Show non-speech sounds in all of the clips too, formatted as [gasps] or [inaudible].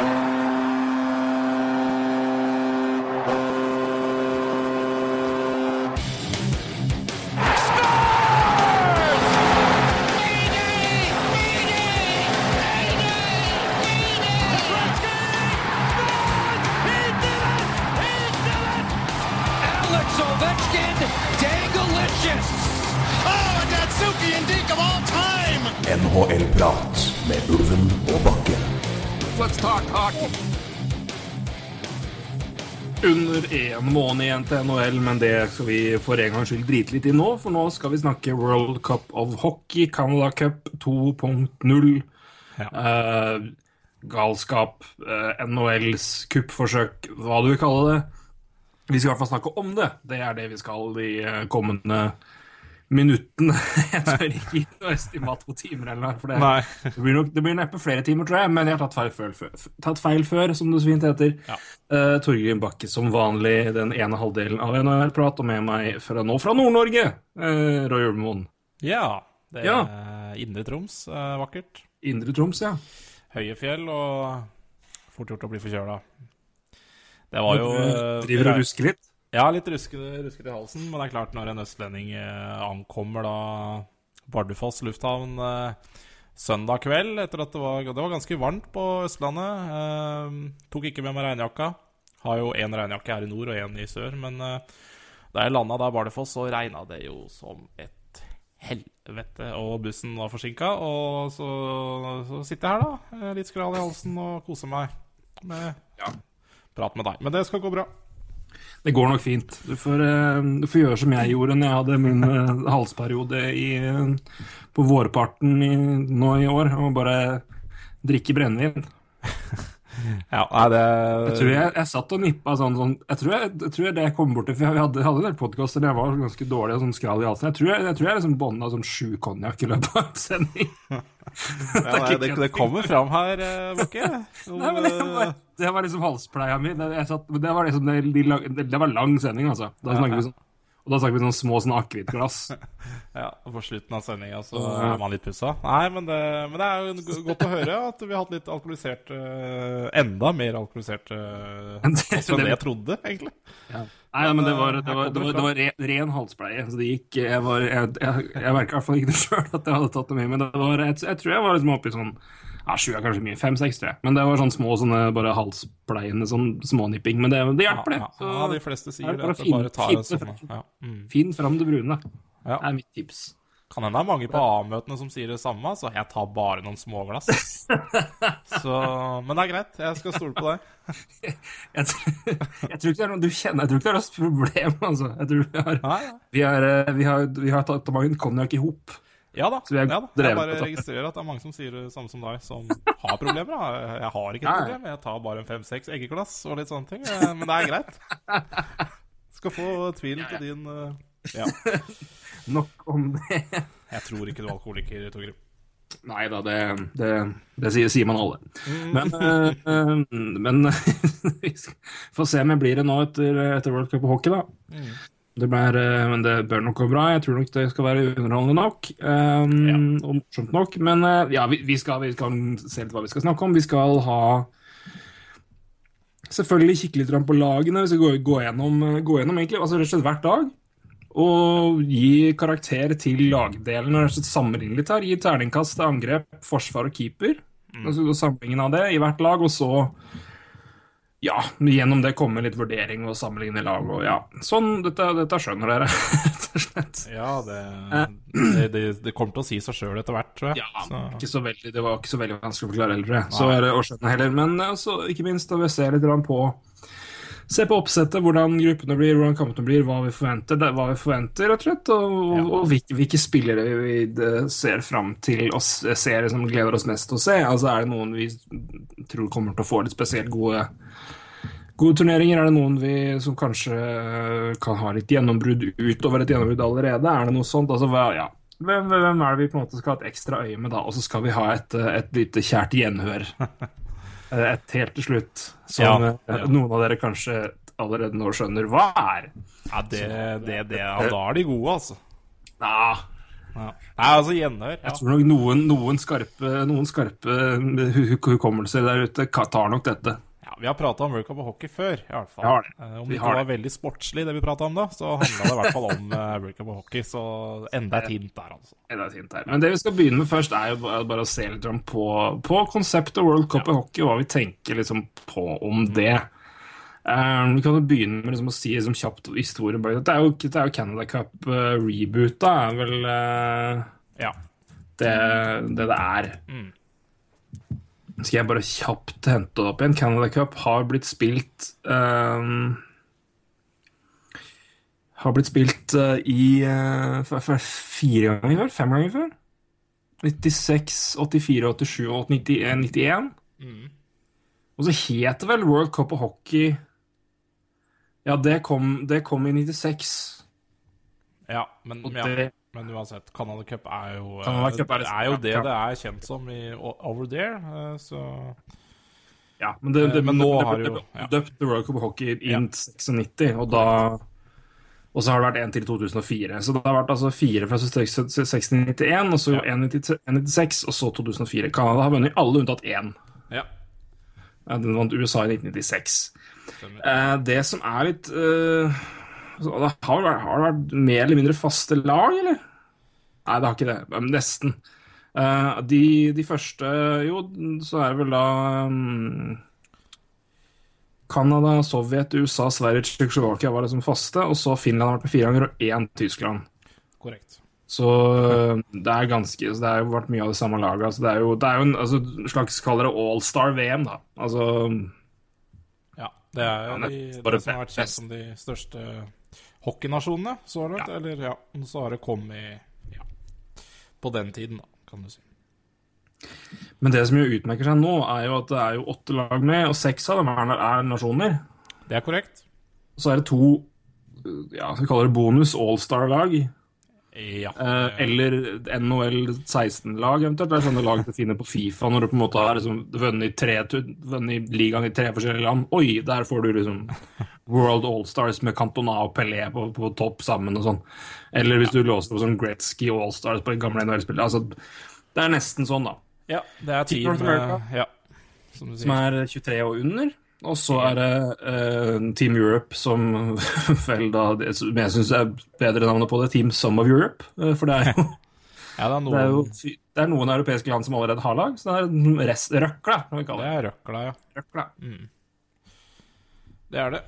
Alex Under én måned igjen til NHL, men det skal vi for en gangs skyld drite litt i nå. For nå skal vi snakke World Cup of Hockey, Canada Cup 2.0. Eh, galskap, eh, NHLs kuppforsøk, hva du vil kalle det. Vi skal i hvert fall snakke om det. Det er det vi skal de eh, kommende minuttene. [laughs] Jeg tør ikke gi noe estimat på timer eller noe. For det, det, blir nok, det blir neppe flere timer, tror jeg, men jeg har tatt feil før, før, tatt feil før som det så fint heter. Ja. Uh, Torgrim Bakke som vanlig, den ene halvdelen av NHL-prat, og med meg fra nå fra Nord-Norge, uh, Roy Ulvemoen. Ja. Det er Ja. Indre Troms. Uh, vakkert. Indre Troms, ja. Høye fjell og fort gjort å bli forkjøla. Det var jo driver og rusker litt. Ja, litt ruskete, ruske i halsen, men det er klart når en østlending eh, ankommer da Bardufoss lufthavn eh, søndag kveld etter at det var, det var ganske varmt på Østlandet. Eh, tok ikke med meg regnjakka. Har jo én regnjakke her i nord og én i sør, men eh, da jeg landa der i Bardufoss, så regna det jo som et helvete, og bussen var forsinka. Og så, så sitter jeg her, da, eh, litt skral i halsen og koser meg med Ja. prat med deg. Men det skal gå bra. Det går nok fint. Du får, eh, du får gjøre som jeg gjorde når jeg hadde min eh, halsperiode i, eh, på vårparten i, nå i år, og bare drikke brennevin. [laughs] Ja, det Jeg tror jeg, jeg satt og nippa sånn, sånn jeg, tror jeg, jeg tror det jeg kom borti For jeg hadde, hadde en del podkaster der jeg var ganske dårlig og sånn skral i halsen. Jeg tror jeg, jeg, tror jeg liksom bånda sånn sju konjakk i løpet av en sending. [laughs] Ja, nei, det, det kommer fram her, Bakke. [laughs] Nei, men det, var, det var liksom halspleia mi. Det, satt, det, var liksom, det, det, det var lang sending, altså. Da snakker vi sånn, og da snakker vi sånn små sånn akevittglass. [laughs] Ja, og På slutten av sendinga så er man litt pussa. Nei, men det, men det er jo godt å høre at vi har hatt litt alkoholisert uh, Enda mer alkoholisert [laughs] uh, Enn det- jeg trodde, egentlig. Nei, men det var, det var, det var, det det var ren, ren halspleie. Så det gikk Jeg, var, jeg, jeg, jeg merka i hvert fall ikke det [laughs] sjøl at jeg hadde tatt det med, men det var, jeg, jeg tror jeg var liksom oppe i sånn ja, Sju er kanskje mye. Fem-seks, tror jeg. Men det var sånn små sånne bare halspleiende sånn smånipping. Men det, det hjelper, det. Så ja, de fleste sier er det. At det fin- bare tar en sånn ja. mm. Finn fram det brune. Ja. Det er mitt tips. Kan hende det er mange på A-møtene som sier det samme, så jeg tar bare noen småglass. [laughs] Så, men det er greit. Jeg skal stole på deg. [laughs] Jeg, tror- jeg tror ikke det er noe du kjenner Jeg tror ikke det er noe problem, altså. Jeg tror vi har, vi har, eh, vi har, vi har tatt mange konjakk i hop. Ja da. Så vi har ja, da. Jeg bare registrerer at det er mange som sier det samme som deg, som har problemer. Da. Jeg har ikke et problem, jeg tar bare en fem-seks eggeglass og litt sånne ting. eh, Men det er greit. [laughs] Skal få tvilen til din eh, Ja. [laughs] Nok om det. Jeg tror ikke du er alkoholiker, Torgrim. Nei da, det, det, det sier, sier man alle. Men, øh, men [laughs] vi får se om jeg blir det nå etter, etter World Cup og hockey, da. Det blir, eh, men det bør nok gå bra. Jeg tror nok det skal være underholdende nok. eh, Og morsomt nok. Men eh, ja, vi, vi, skal, vi skal se litt hva vi skal snakke om. Vi skal ha Selvfølgelig kikke litt på lagene. Vi skal gå, gå, gjennom, gå gjennom egentlig, altså rett og slett hvert lag. Og gi karakter til lagdelen. og rett og slett Sammenligne litt her. Gi terningkast til angrep, forsvar og keeper. Og så Samlingen av det i hvert lag. Og så ja, gjennom det kommer litt vurdering og sammenligne lag. og ja, Sånn, dette, dette skjønner dere, [laughs] rett og slett. Ja, det, det, det, det kommer til å si seg sjøl etter hvert, tror jeg. Ja, Så, ikke så veldig, Det var ikke så veldig vanskelig å forklare heller. Så er det å skjønne heller. Men altså, ikke minst da vi ser litt på Se på oppsettet, hvordan gruppene blir, hvordan kampene blir, hva vi forventer, det, hva vi forventer, rett og slett. Og, og, og hvilke, hvilke spillere vi, ser fram til og ser som gleder oss mest til å se. Altså, Er det noen vi tror kommer til å få litt spesielt gode Gode turneringer, er det noen vi som kanskje øh, kan ha litt gjennombrudd utover et gjennombrudd allerede? Er det noe sånt? Altså, hva, ja. Hvem, hvem er det vi på en måte skal ha et ekstra øye med da? Og så skal vi ha et, øh, et lite kjært gjenhør. [laughs] Eh, Et helt til slutt, som Ja, ja. noen av dere kanskje allerede nå skjønner hva er. ja, det, det, det, ja, da er de gode, altså. Ja, Ja. Nei, altså gjenhør. Ja. Jeg tror nok noen, noen skarpe, noen skarpe hu- hu- hukommelser der ute tar nok dette. ja, Vi har prata om World Cup og hockey før, i hvert fall. Eh, Om det ikke var veldig sportslig, det vi prata om da, så handla det i hvert fall om [laughs] eh, på hockey. Så enda et hint der, altså. Enda er hint der. Men det vi skal begynne med først, er jo bare, å se litt på, på konseptet World Cup i hockey, og hva vi tenker liksom på om det. Um, vi kan jo begynne med liksom å si liksom kjapt historien bak det. Er jo, det er jo Canada Cup uh, reboota, er vel uh, Ja. det, det det er. Mm. Skal jeg bare kjapt hente det opp igjen? Canada Cup har blitt spilt ehm, Har blitt spilt eh, i eh, fire ganger før? Fem ganger før? 96, 84, 87 og 91. 91. Mm. Og så het det vel World Cup of Hockey Ja, det kom, det kom i 96. Ja, men, ja, det- men uansett, Canada Cup er jo, eh, Canada Cup er det er jo det ja. det er kjent som i over there, så Ja, men, det, det, men nå har jo- ja. døpt World Cup of Hockey Ja. in 96, og da og så har det vært en til 2004. Så det har vært altså fire fra 1691, og så Ja. i 96, og så 2004. Canada har vunnet alle unntatt én. ja. Ja, Den vant USA i 1996. Eh, det som er litt eh, altså, det har, vært, har det vært mer eller mindre faste lag, eller? Nei, det har ikke det. Nesten. Eh, de, de første Jo, så er det vel da um, Canada, Sovjet, USA, Sverige, Tsjekkoslovakia var liksom faste. Og så Finland har vært med fire ganger, og én Tyskland. Korrekt. Så eh, det er ganske Så det har jo vært mye av det samme laget. Altså, det er jo, det er jo en altså, slags kaller det all-star-VM, da. Altså Ja, det er jo de, det som har vært kjent som de største hockeynasjonene så langt. Ja. Eller ja, så har det kommet ja, på den tiden, da, kan du si. Men det som jo utmerker seg nå, er jo at det er jo åtte lag med, og seks av dem er, er nasjoner. Det er korrekt. Så er det to ja, vi kaller det bonus all-star-lag. Ja. Eh, eller NHL 16-lag, eventuelt. Det er sånne lag du finner på Fifa når du på en måte har liksom vunnet, tre, vunnet ligaen i tre forskjellige land. Oi, der får du liksom World All-Stars med Cantona og Pelé på, på topp sammen og sånn. Eller hvis du låser på sånn Gretzky All-Stars på gamle NHL-spillene. Altså, det er nesten sånn, da. Ja, det er team North America. eh, Ja, som du som er 23 og under. Og så er det uh, Team Europe, som [laughs] vel da det som jeg syns er bedre navnet på det, Team Some of Europe. eh, for det er jo, [laughs] Ja, det er det er jo noen det er noen europeiske land som allerede har lag, så det er rest, røkla, kan vi Det kalle det. er røkla, ja. Røkla. Det er det.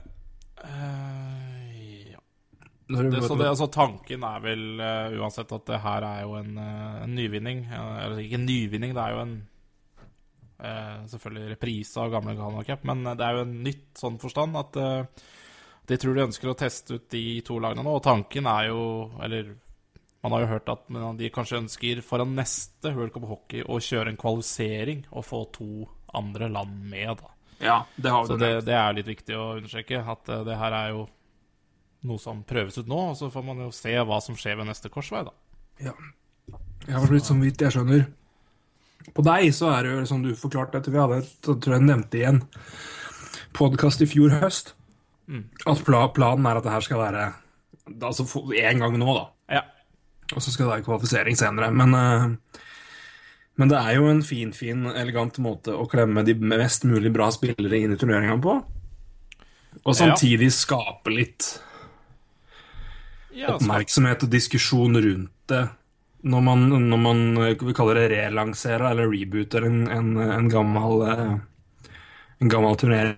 Eh, du- det, så det, altså, tanken er vel uh, uansett at det her er jo en, uh, en nyvinning. Eh, eller ikke en nyvinning, det er jo en eh, selvfølgelig reprise av gamle Ghana Cup, men det er jo en nytt sånn forstand at de tror de ønsker å teste ut de to lagene nå. Og tanken er jo, eller man har jo hørt at men de kanskje ønsker foran neste World Cup Hockey å kjøre en kvalifisering og få to andre land med, da. Ja, det har Så vi det, nevnt. det er litt viktig å understreke. At det her er jo noe som prøves ut nå, og så får man jo se hva som skjer ved neste korsvei, da. Ja. Jeg har blitt så vidt jeg skjønner. På deg så er det jo som du forklarte dette, vi hadde et, jeg tror jeg nevnte i en podkast i fjor høst, at pla planen er at det her skal være Altså én gang nå, da. Ja. Og så skal det være kvalifisering senere. Men, eh, men det er jo en fin, fin, elegant måte å klemme de mest mulig bra spillere inn i turneringa på. Og samtidig skape litt oppmerksomhet og diskusjon rundt det når man, når man eh, vi kaller det relanserer eller rebooter en, en, en gammel eh, en gammel turnering.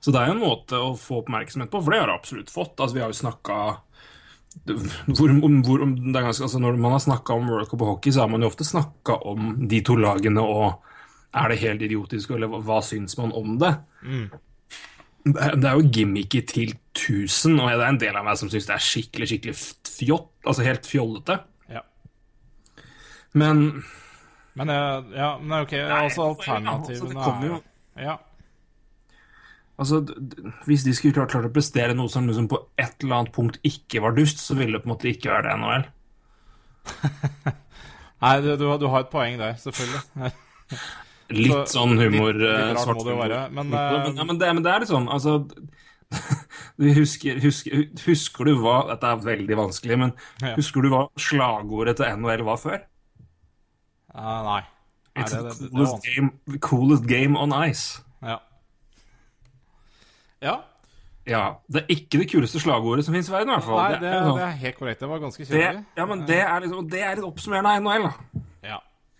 Så det er jo en måte å få oppmerksomhet på, for det har det absolutt fått. Altså, vi har jo snakka hvor, hvor, det er ganske, altså Når man har snakka om World Cup og hockey, så har man jo ofte snakka om de to lagene og er det helt idiotisk, eller hva, hva syns man om det? Er, det er jo gimmicky til 1000, og det er en del av meg som syns det er skikkelig skikkelig fjott. Altså helt fjollete. ja. Men Men eh, ja, men ok, Nei, altså altså, det alternativene jo- Ja. altså, hvis de skulle klart, klart å prestere noe som liksom på et eller annet punkt ikke var dust, så ville det på en måte ikke være det NHL. [laughs] Nei, du, du, har- du har et poeng der, selvfølgelig. [laughs] Litt Så, sånn humor litt- litt eh, rart svart må det jo humor. være, men, eh, ja, men, det, men det er litt sånn altså, [laughs] Du husker, husker, husker du hva Dette er veldig vanskelig, men Ja. husker du hva slagordet til NHL var før? Uh, nei. Nei, It's det- the det- det coolest game, coolest game on ice. Ja. ja. Ja, Det er ikke det kuleste slagordet som fins i verden, i hvert fall. Nei, det, sånn- det er helt korrekt. Det var ganske kjedelig. ja, men det er liksom Det er litt oppsummerende av NHL. da.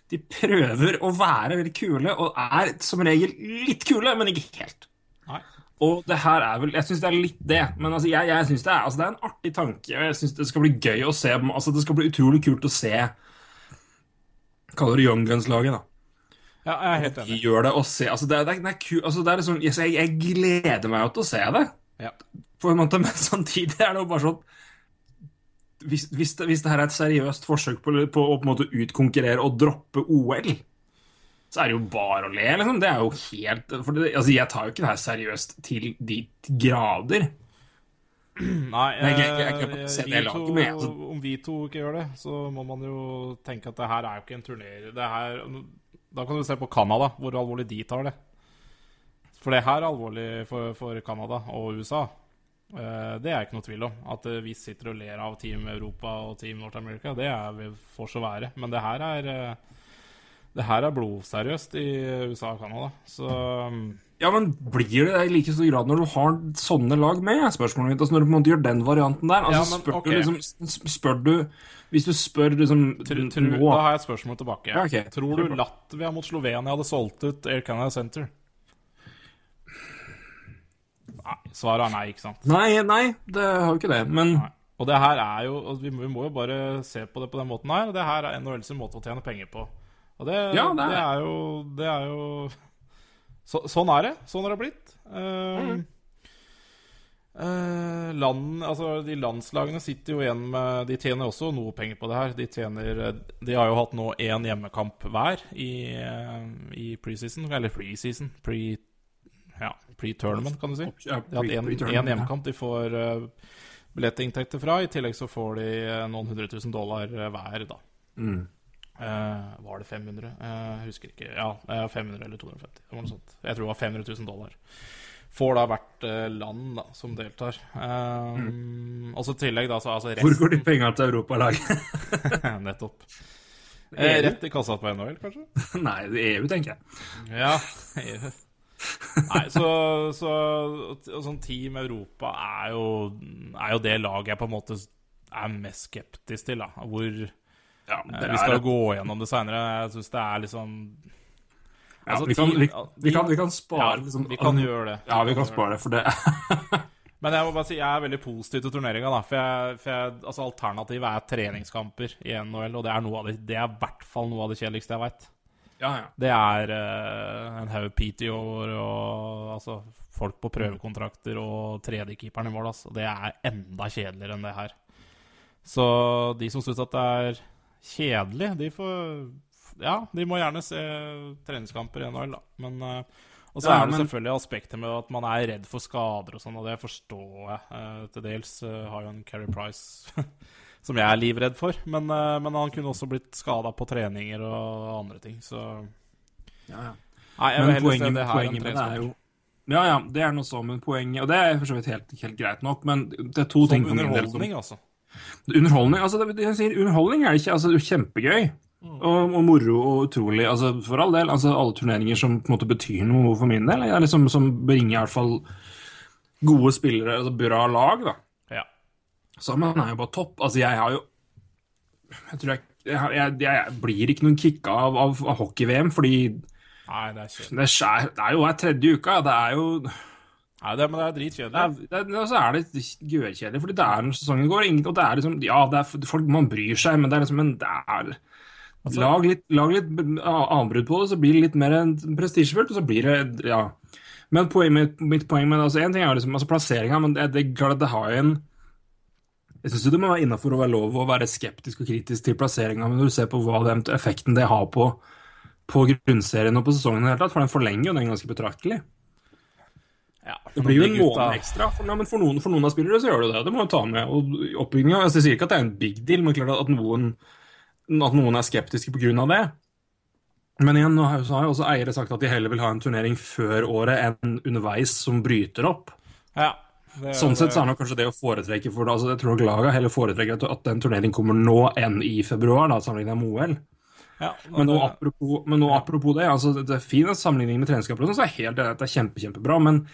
De prøver å være veldig kule, og er som regel litt kule, men ikke helt. Nei. Og det her er vel Jeg syns det er litt det, men altså, jeg, jeg synes det, er, altså, det er en artig tanke. og Jeg syns det skal bli gøy å se Altså, det skal bli utrolig kult å se Kaller det Young Guns-laget, da. ja, jeg er helt enig. De gjør det og se Altså, det er, det er, det er ku, altså, det er liksom jeg, jeg gleder meg jo til å se det, Ja. på en måte, men samtidig er det jo bare sånn hvis, hvis, det, hvis det her er et seriøst forsøk på, på å på en måte utkonkurrere og droppe OL, så er det jo bare å le, liksom. Det er jo helt det, altså, jeg tar jo ikke det her seriøst til de grader. Nei, Jeg- jeg- jeg kan eh, vi to- med, altså. Om vi to ikke gjør det, så må man jo tenke at det her er jo ikke en turnering. Da kan du se på Canada, hvor alvorlig de tar det. For det her er alvorlig for, for Canada og USA. Eh, det er ikke noe tvil om. At eh, vi sitter og ler av Team Europa og Team North America, det er vi får så være. Men det her er eh, Det her er blodseriøst i USA og Canada. Så Ja, men blir det det i like stor grad når du har sånne lag med? Spørsmålet mitt, altså Når du på en måte gjør den varianten der altså Ja, men, spør, okay. du liksom, spør du Hvis du spør liksom Tru, tru, nå da har jeg et spørsmål tilbake. Ja, okay. Tror du Latvia mot Slovenia hadde solgt ut Air Canada Center? Nei, svaret er nei, ikke sant? Nei, nei, det har jo ikke det, men Nei. Og det her er jo vi, må, vi må jo bare se på det på den måten her. Det her er NHL sin måte å tjene penger på. Og det, Ja, det, det er- er jo Det er jo [laughs] så, Sånn er det. Sånn har det blitt. Uh, eh, land, altså De landslagene sitter jo igjen med De tjener også noe penger på det her. De tjener eh, De har jo hatt nå én hjemmekamp hver i, eh, i preseason. Eller preseason. Pre, ja, pre-tournament, kan du si. De har hatt én hjemmekamp de får uh, billettinntekter fra. I tillegg så får de eh, noen hundre tusen dollar eh, hver, da. Mm. Uh, var det 500? Eh, Jeg husker ikke. Ja, eh, 500 eller 250. Det var noe sånt. Jeg tror det var 500 000 dollar. Får da hvert eh, land da, som deltar. Eh, Og så i tillegg, da, så altså resten... Hvor går de penga til Europalaget? [laughs] Nettopp. Eh, rett i kassa på NHL, kanskje? [laughs] nei, EU, tenker jeg. Ja. Nei, så, så sånn Team Europa er jo, er jo det laget jeg på en måte er mest skeptisk til. da Hvor eh, Ja, det Vi skal jo gå gjennom det seinere. Jeg syns det er liksom ja, altså, vi, kan, team- vi, kan, vi kan spare ja, liksom, Vi kan gjøre det. Ja, vi kan spare det, for det [laughs] Men jeg må bare si jeg er veldig positiv til turneringa. For, jeg, for jeg, altså alternativet er treningskamper i NHL, og det er, noe av det, det er i hvert fall noe av det kjedeligste jeg veit. Ja, ja. Det er uh, en haug PTO-er og altså, folk på prøvekontrakter og tredjekeeperen i mål. Altså. Det er enda kjedeligere enn det her. Så de som syns at det er kjedelig, de får Ja, de må gjerne se treningskamper i NHL, da. Men uh, Og så Ja, er det selvfølgelig aspektet med at man er redd for skader og sånn, og det forstår jeg eh, til dels. Uh, har jo en Carrie Price som jeg er livredd for. Men, eh, men han kunne også blitt skada på treninger og andre ting, så ja, ja. Nei, jeg Men poenget, det her poenget med det er jo Ja, ja, det er noe så, men poenget Og det er for så vidt helt, helt greit nok, men det er to ting Som for min del som underholdning, altså. Underholdning altså det, jeg sier, underholdning er det ikke. altså Det er kjempegøy. Og, og moro og utrolig. altså For all del. altså Alle turneringer som på en måte betyr noe for min del. liksom Som bringer i hvert fall gode spillere, altså bra lag, da. Sammen er jo bare topp. Altså, jeg har jo Jeg tror jeg Jeg, jeg, jeg blir ikke noen kicka av, av, av hockey-VM, fordi Nei, det er det, skjer, det er jo hver tredje uka. Det er jo Nei, det, men det er dritkjedelig. det så er det gørkjedelig, fordi det er når sesongen går. Og det er liksom Ja, det er, folk, man bryr seg, men det er liksom Men det er Altså- lag, litt, lag litt avbrudd på det, så blir det litt mer prestisjefullt, og så blir det Ja. Men poeng, mitt, mitt poeng med det, altså En ting er liksom altså plasseringa, men det, det, det har jo en Jeg syns det må være innafor å være lov å være skeptisk og kritisk til plasseringa, men når du ser på hva den effekten det har på, på grunnserien og på sesongen tatt, for den forlenger jo den ganske betraktelig. Ja, Det blir jo en måned ekstra. For, nei, men for, noen, for noen av spillere så gjør det det. Det må du ta med. Og oppbygginga altså, Jeg sier ikke at det er en big deal, men klart at noen, at noen er skeptiske pga. det. Men igjen, nå har jo også eiere sagt at de heller vil ha en turnering før året enn underveis som bryter opp. Ja. Det- Sånn sett så er nok kanskje det å foretrekke for altså Jeg tror nok laget heller foretrekker at, den turneringen kommer nå enn i februar, da, sammenlignet med OL. ja, Men nå, apropos, men nå apropos det, altså det er fin sammenligning med treningskamper, sånn, så er helt enig at det er kjempe, kjempebra. Men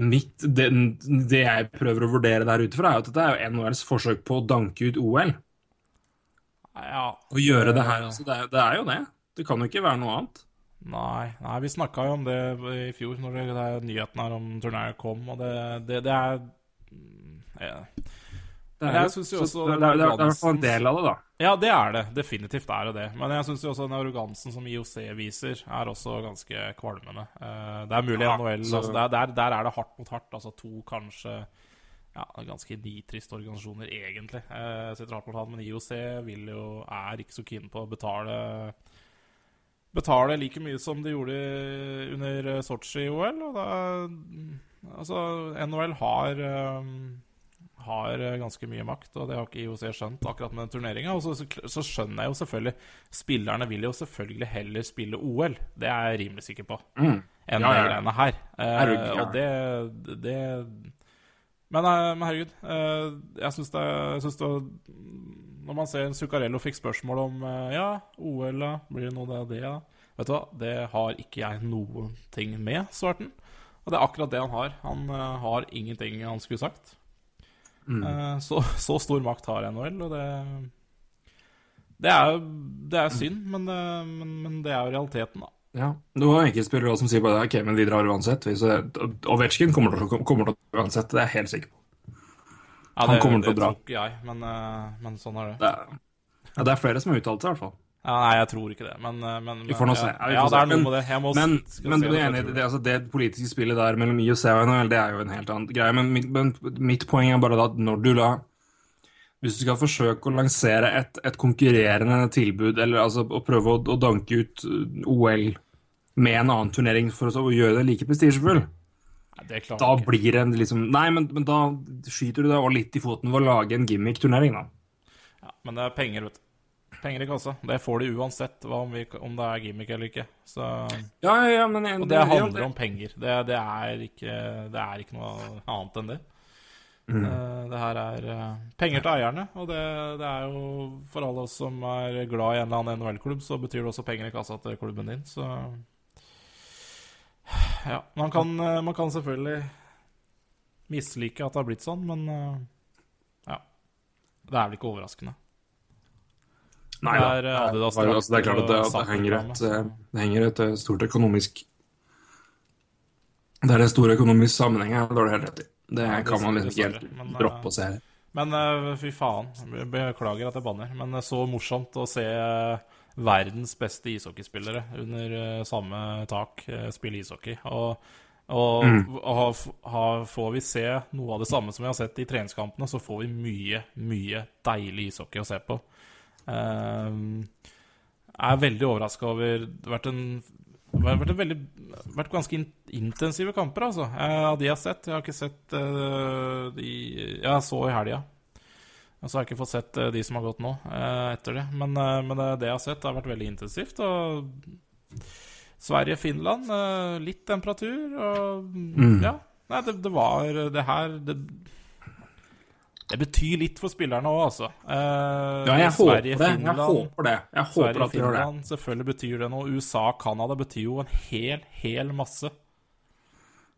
mitt, det, det jeg prøver å vurdere der ute fra, er at dette er jo NHLs forsøk på å danke ut OL. ja, Å gjøre det her. Altså, det, er, det er jo det. Det kan jo ikke være noe annet. Nei, nei vi snakka jo om det i fjor, når det, det nyheten her om turneringen kom, og det, det, det er ja. Det er, jo- også det, det, er, det er hvert fall en del av det, da. ja, det er det. Definitivt er det det. Men jeg syns også den arrogansen som IOC viser, er også ganske kvalmende. Eh, det er mulig Ja, NHL så- altså, der, der, der er det hardt mot hardt. Altså to kanskje ja, ganske nitriste organisasjoner, egentlig. Eh, sitter hardt mot hardt, men IOC jo, er ikke så keen på å betale Betale like mye som de gjorde under Sotsji-OL. Og da Altså, NHL har um, har ganske mye makt, og det har ikke IOC skjønt akkurat med den turneringa. Og så, så, skjønner jeg jo selvfølgelig Spillerne vil jo selvfølgelig heller spille OL, det er jeg rimelig sikker på, enn Ja, ja, greiene her. Gæren? og det, det men, eh, men herregud, eh, jeg syns det, jeg synes det Når man ser Zuccarello fikk spørsmål om eh, Ja, OL, da? Blir det noe av det, da? Vet du hva, det har ikke jeg noen ting med, svarte han. Og det er akkurat det han har. Han uh, har ingenting han skulle sagt. Eh, Så, [laughs] så stor makt har NHL, og det Det er, det er synd, men, det- men, men det er jo realiteten, da. Ja. Det var enkeltspillere som sier bare ok, men vi drar uansett. Vi- Ovetsjkin kommer kommer til å uansett, det er jeg helt sikker på. Ja, Han kommer til å dra. tror ikke jeg, men, eh, men sånn er det. Det er, ja, det er flere som har uttalt seg, i hvert fall. Ja, nei, jeg tror ikke det, men, eh, men Vi får nå se. Ja, ja, det er noe Men- med det. Jeg må Men, men du er enig, i det, altså det politiske spillet der mellom IOC og NHL, det er jo en helt annen greie. Men mitt, men mitt poeng er bare at når du la Hvis du skal forsøke å lansere et, et konkurrerende tilbud, eller altså å prøve å, å danke ut OL med en annen turnering for å å gjøre det like prestisjefull, det da blir det en liksom Nei, men, men da skyter du deg også litt i foten ved å lage en gimmick-turnering, da. Ja, men det er penger, vet du. Penger i kassa. Det får de uansett om, vi, om det er gimmick eller ikke. Så, Ja, ja, ja, men og det handler om penger. Det, det, er ikke, det er ikke noe annet enn det. Mm. Eh, Det her er eh, penger til eierne, og det, det er jo for alle oss som er glad i en eller annen NHL-klubb, så betyr det også penger i kassa til klubben din, så Ja. Man kan, eh, man kan selvfølgelig mislike at det har blitt sånn, men eh, ja. Det er vel ikke overraskende. Nei Det da. er, eh, Det er, altså, det er klart at det, at det, henger, et, det henger et stort økonomisk Det er en stor økonomisk sammenheng her, det har du helt rett i. Det kan man litt liksom ikke helt men, droppe å se. Men fy faen. Be- Beklager at jeg banner. Men så morsomt å se eh, verdens beste ishockeyspillere under eh, samme tak eh, spille ishockey. Og, og, og ha, får vi se noe av det samme som vi har sett i treningskampene, så får vi mye, mye deilig ishockey å se på. Jeg er veldig overraska over Det har vært en det har vært, en veldig, vært ganske in intensive kamper, altså. Eh, Av de jeg har sett. Jeg har ikke sett de Jeg så i helga. Og så har jeg ikke fått sett eh, de som har gått nå, eh, etter det. Men, eh, men det, jeg har sett, har vært veldig intensivt. Og Sverige-Finland, litt temperatur og Ja. Nei, det, det var Det her det, det betyr litt for spillerne òg, altså. Eh, Ja, jeg håper det. Jeg Sverige-Finland håper det. Jeg håper Sverige, at de gjør det. Finland, selvfølgelig betyr det noe. USA, og Canada betyr jo en hel, hel masse.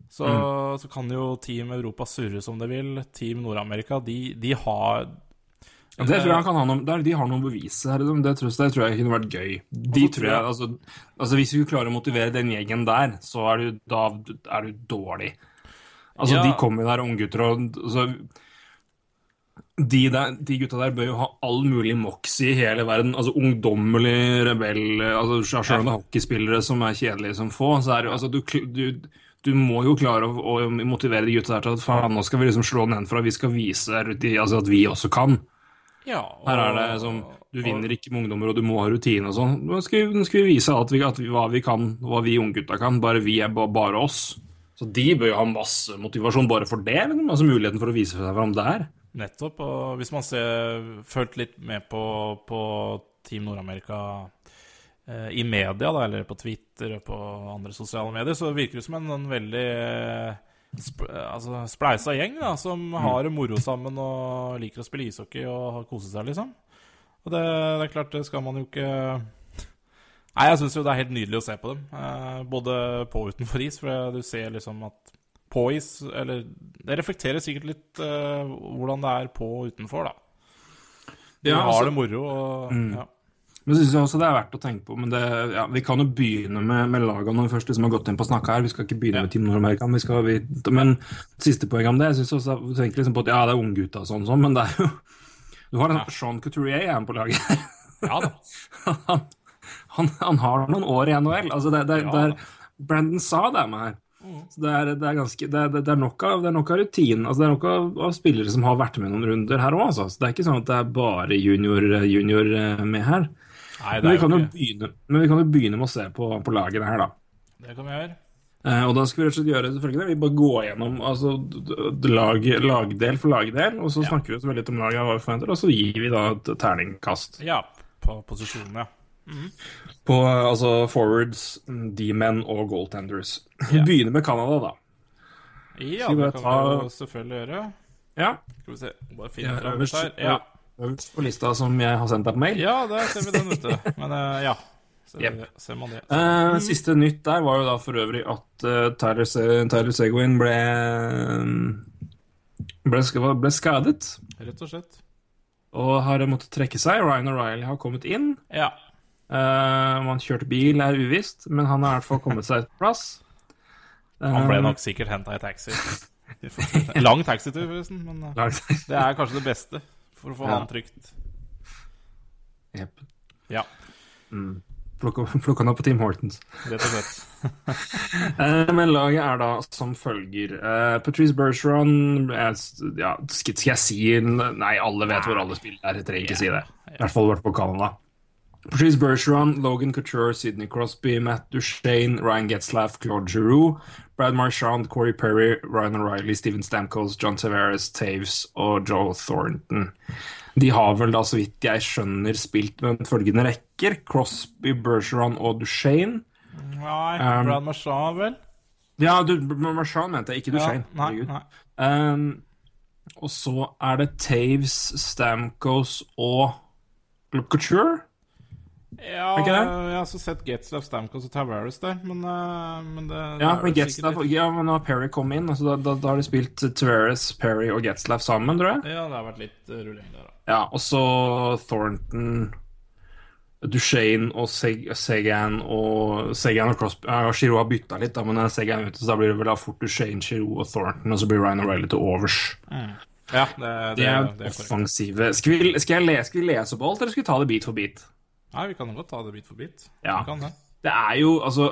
Så, Mm. så kan jo Team Europa surre som det vil. Team Nord-Amerika, de, de har Ja, Det tror jeg han kan ha noe, der, De har noe å bevise her. liksom. Det tror, det tror jeg kunne vært gøy. De så tror jeg, altså, altså Hvis vi klarer å motivere den gjengen der, så er du, da er du dårlig. Altså, Ja. De kommer jo der, unggutter og altså, de, der, de gutta der bør jo ha all mulig moxie i hele verden. Altså Ungdommelig rebell altså Selv om det er hockeyspillere som er kjedelige som få, så er jo altså, du, du, du må jo klare å, å motivere de gutta der til at faen, nå skal vi liksom slå nedenfra. Vi skal vise de, altså, at vi også kan. Ja, og, Her er det som Du vinner ikke med ungdommer, og du må ha rutine og sånn. Nå skal, vi- nå skal vi vise at vi, at vi, hva vi kan, hva vi unggutta kan. Bare vi er bare oss. Så de bør jo ha masse motivasjon bare for det. Liksom. Altså muligheten for å vise seg fram der. Nettopp. Og hvis man ser følt litt med på, på Team Nord-Amerika eh, i media, da, eller på Twitter og på andre sosiale medier, så virker det som en, en veldig eh, sp altså, spleisa gjeng da, som har det moro sammen og liker å spille ishockey og kose seg, liksom. Og det, det er klart, det skal man jo ikke Nei, jeg syns jo det er helt nydelig å se på dem. Eh, både på og utenfor is, for du ser liksom at på is Eller det reflekterer sikkert litt eh, hvordan det er på og utenfor, da. De Ja, har altså- det moro og ja. Men synes jeg også det er verdt å tenke på. Men det, ja, vi kan jo begynne med, med lagene når vi først liksom har gått inn på å snakke her. Vi skal ikke begynne med Team Nord-Amerika. Vi skal, vi, men siste poeng om det Jeg synes også vi tenker liksom på at ja, det er unggutta og sånn, sånn, men det er jo Du har en Sean Couturier er på laget her. ja da. [laughs] han, han, han har noen år i NHL. Altså det, det, Ja. det er, Brandon sa det med her. Så det er, det er ganske Det er, det er nok av, det er rutin. Altså det er nok av, av spillere som har vært med noen runder her òg, altså. Så det er ikke sånn at det er bare junior, junior eh, med her. Nei, Men vi, kan jo begynne, men vi kan jo begynne med å se på, på lagene her, da. Det kan vi gjøre. Eh, og da skal vi rett og slett gjøre selvfølgelig det. Vi bare går gjennom altså, lag, lagdel for lagdel, og så Ja. snakker vi litt om laget hva vi forventer, og så gir vi da et terningkast Ja, på posisjonene. ja. på altså forwards, mm, D-men og goaltenders. [laughs] Vi Ja. begynner med Canada, da. Ja, det kan kan vi jo selvfølgelig gjøre. Ja. Skal vi se, bare Ja, finne fram øverst, her. Ja. Øverst på lista som jeg har sendt deg på mail. ja, der ser vi den ute. Men uh, ja, ser, yep. ser man det. Uh, Siste nytt der var jo da for øvrig at uh, Tyler, Se Tyler Seguin ble ble, ble skadet Rett og slett. og har måttet trekke seg. Ryan O'Reilly har kommet inn. Ja. Om han kjørte bil, er uvisst, men han har i hvert fall kommet seg på plass. Han ble nok sikkert henta i taxi. Lang taxitur, forresten. Men det er kanskje det beste for å få Ja. han trygt. Jepp. Ja, Mm. plukka [laughs] han opp på Team Hortons. rett og slett. [laughs] Eh, men laget er da som følger. Uh, Patrice Bergeron er, ja, skal, jeg si Nei, alle vet hvor alle spiller er. Jeg trenger ikke si det. I hvert fall vært på Canada. Patrice Bergeron, Logan Couture, Sidney Crosby, Matt Duchene, Ryan Getzlaff, Claude Giroux, Brad Marchand, Corey Perry, Ryan O'Reilly, Steven Stamkos, John Tavares, Taves og Joe Thornton. De har vel da, så vidt jeg skjønner, spilt med følgende rekker. Crosby, Bergeron og Duchene. Nei, Um, Brad Marchand, vel? Ja, du, Marchand mente jeg, ikke Duchene. Ja, nei, nei. Um, og så er det Taves, Stamkos og Couture. Ja, jeg har så sett Getzlaff, Stamkos og Tavares der, men, eh, men det, det Ja, men sikkert litt- ja, men nå har Perry kommet inn. Altså da, da, da har de spilt Tavares, Perry og Getzlaff sammen, tror jeg. Ja, det har vært litt uh, rulling der, da. Ja, Og så Thornton, Duchene og Seg Segan og Segan og Crosby ja, Giroux har bytta litt, da, men Segan ute, så da blir det vel da fort Duchene, Giroux og Thornton, og så blir Ryan O'Reilly til overs. Ja, det, det, Det er offensive. Skal vi, skal, lese, skal vi lese opp alt, eller skal vi ta det bit for bit? Nei, vi kan godt ta det bit for bit. Ja. Vi kan det. Det er jo altså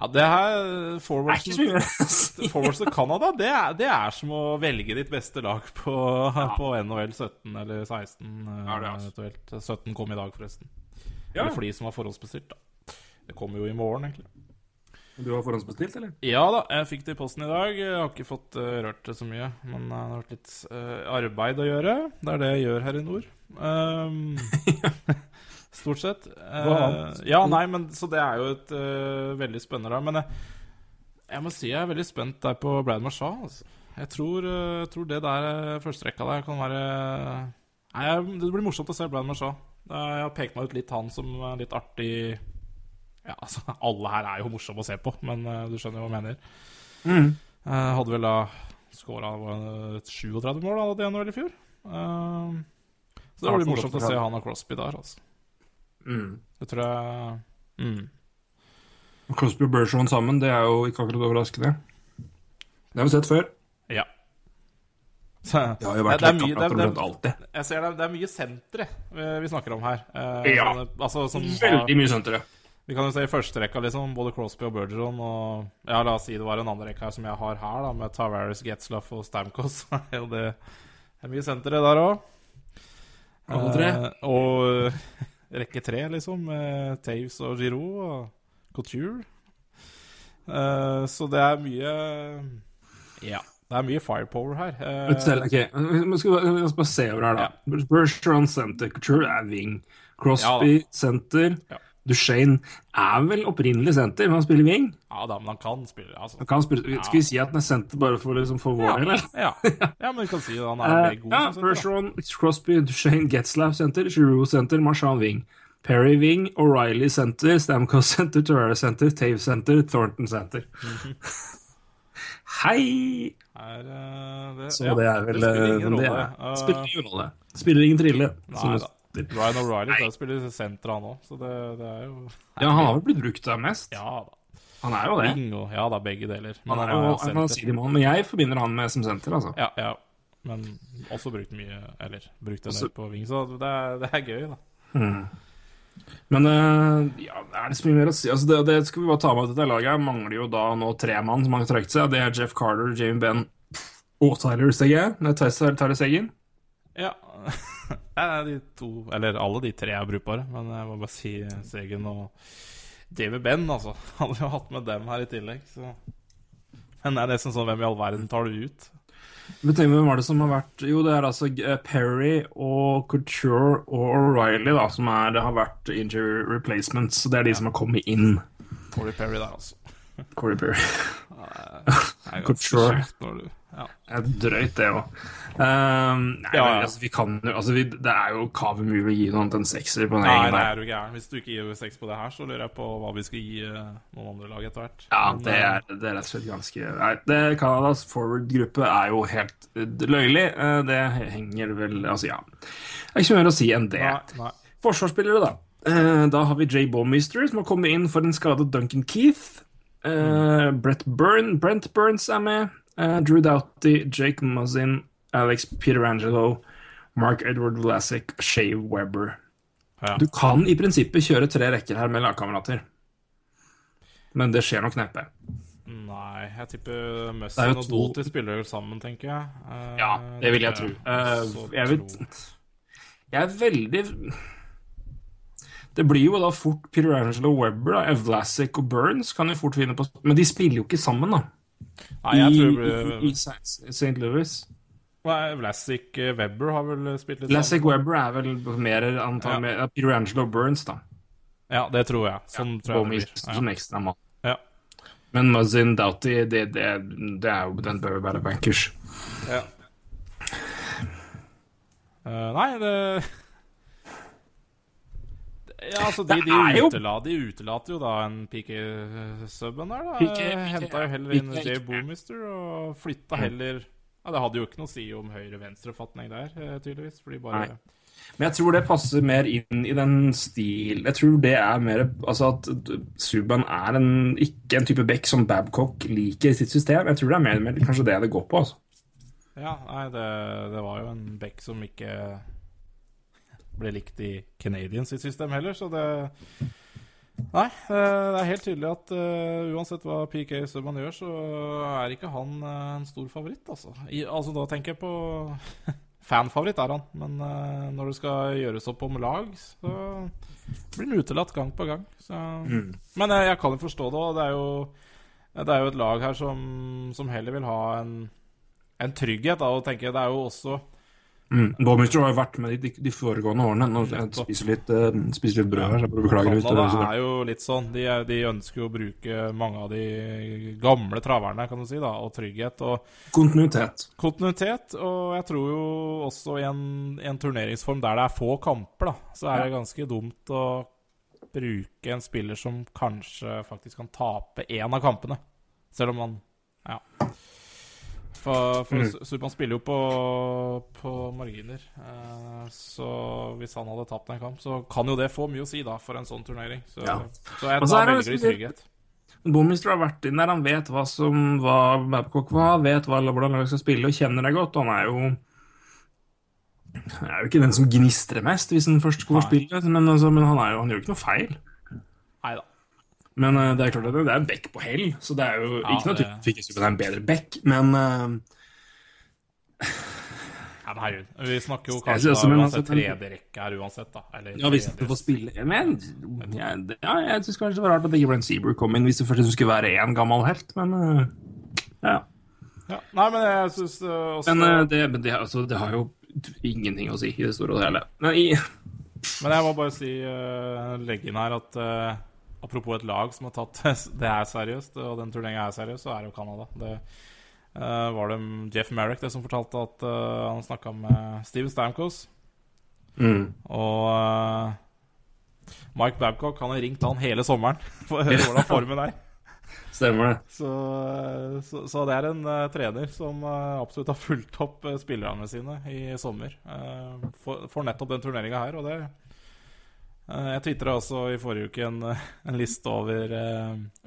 Ja, det her er si. [laughs] Forwards til Canada, det er, det er som å velge ditt beste lag på, på NHL 17 eller 16. eh, Ja, det altså. eventuelt. 17 kom i dag, forresten. Ja. Eller for de som var forhåndsbestilt, da. Det kommer jo i morgen, egentlig. Du har forhåndsbestilt, eller? Ja da, jeg fikk det i posten i dag. Jeg har ikke fått eh, rørt det så mye. Men eh, det har vært litt eh, arbeid å gjøre. Det er det jeg gjør her i nord. Um, [laughs] stort sett. Uh, ja, nei, men Så det er jo et uh, veldig spennende lag. Men jeg, jeg må si jeg er veldig spent der på Brad Marshall. Altså. Jeg tror, uh, tror det der førsterekka der kan være Nei, Det blir morsomt å se Brad Marshall. Jeg har pekt meg ut litt han som er litt artig ja, altså, alle her er jo morsomme å se på, men du skjønner hva jeg mener. Mm. Hadde vel da skåra 37 mål hadde i januar i fjor. Eh, så det blir morsomt å se han og Crosby der, altså. Mm. Det tror jeg mm. Crosby og Bergeron sammen, det er jo ikke akkurat overraskende. Det har vi sett før. Ja. Så, [laughs] Det har jo vært det, er det, er- alltid. jeg ser det, det er mye sentre vi, vi snakker om her. Eh, Ja. altså, som Veldig mye sentre. Vi kan jo se i første rekka, liksom, både Crosby og Bergeron og Ja, la oss si det var en andre rekke her som jeg har her, da, med Tavares, Getzlaff og Stamkos. [laughs] Er det er mye sentre der òg. Alle tre. og [laughs] rekke tre, liksom, med Taves og Giroud og Couture. Eh, så det er mye Ja, det er mye firepower her. Eh, selv, ok, Vi skal vi skal bare se over her, da. Bergeron center, Couture er wing. Crosby Ja center. Ja. Duchene er vel opprinnelig senter, men han spiller wing. Ja da, men han kan spille, altså. Han kan spille, Skal vi si at han er senter bare for, liksom, for vår del, eller? Ja. [laughs] ja, men vi kan si at han er Eh, god ja, senter. da. Bergeron, Crosby, Duchene, Getzlaff senter, Giroux senter, Marchand wing. Perry wing, O'Reilly senter, Stamkos senter, Torreira senter, Tave senter, Thornton senter. Mhm. [laughs] Hei! Er, uh, det, Så ja, det er vel det spiller ingen det rolle. er, Eh, Spiller ingen rolle. Spiller ingen trille. Nei det da. Ryan O'Reilly skal spille senter, han òg, så det, det er jo Ja, han har vel blitt brukt der mest. Ja da. Han er jo det. Wing og Ja da, begge deler. Men Han han er jo er han si det men jeg forbinder han med som senter, altså. Ja, ja. Men også brukt mye Eller brukt en Også- del på wing, så det er, det er gøy, da. Men eh, ja, det er det så mye mer å si. Altså, det, det skal vi bare ta med at dette laget mangler jo da nå tre mann som har trukket seg. Det er Jeff Carter, Jamie Benn og Tyler. Nei, Tyler, Seggen. Ja. [laughs] ja, de to Eller alle de tre er brukbare, men jeg må bare si Segen og David Benn, altså. [laughs] Hadde jo hatt med dem her i tillegg, så Men det er nesten sånn Hvem i all verden tar du ut? Men tenk, Hvem var det som har vært Jo, det er altså eh, Perry og Couture og O'Reilly da, som er, det har vært injury replacements. Så det er de som har kommet inn. Corey Perry der, altså. Corey Perry. Er ganske Couture. sjukt når du Ja. Det drøyt, det òg. Um, Ja, ja. altså, vi kan jo altså, vi, Det er jo kav mulig å gi noe annet enn sekser på den Nei, der. er du gæren. Hvis du ikke gir seks på det her, så lurer jeg på hva vi skal gi eh, noen andre lag etter hvert. Ja, det eh, er, det er rett og slett ganske Nei, det Canadas forward-gruppe er jo helt løyelig. Eh, Det henger vel Altså, ja. Det er ikke så mye å si enn det. Nei, nei. Forsvarsspillere, da. Da har vi Jay Bomeister, som har kommet inn for en skadet Duncan Keith. Mm. Brett Byrne, Brent Burns er med. Eh, Drew Doughty, Jake Muzzin, Alex Peterangelo, Mark Edward Vlasic, Shave Webber. Ja. Du kan i prinsippet kjøre tre rekker her med lagkamerater. Men det skjer nok neppe. Nei, jeg tipper er Muzzin og Doughty spiller vel sammen, tenker jeg. Uh, Ja, det vil jeg tro. Eh, jeg vet, Jeg er veldig Det blir jo da fort Peter Angelo Webber, da. Og Burns kan jo fort vinne på Men de spiller jo ikke sammen, da. Nei, jeg tror i, i St. Louis. Nei, Vlasic eh, Webber har vel spilt litt Vlasic Webber er vel mer antall Ja. med ja, Peter Angelo Burns, da. Ja, det tror jeg. Sånn tror jeg det blir. som ekstra mann. Ja. Men Muzzin Doughty, det, det, det er jo Den bør jo være bankers. Ja. Uh, nei, det [laughs] Ja, altså, de, de, utela, de utelater jo da en PK-subben der, da. PK, Eh, Henta jo heller inn. Jay Boomister og flytta heller Ja, Det hadde jo ikke noe å si om høyre-venstre-fatning der, eh, tydeligvis. Fordi bare Nei. Men jeg tror det passer mer inn i den stil Jeg tror det er mer Altså at Subban er en, ikke en type back som Babcock liker i sitt system. Jeg tror det er mer, mer kanskje det det går på. altså. Ja, nei, det, det var jo en back som ikke ble likt i Canadiens system heller, så det Nei, eh, det er helt tydelig at uh, uansett hva PK Subhaan gjør, så er ikke han uh, en stor favoritt, altså. I, altså da tenker jeg på [laughs] Fanfavoritt er han, men uh, når det skal gjøres opp om lag, så blir han utelatt gang på gang. Så. Men jeg kan jo forstå det, og det er jo, det er jo et lag her som, som heller vil ha en en trygghet. da, og tenker jeg, Det er jo også Mm. Bowmister har jo vært med de, de foregående årene. Nå spiser litt, uh, spiser litt brød her, så jeg beklager hvis det er jo litt sånn. De, er- de ønsker jo å bruke mange av de gamle traverne, kan du si, da, og trygghet og Kontinuitet. kontinuitet. Og jeg tror jo også i en, en turneringsform der det er få kamper, da, så er det ganske dumt å bruke en spiller som kanskje faktisk kan tape én av kampene. Selv om man Ja. For, for Mm. Supermann spiller jo på, på marginer. Eh, så hvis han hadde tapt en kamp, så kan jo det få mye å si da for en sånn turnering. Så, Ja. så jeg tar veldig velger i trygghet. Bomister har vært inn der, han vet hva som hva Babcock var, vet hva, hvordan laget skal spille og kjenner det godt. Han er jo Han er jo ikke den som gnistrer mest hvis han først går og spiller, men, altså, men han, jo, han gjør jo ikke noe feil. Nei da. Men uh, det er klart at det, det er bekk på hell, så det er jo Ja, ikke noe det- er en bedre bekk, men uh, Ja, men herregud. Vi snakker jo kanskje om også, men uansett tredje rekke her uansett, da. Eller ja, hvis du får spille Men ja, ja, jeg syns kanskje det var rart at ikke Brent Seabrook kom inn hvis det først skulle være én gammel helt, men uh, ja. ja. Nei, men jeg syns også Men uh, det, men det, altså, det har jo ingenting å si i det store og hele. Men i, Men jeg må bare si, uh, legge inn her at uh, apropos et lag som har tatt [laughs] det er seriøst, og den turneringa er seriøs, så er det jo Canada. Det uh, var det Jeff Merrick det som fortalte at uh, han snakka med Steven Stamkos. Mm. Og uh, Mike Babcock han har ringt han hele sommeren [laughs] for å høre hvordan formen er. [laughs] Stemmer det. Så, så, så det er en uh, trener som uh, absolutt har fulgt opp uh, spillerne sine i sommer. For, for, nettopp den turneringa her. Og det Jeg tvitra også i forrige uke en, en liste over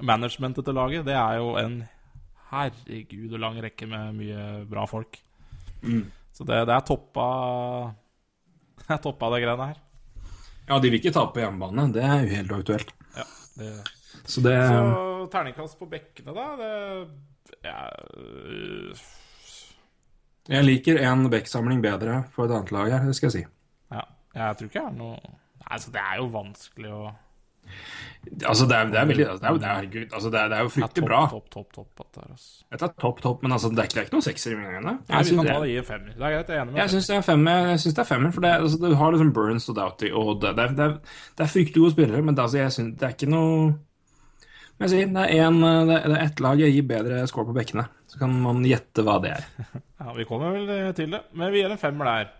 managementet til laget. Det er jo en herregud lang rekke med mye bra folk. Mm. Så det, det er toppa [laughs] Det er toppa, det greiene her. Ja, de vil ikke tape på hjemmebane. Det er jo helt aktuelt. Ja, det så det Så terningkast på bekkene, da? Det ja, øh, Jeg liker en bekksamling bedre for et annet lag her, det skal jeg si. Ja. Jeg tror ikke jeg har noe Altså, det er jo vanskelig å Altså, det er, det er veldig det er, det er, Gud, altså, det er, det er jo fryktelig bra. Topp, topp, topp, topp, det er, altså. Dette er topp, topp, men altså, det er ikke, er ikke noen sekser i mine øyne. Jeg, det en femmer. Det er greit, jeg er enig med jeg syns det er femmer, jeg synes det er femmer for det, altså, du har liksom Burns og Doughty, og det, det, er, det, er, det er fryktelig gode spillere, men det, altså, jeg synes, det er ikke noe Men jeg sier, det er, en, det er ett lag jeg gir bedre score på bekkene. Så kan man gjette hva det er. Ja, Vi kommer vel eh, til det, men vi gir en femmer der.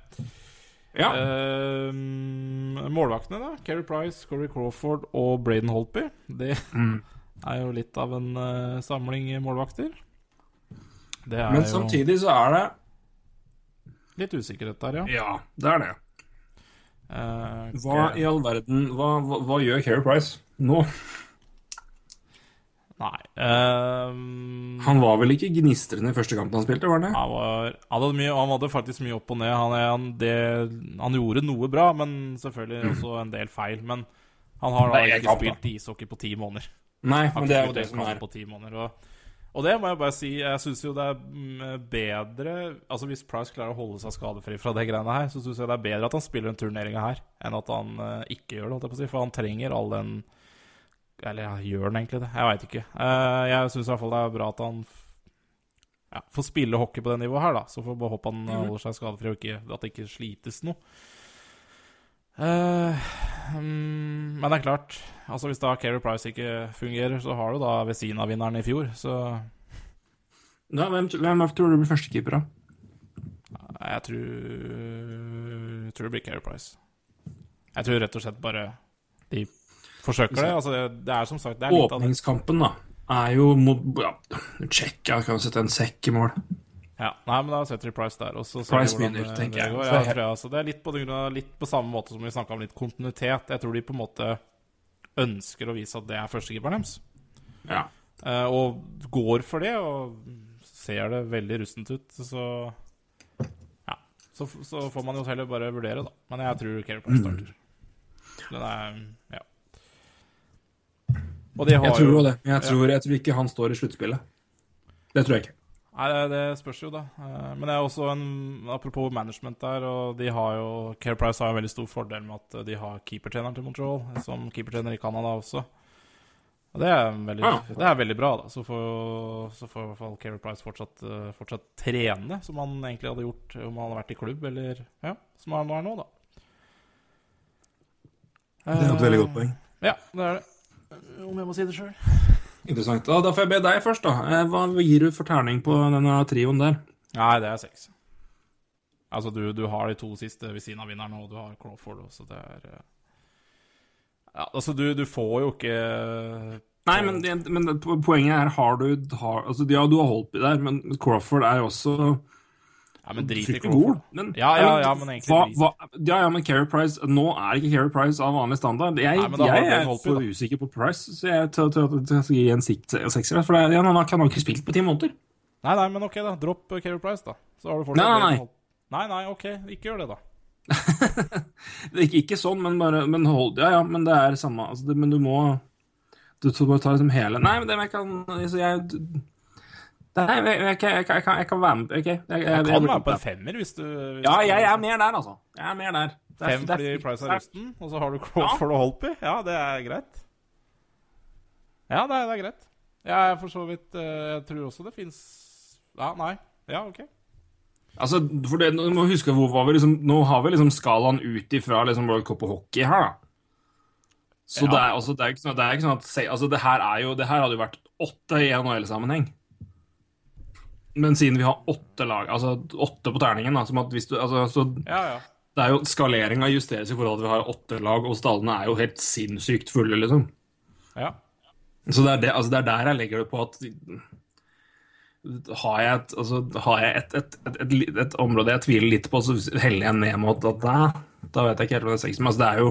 Ja. Uh, målvaktene, da? Keri Price, Corey Crawford og Braden Holtby. Det Mm. [laughs] er jo litt av en uh, samling målvakter. Det er Men samtidig så er det litt usikkerhet der, ja. Ja, det er det. Uh, Hva i all verden Hva, hva, hva gjør Keri Price nå? Nei Um, Han var vel ikke gnistrende i første kampen han spilte, var han det? han, var, han, hadde mye, han hadde faktisk mye opp og ned. Han, er- han, det, han gjorde noe bra, men selvfølgelig også en del feil. Men han har da ikke kamp, spilt ishockey på ti måneder. Nei, men det er jo det som er på ti måneder. Og, og det må jeg bare si, jeg syns jo det er mm, bedre Altså Hvis Price klarer å holde seg skadefri fra det greiene her, så syns jeg det er bedre at han spiller den turneringa her, enn at han eh, ikke gjør det, holdt jeg på å si. For han trenger all den Eller ja, gjør han egentlig det? Jeg veit ikke. Eh, jeg syns i hvert fall det er bra at han ja, får spille hockey på det nivået her, da. Så får vi bare håpe han eh, holder seg skadefri, og ikke, at det ikke slites noe. Uh, um, men det er klart, altså hvis da Keri Price ikke fungerer, så har du da Vesina-vinneren i fjor, så ja, hvem, hvem tror du blir førstekeeper, da? jeg tror Jeg tror det blir Keri Price. Jeg tror rett og slett bare de forsøker det. Altså, det, er som sagt det er litt. Åpningskampen, da, er jo mot ja, Tsjekkia kan sette en sekk i mål. Ja, nei, men da setter de Price der. Også, så Price begynner, tenker jeg. Ja, jeg- tror altså. Det er litt på, av, litt på samme måte som vi snakka om litt kontinuitet. Jeg tror de på en måte ønsker å vise at det er førstekeeperen deres. Ja. Uh, og går for det, og ser det veldig rustent ut, så Ja. Så, så får man jo heller bare vurdere, da. Men jeg tror Keri Price starter. Den er Ja. Og de har Jeg tror jo det. Jeg tror, jeg tror ikke han står i sluttspillet. Det tror jeg ikke. Nei, det, det spørs jo, da. Eh, Men det er også en Apropos management der, og de har jo Care Price har en veldig stor fordel med at de har keepertreneren til Montreal, som keepertrener i Canada også. Og det er veldig, Ja. det er veldig bra, da. Så får, så får i hvert fall Care Price fortsatt, eh, fortsatt trene, som han egentlig hadde gjort om han hadde vært i klubb, eller ja, som han er nå, da. Det er et veldig godt poeng. Ja, det er det. Om jeg må si det sjøl. Interessant. Da, da får jeg be deg først, da. Eh, Hva gir du for terning på denne trioen der? Nei, det er seks. Altså, du, du har de to siste ved siden av vinneren, og du har Crawford så det er eh, Ja, altså, du, du får jo ikke Nei, men, men poenget er har du har, altså, Ja, du har Holtby der, men Crawford er jo også Ja, men drit i. Crawford. Men, Ja, ja, ja, men egentlig hva, hva, Ja, ja, men Carey Price Nå er ikke Carey Price av vanlig standard. Jeg, Nei, jeg er for usikker på Price, så jeg jeg skal gi en sikt- sekser. For det, han har han har ikke spilt på ti måneder. Nei, nei, men ok, da. Dropp Carey Price, da. Så har du fortsatt Nei, nei, nei. Nei, ok. Ikke gjør det, da. Det [laughs] er ikke, ikke sånn, men bare men hold, Ja, ja, men det er samme altså, det, Men du må Du tror bare ta liksom hele Nei, men det jeg kan altså, jeg, Nei, jeg, jeg, jeg, jeg, jeg, kan, jeg kan være med Okay. jeg, jeg, Jeg jeg, kan være på en femmer hvis du hvis Ja, jeg er mer der, altså. Jeg er mer der. Er- Fem er fordi Price er rusten, og så har du Crawford og Holpy? Ja, det er greit. Ja, det er, det er greit. Jeg er for så vidt eh, Jeg tror også det fins Ja, nei. Ja, OK. Altså, for det, du må huske hvor var vi liksom, Nå har vi liksom skalaen ut ifra liksom World Cup og hockey her, da. Så det, er, altså, det, er ikke sånn, det er ikke sånn at altså, det her er jo Det her hadde jo vært åtte i NHL-sammenheng. Men siden vi har åtte lag, altså åtte på terningen, da, som at hvis du altså, så Ja, ja. det er jo Skaleringa justeres i forhold til at vi har åtte lag, og stallene er jo helt sinnssykt fulle, liksom. ja. Så det er, det, altså det er der jeg legger det på at Har jeg et, altså, har jeg et, et, et, område jeg tviler litt på, så heller jeg ned mot at da, da vet jeg ikke helt hva det er men altså, det er jo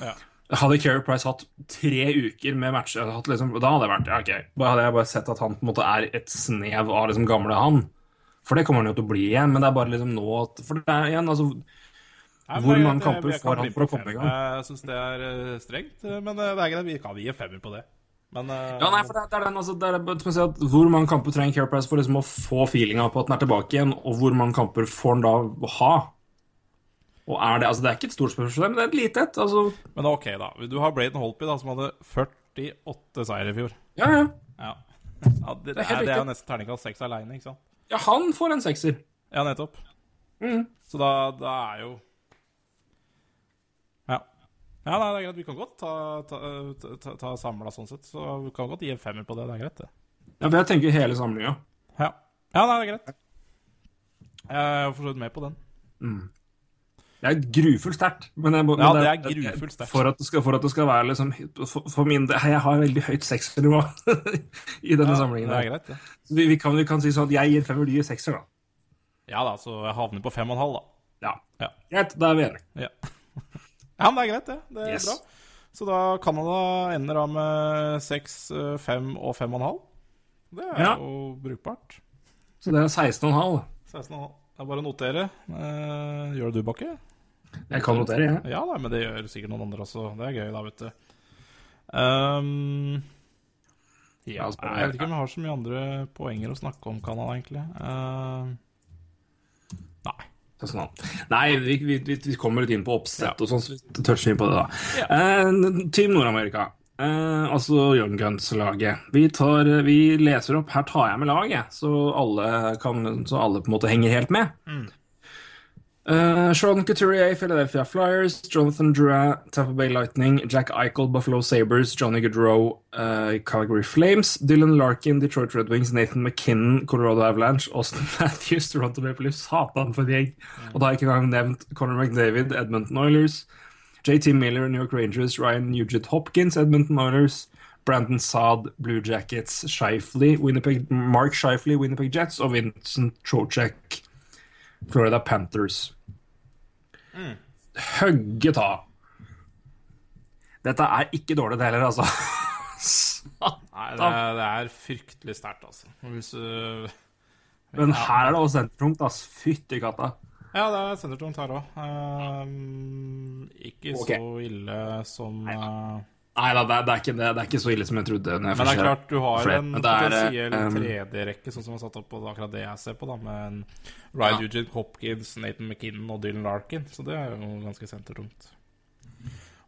Ja. Hadde Keri Price hatt tre uker med matcher, hatt liksom, da hadde jeg vært ja, ok. Da hadde jeg bare sett at han på en måte er et snev av liksom gamle han. For det kommer han jo til å bli igjen, men det er bare liksom nå at For det er igjen, altså Nei, Hvor mange kamper får han for å komme i gang? Jeg syns det er eh, strengt, men eh, det er greit. Vi kan gi femmer på det. Men eh, Ja, nei, for det, er den, altså, det er, at Hvor mange kamper trenger Care Price for liksom å få feelinga på at den er tilbake igjen, og hvor mange kamper får han da å ha? Og er det, altså det er ikke et stort spørsmål, men det er et lite et. Altså, Men ok, da. Du har Braden Holpy, da, som hadde 48 seier i fjor. ja, ja. Ja, [laughs] ja det, det, er det er jo nesten terningkast seks aleine, ikke sant? ja, han får en sekser. Ja, nettopp. Mm. Så da, da er jo Ja. Ja, nei, det er greit. Vi kan godt ta, ta, ta, ta, ta samla sånn sett. Så vi kan godt gi en femmer på det. Det er greit, det. Ja, for jeg tenker hele samlinga. Ja, ja nei, det er greit. Jeg er for så vidt med på den. Det er grufullt sterkt. Men, jeg men Ja, det er grufullt sterkt. For at det skal, for at det skal være liksom For, for min del Jeg har veldig høyt seksernivå [laughs] i denne samlingen. Det er greit, ja. Vi, vi, kan, vi kan si sånn at jeg gir femmer, du gir sekser, da. Ja da, så jeg havner på fem og en halv, da. Ja. Ja. Greit, da er vi enige. Ja. [laughs] ja, men det er greit, det. Det er Yes. bra. Så da Canada ender da med seks, eh, fem og fem og en halv. Det er Ja. jo brukbart. Så det er 16,5. 16 og en halv. Det er bare å notere. Eh, gjør det du, Bakke? Jeg kan notere, jeg. Ja da, men det gjør sikkert noen andre også. Det er gøy, da, vet du. Um, ja, altså, jeg vet ikke om jeg har så mye andre poenger å snakke om Canada, egentlig. Uh, nei. Sånn. Nei, vi, vi, vi, vi kommer litt inn på oppsett Ja. og sånn, så vi toucher inn på det, da. Ja. Eh, Team Nord-Amerika, Uh, altså Young Guns-laget. Vi, vi leser opp Her tar jeg med laget, så alle, kan, så alle på en måte henger helt med. Uh, Sean Couturier, Philadelphia Flyers. Jonathan Drouin, Tampa Bay Lightning. Jack Eichel, Buffalo Sabres. Johnny Gaudreau, uh, Calgary Flames. Dylan Larkin, Detroit Red Wings. Nathan McKinnon, Colorado Avalanche. Austin [laughs] Matthews, Toronto Maple Leafs. Satan for en gjeng! Og da har jeg ikke engang nevnt Conor McDavid, Edmonton Oilers. JT Miller, New York Rangers. Ryan Nugent Hopkins, Edmonton Oilers. Brandon Saad, Blue Jackets. Shifley, Winnipeg, Mark Shifley, Winnipeg Jets. Og Vincent Trocek, Florida Panthers. Høgge ta. Dette er ikke dårlig, det heller, altså. Nei, [laughs] det er, det er fryktelig sterkt, altså. Hvis du Men her er det også sentertungt, ass. Fytti katta. Ja, det er sentertungt her òg. ikke okay. så ille som eh, Nei da, det, det, er ikke så ille som jeg trodde. jeg Men det er klart, du har flere, en potensiell um, tredjerekke, sånn som er satt opp på akkurat det jeg ser på, da, med Ryan Ja. Eugene Hopkins, Nathan McKinnon og Dylan Larkin. Så det er jo ganske sentertungt.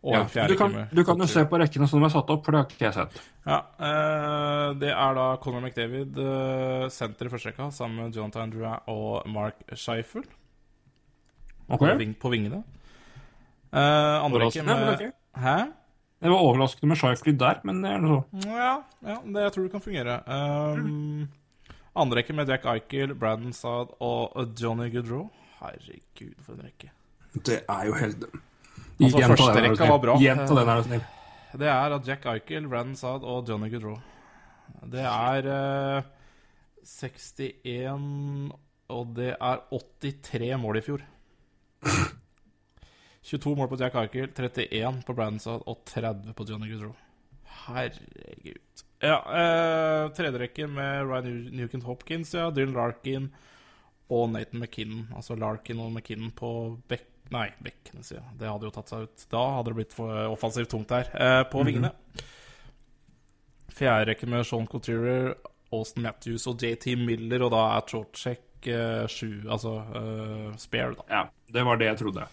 Ja. du, kan, du kan jo se på rekkene som de er satt opp, for det har ikke jeg sett. Ja, eh, det er da Conor McDavid, eh, senter i første rekka, sammen med Jonathan Drew og Mark Scheifel Okay. på, ving, på vingene. Eh, andre rekke med. Hæ? Det var overraskende med Shifley der, men det er noe så. Ja, ja, det jeg tror det kan fungere. Um, andre rekke med Jack Eichel, Brandon Saad og Johnny Goodrow. Herregud, for en rekke. Det er jo helt Altså, Gjenta første den, rekka var bra. Gjenta den, er du snill. Det er at Jack Eichel, Brandon Saad og Johnny Goodrow. Det er uh, 61 Og det er 83 mål i fjor. 22 mål på Jack Eichel, 31 på Brandon Saad og 30 på Johnny Goodrow. Herregud. Ja, eh, tredjerekken med Ryan Newkent Hopkins, ja, Dylan Larkin og Nathan McKinnon. Altså Larkin og McKinnon på bekk... Nei, bekkene, sier jeg. Det hadde jo tatt seg ut. Da hadde det blitt for offensivt tungt her. Eh, på vingene. Fjerde rekke med Sean Couturier, Austin Matthews og JT Miller, og da er Chorchek eh, sju, altså eh, spare, da. Ja, det var det jeg trodde.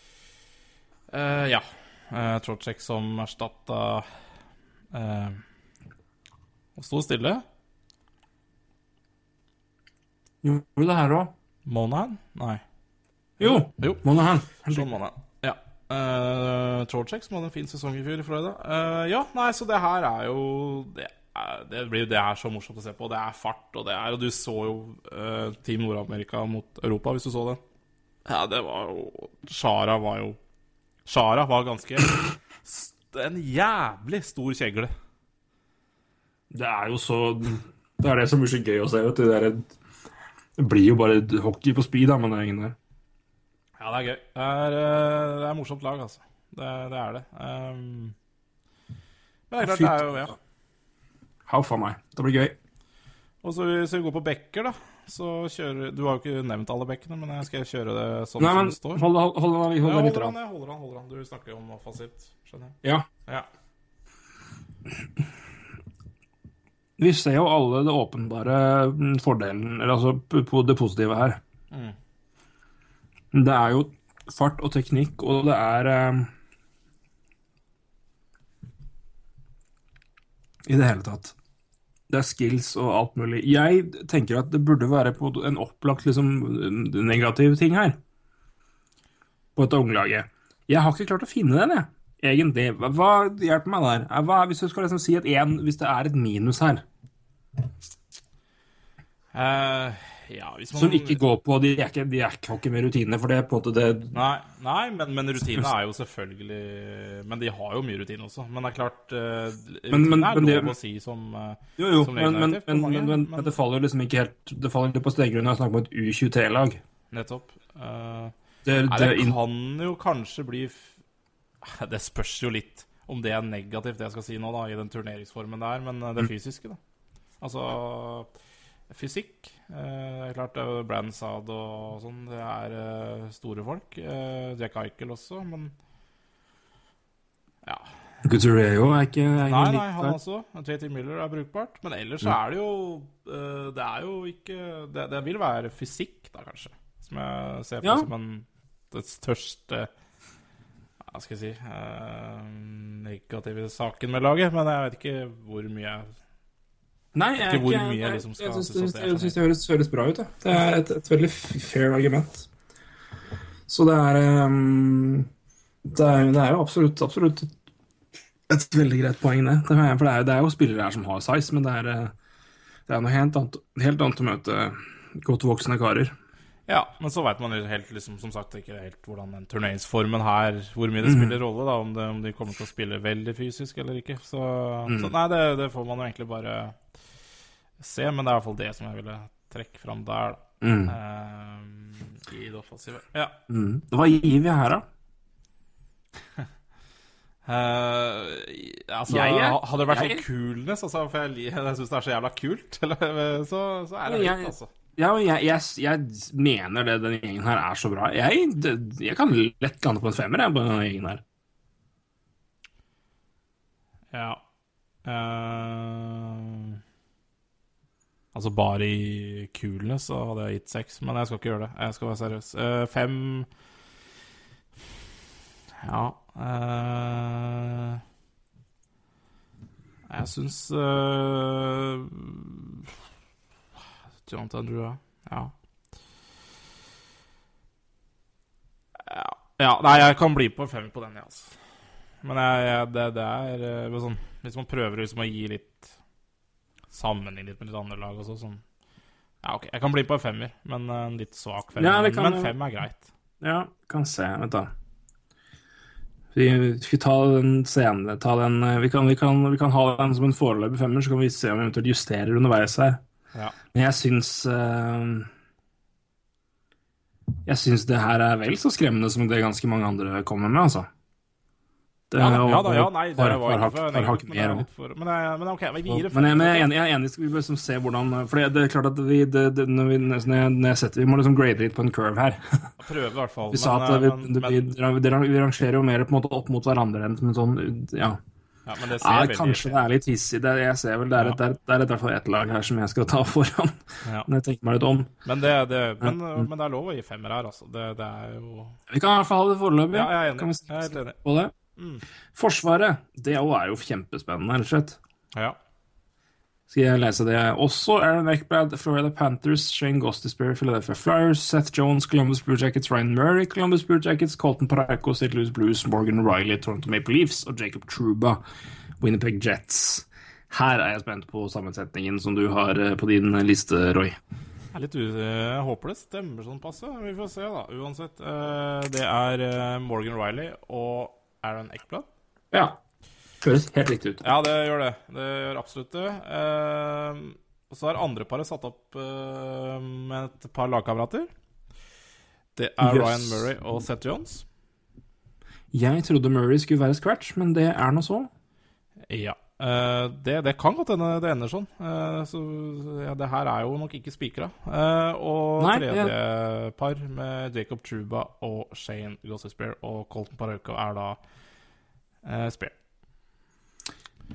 Eh, ja. Uh, Trocek som erstatta uh, Og sto stille. Gjorde det her òg. Monahan? Nei. Jo, Jo. Monahan. Sånn Monahan. Ja. Uh, Trocek som hadde en fin sesong i fjor i Florida. Uh, ja, nei, så det her er jo Det, er, det blir det er så morsomt å se på. Det er fart, og det er Og du så jo uh, Team Nord-Amerika mot Europa, hvis du så det. Ja, det var jo Shara var jo Shara var ganske En jævlig stor kjegle. Det er jo så Det er det som blir så gøy å se. Vet du. Det, er, det blir jo bare hockey på speed, da, men det er ingen der. Ja, det er gøy. Det er, eh, det er morsomt lag, altså. Det, det er det. Um, men det er klart, det er jo ja. Huff a meg. Det blir gøy. Og så hvis vi går på bekker, da, så kjører Du har jo ikke nevnt alle bekkene, men jeg skal kjøre det sånn Nei, som det står. hold, hold, hold, hold, hold, ja, holder han, jeg holder han, holder han. Du snakker jo om offensivt, skjønner jeg. Ja. Ja. Vi ser jo alle det åpenbare mm, fordelen, eller altså på det positive her. Mm. Det er jo fart og teknikk, og det er eh, I det hele tatt. Det er skills og alt mulig. Jeg tenker at det burde være på en opplagt liksom, negativ ting her. På dette unglaget. Jeg har ikke klart å finne den, jeg. Egentlig. Hva, hjelper meg der? Hva, hvis du skal liksom si at en, hvis det er et minus her, Eh, ja, man som ikke går på De er ikke, de er ikke, ikke med rutine, for det på en måte det Nei, nei men, men rutine er jo selvfølgelig Men de har jo mye rutine også. Men det er klart uh, Men- men- er det- lov å si som eh, Jo, jo, Som men, men, negativt men, mange, men, det faller jo liksom ikke helt Det faller ikke på steggrunn når jeg snakker om et U23-lag. Nettopp. Uh, Det, Nei, det, kan jo kanskje bli [laughs] Det spørs jo litt om det er negativt, det jeg skal si nå, da, i den turneringsformen det er, men eh, det fysiske, da. Altså Fysikk. Eh, det er klart det er jo og sånn. Det er eh, store folk. Eh, Jack Eichel også, men Ja. Guterreo er ikke er Nei, nei, han også. JT Miller er brukbart. Men ellers så er det jo eh, Det er jo ikke Det, det vil være fysikk, da, kanskje. Som jeg ser på Ja. som en, det største Hva skal jeg si eh, Negative saken med laget. Men jeg vet ikke hvor mye jeg Nei, jeg, ikke hvor ikke- mye jeg jeg, liksom skal jeg synes er jeg syns det høres, høres bra ut. Ja. Det er et, et veldig fair argument. Så det er um, Det er, det er jo absolutt, absolutt et veldig greit poeng, det. det er, for det er, det er jo spillere her som har size, men det er, eh, det er noe helt annet, helt annet å møte godt voksne karer. Ja, men så veit man helt, liksom, som sagt, ikke helt hvordan den turneringsformen her Hvor mye det spiller spiller rolle, da, om, om de kommer til å spille veldig fysisk eller ikke. Så, mm. så nei, det, det får man jo egentlig bare se, men det er i hvert fall det som jeg ville trekke fram der. Mm. uh, I det offensive. Ja. Mm. Hva gir vi her, da? Uh, [laughs] altså, Jeg jeg, hadde det vært jeg- sånn coolness, altså, for jeg, [laughs] jeg syns det er så jævla kult, [laughs] eller, så, så er det høyt, altså. Ja, jeg, jeg, jeg mener det denne gjengen her er så bra. Jeg, det, jeg kan lett lande på en femmer jeg, på denne gjengen her. Ja. Eh, altså bare i kulene så hadde jeg gitt seks, men jeg skal ikke gjøre det. Jeg skal være seriøs. Uh, fem Ja uh, Jeg syns uh, Jonathan Drua Ja. ja. Ja, nei, jeg kan bli på fem på den, jeg, altså. Men jeg, jeg, det, det er eh, sånn Hvis man prøver liksom å gi litt Sammenligne litt med litt andre lag også, sånn Ja, OK, jeg kan bli på en femmer, men eh, en litt svak femmer. Ja, kan men fem er greit. Ja, kan se. Vent, da. Vi skal ta den senere. Ta den, eh, vi, kan, vi, kan, vi kan ha den som en foreløpig femmer, så kan vi se om vi eventuelt justerer underveis her. Ja. Men jeg syns uh, Jeg syns det her er vel så skremmende som det ganske mange andre kommer med, altså. Ja, da, ja, da, ja, nei, det var men, for, men, jeg, OK, vi gir det Men men jeg er enig, jeg er enig vi bare liksom se hvordan For det, er klart at vi, det, det, når vi, når jeg, setter, vi må liksom grade litt på en curve her. Prøve, i hvert fall. [laughs] Vi sa at eh, vi, rangerer jo mer på en måte opp mot hverandre enn som en sånn Ja. ja, men det ser Ja, kanskje det er litt hissig. Det, jeg ser vel det er, et, det er lag her som jeg skal ta [laughs] foran. Ja. Når jeg tenker meg litt om. Men det, det, men, men er lov å gi femmer her, altså. Det, det er jo Vi kan i hvert fall ha det foreløpig. Ja, jeg er Kan vi enig. på det? Mm. Forsvaret, det òg er jo kjempespennende, rett og slett. Ja. Skal jeg lese det? Også Aaron Eckblad, Florida Panthers, Shane Gostisbehere, Philadelphia Flyers, Seth Jones, Columbus Blue Jackets, Ryan Murray, Columbus Blue Jackets, Colton Parayko, St. Louis Blues, Morgan Riley, Toronto Maple Leafs og Jacob Truba, Winnipeg Jets. Her er jeg spent på sammensetningen som du har eh, på din liste, Roy. Jeg, litt jeg håper det stemmer sånn passe. Vi får se, da. Uansett. Eh, det er eh, Morgan Riley og Aaron Eckblad. Ja. Høres helt riktig ut. Ja, det gjør det. Det gjør absolutt det. Eh, og så har andreparet satt opp eh, med et par lagkamerater. Det er Yes. Ryan Murray og Seth Jones. Jeg trodde Murray skulle være scratch, men det er nå så. Ja. Eh, det, det kan godt hende det ender sånn. Uh, så ja, det her er jo nok ikke spikra. Uh, og Nei, tredje par med Jacob Truba og Shane Gossespear og Colton Parauko er da uh, Spear.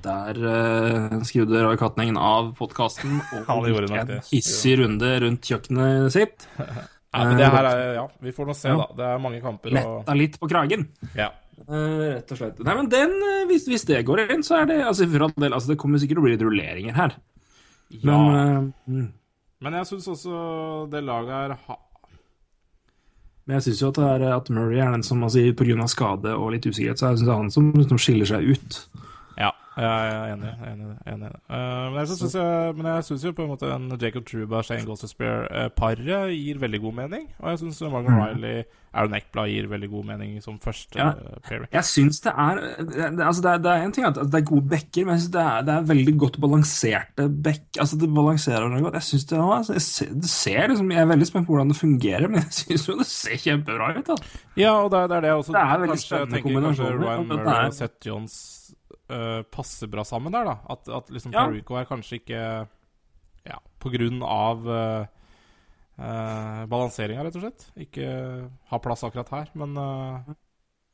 Der uh, skrudde Roy Katningen av podkasten [laughs] og gikk en hissig runde rundt kjøkkenet sitt. [laughs] Nei, men det her er Ja, vi får nå se, Ja. da. Det er mange kamper og Letta litt på kragen. Ja. Eh, rett og slett. Nei, men den, eh, hvis, hvis det går inn, så er det altså, for all del, altså, Det kommer sikkert til å bli litt rulleringer her. ja. Men uh, mm. Men jeg syns også det laget her ha... Men jeg syns jo at, det er, at Murray er den som altså, pga. skade og litt usikkerhet, så er det han som, som skiller seg ut. Ja, jeg er enig. Enig, enig. Uh. Eh, men jeg syns jeg, men jeg synes jo på en måte en Jacob Truba, Shane Gossespear-paret gir veldig god mening. Og jeg syns Morgan Riley, Aaron Eckblad gir veldig god mening som første Ja. eh, pairing. Jeg syns det er altså det, er, det er en ting at det er gode backer, men jeg synes det er, det er veldig godt balanserte back. Altså det balanserer det godt. Jeg synes det, altså, jeg ser, det ser liksom Jeg er veldig spent på hvordan det fungerer, men jeg syns jo det ser kjempebra ut. Da. Ja, og det, det er det også Det er veldig kanskje spennende kombinasjoner, Ryan Murray og Seth Jones eh, passer bra sammen der, da. At, at liksom Ja. Parrico er kanskje ikke Ja, på grunn av uh, balanseringa, rett og slett. Ikke ha plass akkurat her, men uh,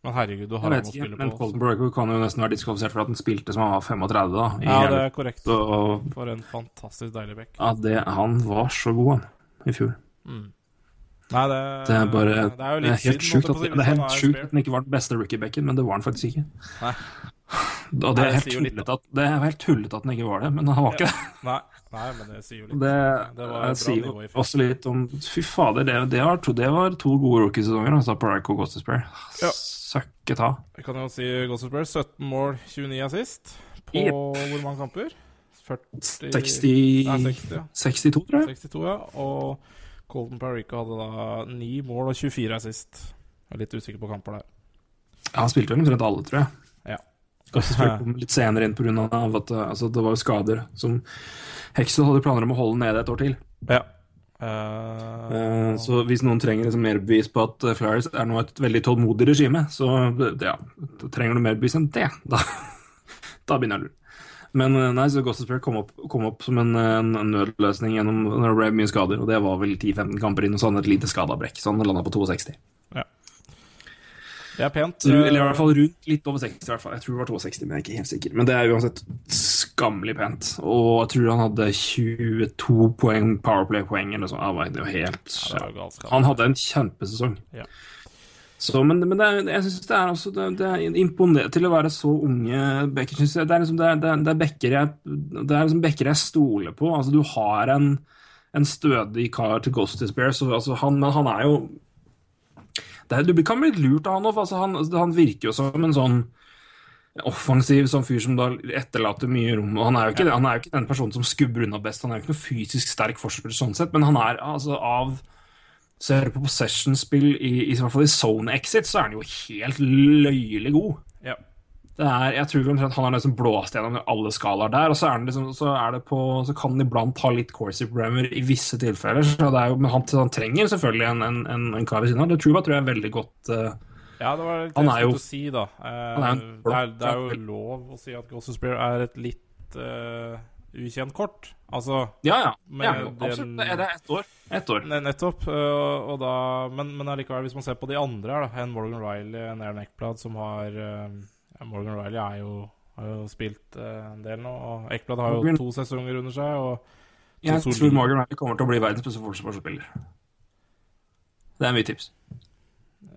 Men herregud, du har ham å spille spille men på. Colton Breaker kan jo nesten være diskvalifisert for at han spilte som han var 35, da. i Ja, det er korrekt. Så For en fantastisk deilig back. ja, det, han var så god, han, i fjor. Mm. Nei, det, Det er bare det er det er helt sjukt at, det er helt sjukt at den ikke var den beste rookie-backen, men det var den faktisk ikke. Nei. Og det er helt tullete at, det er helt tullete at den ikke var det, men han var ikke det. Nei, nei, men det sier jo litt. Det, Det var sier jo også litt om Fy fader, det, det, var, to, det var to gode rookiesesonger, altså, Parayko og Gossespear. Ja. Søkke ta. Jeg kan jo si Gossespear. 17 mål, 29 assist. På Yep. hvor mange kamper? 40 60, Nei, 60, ja. 62, tror jeg. 62, ja. Og Colton Parica hadde da ni mål og 24 assist. Jeg er litt usikker på kamper der. Ja, han spilte vel omtrent alle, tror jeg. Ja. Kanskje spilte han litt senere inn pga. at uh, altså, det var jo skader som Hexel hadde planer om å holde nede et år til. Ja. Uh, så hvis noen trenger liksom mer bevis på at eh, Flyers er nå et veldig tålmodig regime, så eh, ja, trenger du mer bevis enn det, da, [laughs] da begynner jeg å lure. Men eh, nei, så Gossespear kom, opp- kom opp som en, en, en nødløsning gjennom når det ble mye skader, og det var vel 10-15 kamper inn, og så hadde han et lite skadabrekk, så han landa på 62. Det er pent. Eller i hvert fall rundt litt over 60, i hvert fall. Jeg tror det var 62, men jeg er ikke helt sikker. Men det er uansett skammelig pent. Og jeg tror han hadde 22 poeng Powerplay-poeng eller noe sånt. Ja, Det var helt Ja. Han hadde en kjempesesong. Ja. Så, men, men det er, jeg syns det er også det, det er imponerende til å være så unge jeg. Det er liksom det er, det er, det er jeg liksom jeg stoler på. Altså, du har en, en stødig kar til Ghost så, altså, han, men han er jo det er, Du kan bli lurt av han òg, altså, han, han virker jo som en sånn offensiv sånn fyr som da etterlater mye rom. og Han er jo ikke, han er jo ikke den personen som skubber unna best, han er jo ikke noe fysisk sterk forsvarsspiller sånn sett, men han er altså av Ser du på possession-spill, i, i, hvert fall i zone exit, så er han jo helt løyelig god. Ja. Det er, jeg tror omtrent han har liksom blåst gjennom alle skalaer der, og så, liksom, så, det på, så kan han iblant ha litt corsi-programmer i visse tilfeller. Så det er jo, men han, han trenger selvfølgelig en, en, en, en kar ved siden av. Det tror jeg, tror jeg er veldig godt uh, Ja, det var det jeg skulle si, da. Eh, er det, er, det er jo lov å si at Gossip Spear er et litt eh, ukjent kort. Altså Ja, ja. Med ja absolutt. Det er det ett år. Ett år. ne- Nettopp. og da, men, men allikevel, hvis man ser på de andre, her, da, en Morgan Riley, en Aaron Eckblad, som har ja, Morgan Riley er jo, har jo spilt en del nå, og Eckblad har jo Morgan- to sesonger under seg. Og Jeg solid. tror Morgan Riley kommer til å bli verdens beste forsvarsspiller. Det er mye tips.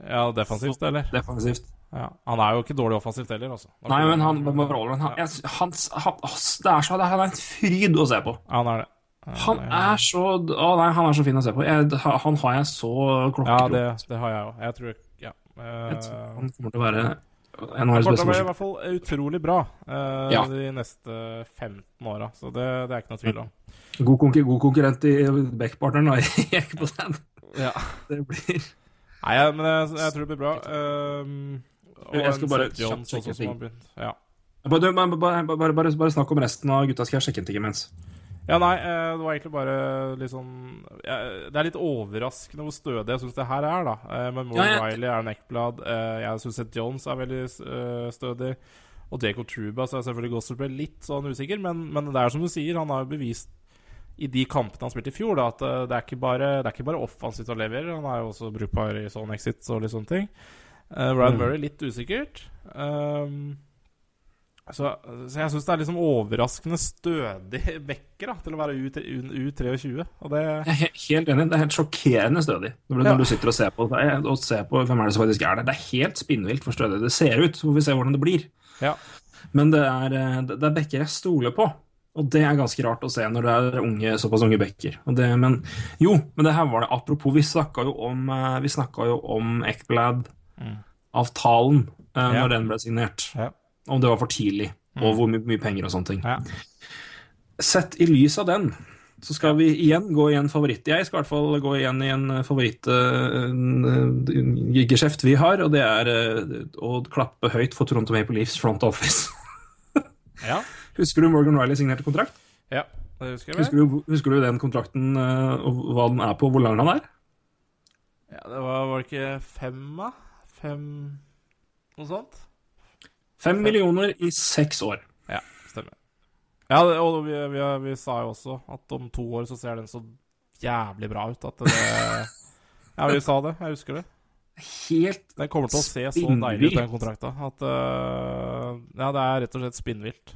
ja, defensivt, eller? Defensivt. Ja. Han er jo ikke dårlig offensivt heller, altså. Nei, men han, han, han, jeg, han, han Det er så Han er en fryd å se på. Han er det. Han er så Å nei, han er så fin å se på. Jeg, han har jeg så Ja, det, det har jeg òg. Jeg tror Ja. Jeg tror Eh, han kommer til å være Han NHLs beste å blir i hvert fall utrolig bra uh, Ja. de neste 15 åra, så det, det er ikke noe tvil om. God, konkur god konkurrent i backpartneren da, [laughs] i Ekposen. Ja. Det blir Nei, men jeg, jeg tror det blir bra. Og Jeg skal bare kjapt sjekke som ting. Ja. bare, bare, bare, bare, snakk om resten av gutta, skal jeg sjekke en ting imens. ja, nei, eh, det var egentlig bare litt sånn Det er litt overraskende hvor stødig jeg syns det her er, da. Eh, Men Moore Ja, ja. Riley er en Eckblad. eh, Jeg syns Seth Jones er veldig eh, stødig. Og Jacob Truba så er selvfølgelig Gossip litt sånn usikker, men, men det er som du sier, han har jo bevist i de kampene han spilte i fjor, da, at det er ikke bare, det er ikke bare offensivt han leverer. Han er jo også brukbar i sånn exits og litt sånne ting. Eh, Ryan Mm. Murray litt usikkert. Um, så, så jeg syns det er liksom overraskende stødig bekker da, til å være U- U23. Og det Jeg er helt enig. Det er helt sjokkerende stødig når Ja. når du sitter og ser på det. Og ser på hvem er det som faktisk er der. Det er helt spinnvilt for stødig det ser ut. Så får vi se hvordan det blir. Ja. Men det er, eh, det det er bekker jeg stoler på. Og det er ganske rart å se når det er unge, såpass unge det, men jo, men det her var det apropos Vi snakka jo om, eh, vi jo om Ekblad-avtalen eh, Ja. når den ble signert. Ja. Om det var for tidlig, og hvor my mye penger og sånne ting. Ja. Sett i lys av den, så skal vi igjen gå i en favoritt. Jeg skal i hvert fall gå igjen i en favorittgeskjeft vi har, og det er uh, å klappe høyt for Toronto Maple Leafs front office. [laughs] ja. Husker du Morgan Riley signerte kontrakt? ja. Det husker jeg Husker du, husker du den kontrakten, uh, hva den er på, hvor lang den er? Ja, det var, var det ikke fem, da? Fem Noe sånt? Fem millioner i seks år. Ja, stemmer. Ja, det, og vi, vi, vi sa jo også at om to år så ser den så jævlig bra ut at det [laughs] Ja, vi sa det. Jeg husker det. Helt Den kommer til å se så deilig ut, den kontrakta. At uh, Ja, det er rett og slett spinnvilt.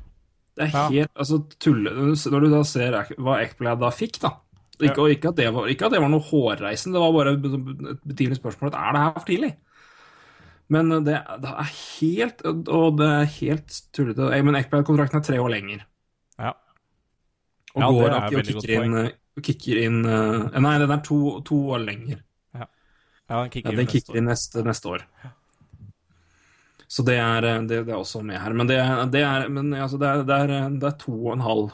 Det er Ja. helt altså, tulle... Når du da ser hva Ekblad da fikk, da ikke, Ja. Og ikke at, det var, ikke at det var noe hårreisende, det var bare et betimelig spørsmål er det her for tidlig. Men det, det er helt Og det er helt tullete. Jeg Men Ekblad-kontrakten er tre år lenger. Ja. Og Ja, går at de veldig kicker inn, eh, kicker inn eh, Nei, den er to, to år lenger. Ja, den kicker Ja, inn den kicker år. inn neste, neste år. Så det er, eh, det, det er også med her. Men det, det, er, men, altså, det, er, er to og en halv.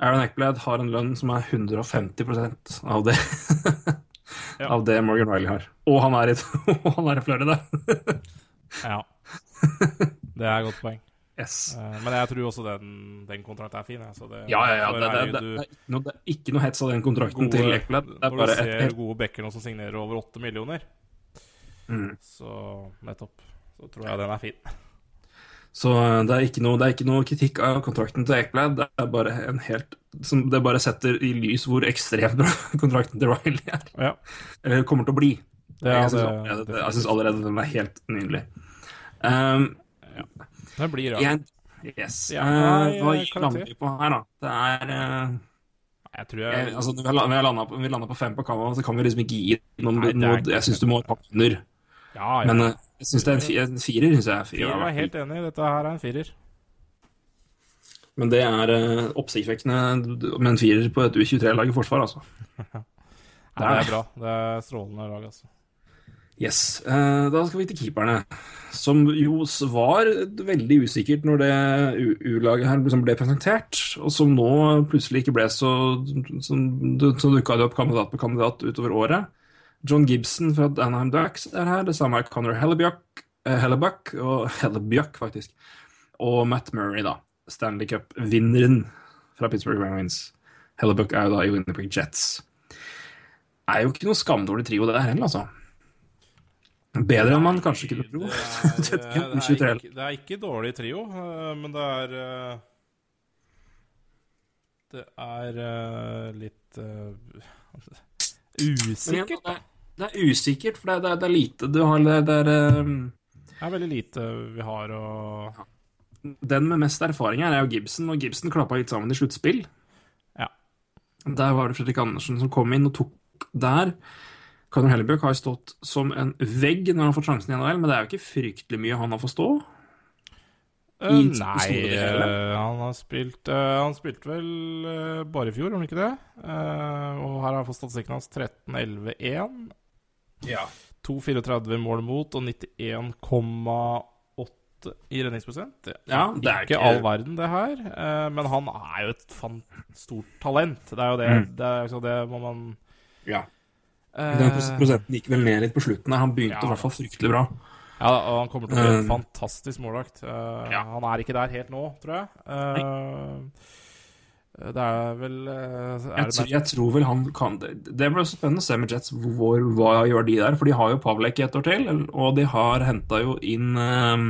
Aaron Eckblad har en lønn som er 150% av det [laughs] Ja. av det Morgan Riley har. Og han er i, [laughs] han er i Florida. [laughs] Ja. Det er et godt poeng. Yes. Eh, Men jeg tror også den, den kontrakten er fin. jeg, Så det, Ja, ja, ja. Det, det, det, du- er noe, det er ikke noe hets av den kontrakten gode- til er Når du ser et, gode backer nå som signerer over åtte millioner, mm. så nettopp. Så tror jeg den er fin. Så eh, det er, ikke noe, det er ikke noe kritikk av kontrakten til Ekblad. Det er bare en helt som Det bare setter i lys hvor ekstremt bra [laughs] kontrakten til Riley er. Ja. Eller kommer til å bli. Ja, jeg syns allerede, den er helt nydelig. Um, Den blir ja. yes. Ja, Eh, nei, hva lander vi på her, da? Det er uh, Jeg tror jeg, jeg, altså, vi landa på, på fem på Kava, så kan vi liksom ikke gi noen Nei, er noe, Jeg syns du må pakke under. Ja, ja. Men eh, jeg syns det er en, en firer. Synes jeg er Firer firer, er helt enig. Dette her er en firer. Men det er uh, oppsiktsvekkende med en firer på et U23-lag i forsvar, altså. [laughs] Det det er bra. Det er strålende lag, altså. Yes. Eh, da skal vi til keeperne, som jo var veldig usikkert når det U-laget her liksom ble presentert, og som nå plutselig ikke ble så som, Så dukka det opp kandidat på kandidat utover året. John Gibson fra Anaheim Ducks er her. Det samme er Connor Hellebuck, eh, Hellebuck og [laughs] Hellebuck, faktisk. Og Matt Murray, da. Stanley Cup-vinneren fra Pittsburgh Penguins. Hellebuck er jo da i Winnipeg Jets. Det Er jo ikke noe skamdårlig trio, det der heller, altså. Bedre enn man kanskje kunne tro. Det [laughs] det, det, det er ikke dårlig trio, eh, men det er eh, Det er litt usikkert. er, det er usikkert, for det det det er lite du har det, det er, um, Det er veldig lite vi har å Den med mest erfaring her er jo Gibson, og Gibson klappa litt sammen i sluttspill. Ja. Der var det Fredrik Andersen som kom inn og tok der. Conor Hellebjørk har stått som en vegg når han har fått sjansen i NHL, men det er jo ikke fryktelig mye han har fått stå. Uh, nei, uh, han har spilt uh, Han spilte vel bare i fjor, om ikke det? Og her har han fått statistikken hans 13-11-1. Ja. 2,34 mål mot og 91,8 i redningsprosent. Det Ja, det er ikke ikke- all verden, det her. Eh, men han er jo et fan stort talent. Det er jo det. Mm. Det, er, så det må man ja. eh, Den prosenten gikk vel ned litt på slutten. Han begynte Ja. i hvert fall fryktelig bra. Ja, og han kommer til å bli en Eh, fantastisk målvakt. Ja. Han er ikke der helt nå, tror jeg. Eh, det er vel eh, er Jeg, tror- jeg tror vel han kan Det det blir også spennende å se med Jets hvor, hva gjør de der. For de har jo Pavlek i et år til, og de har henta jo inn um,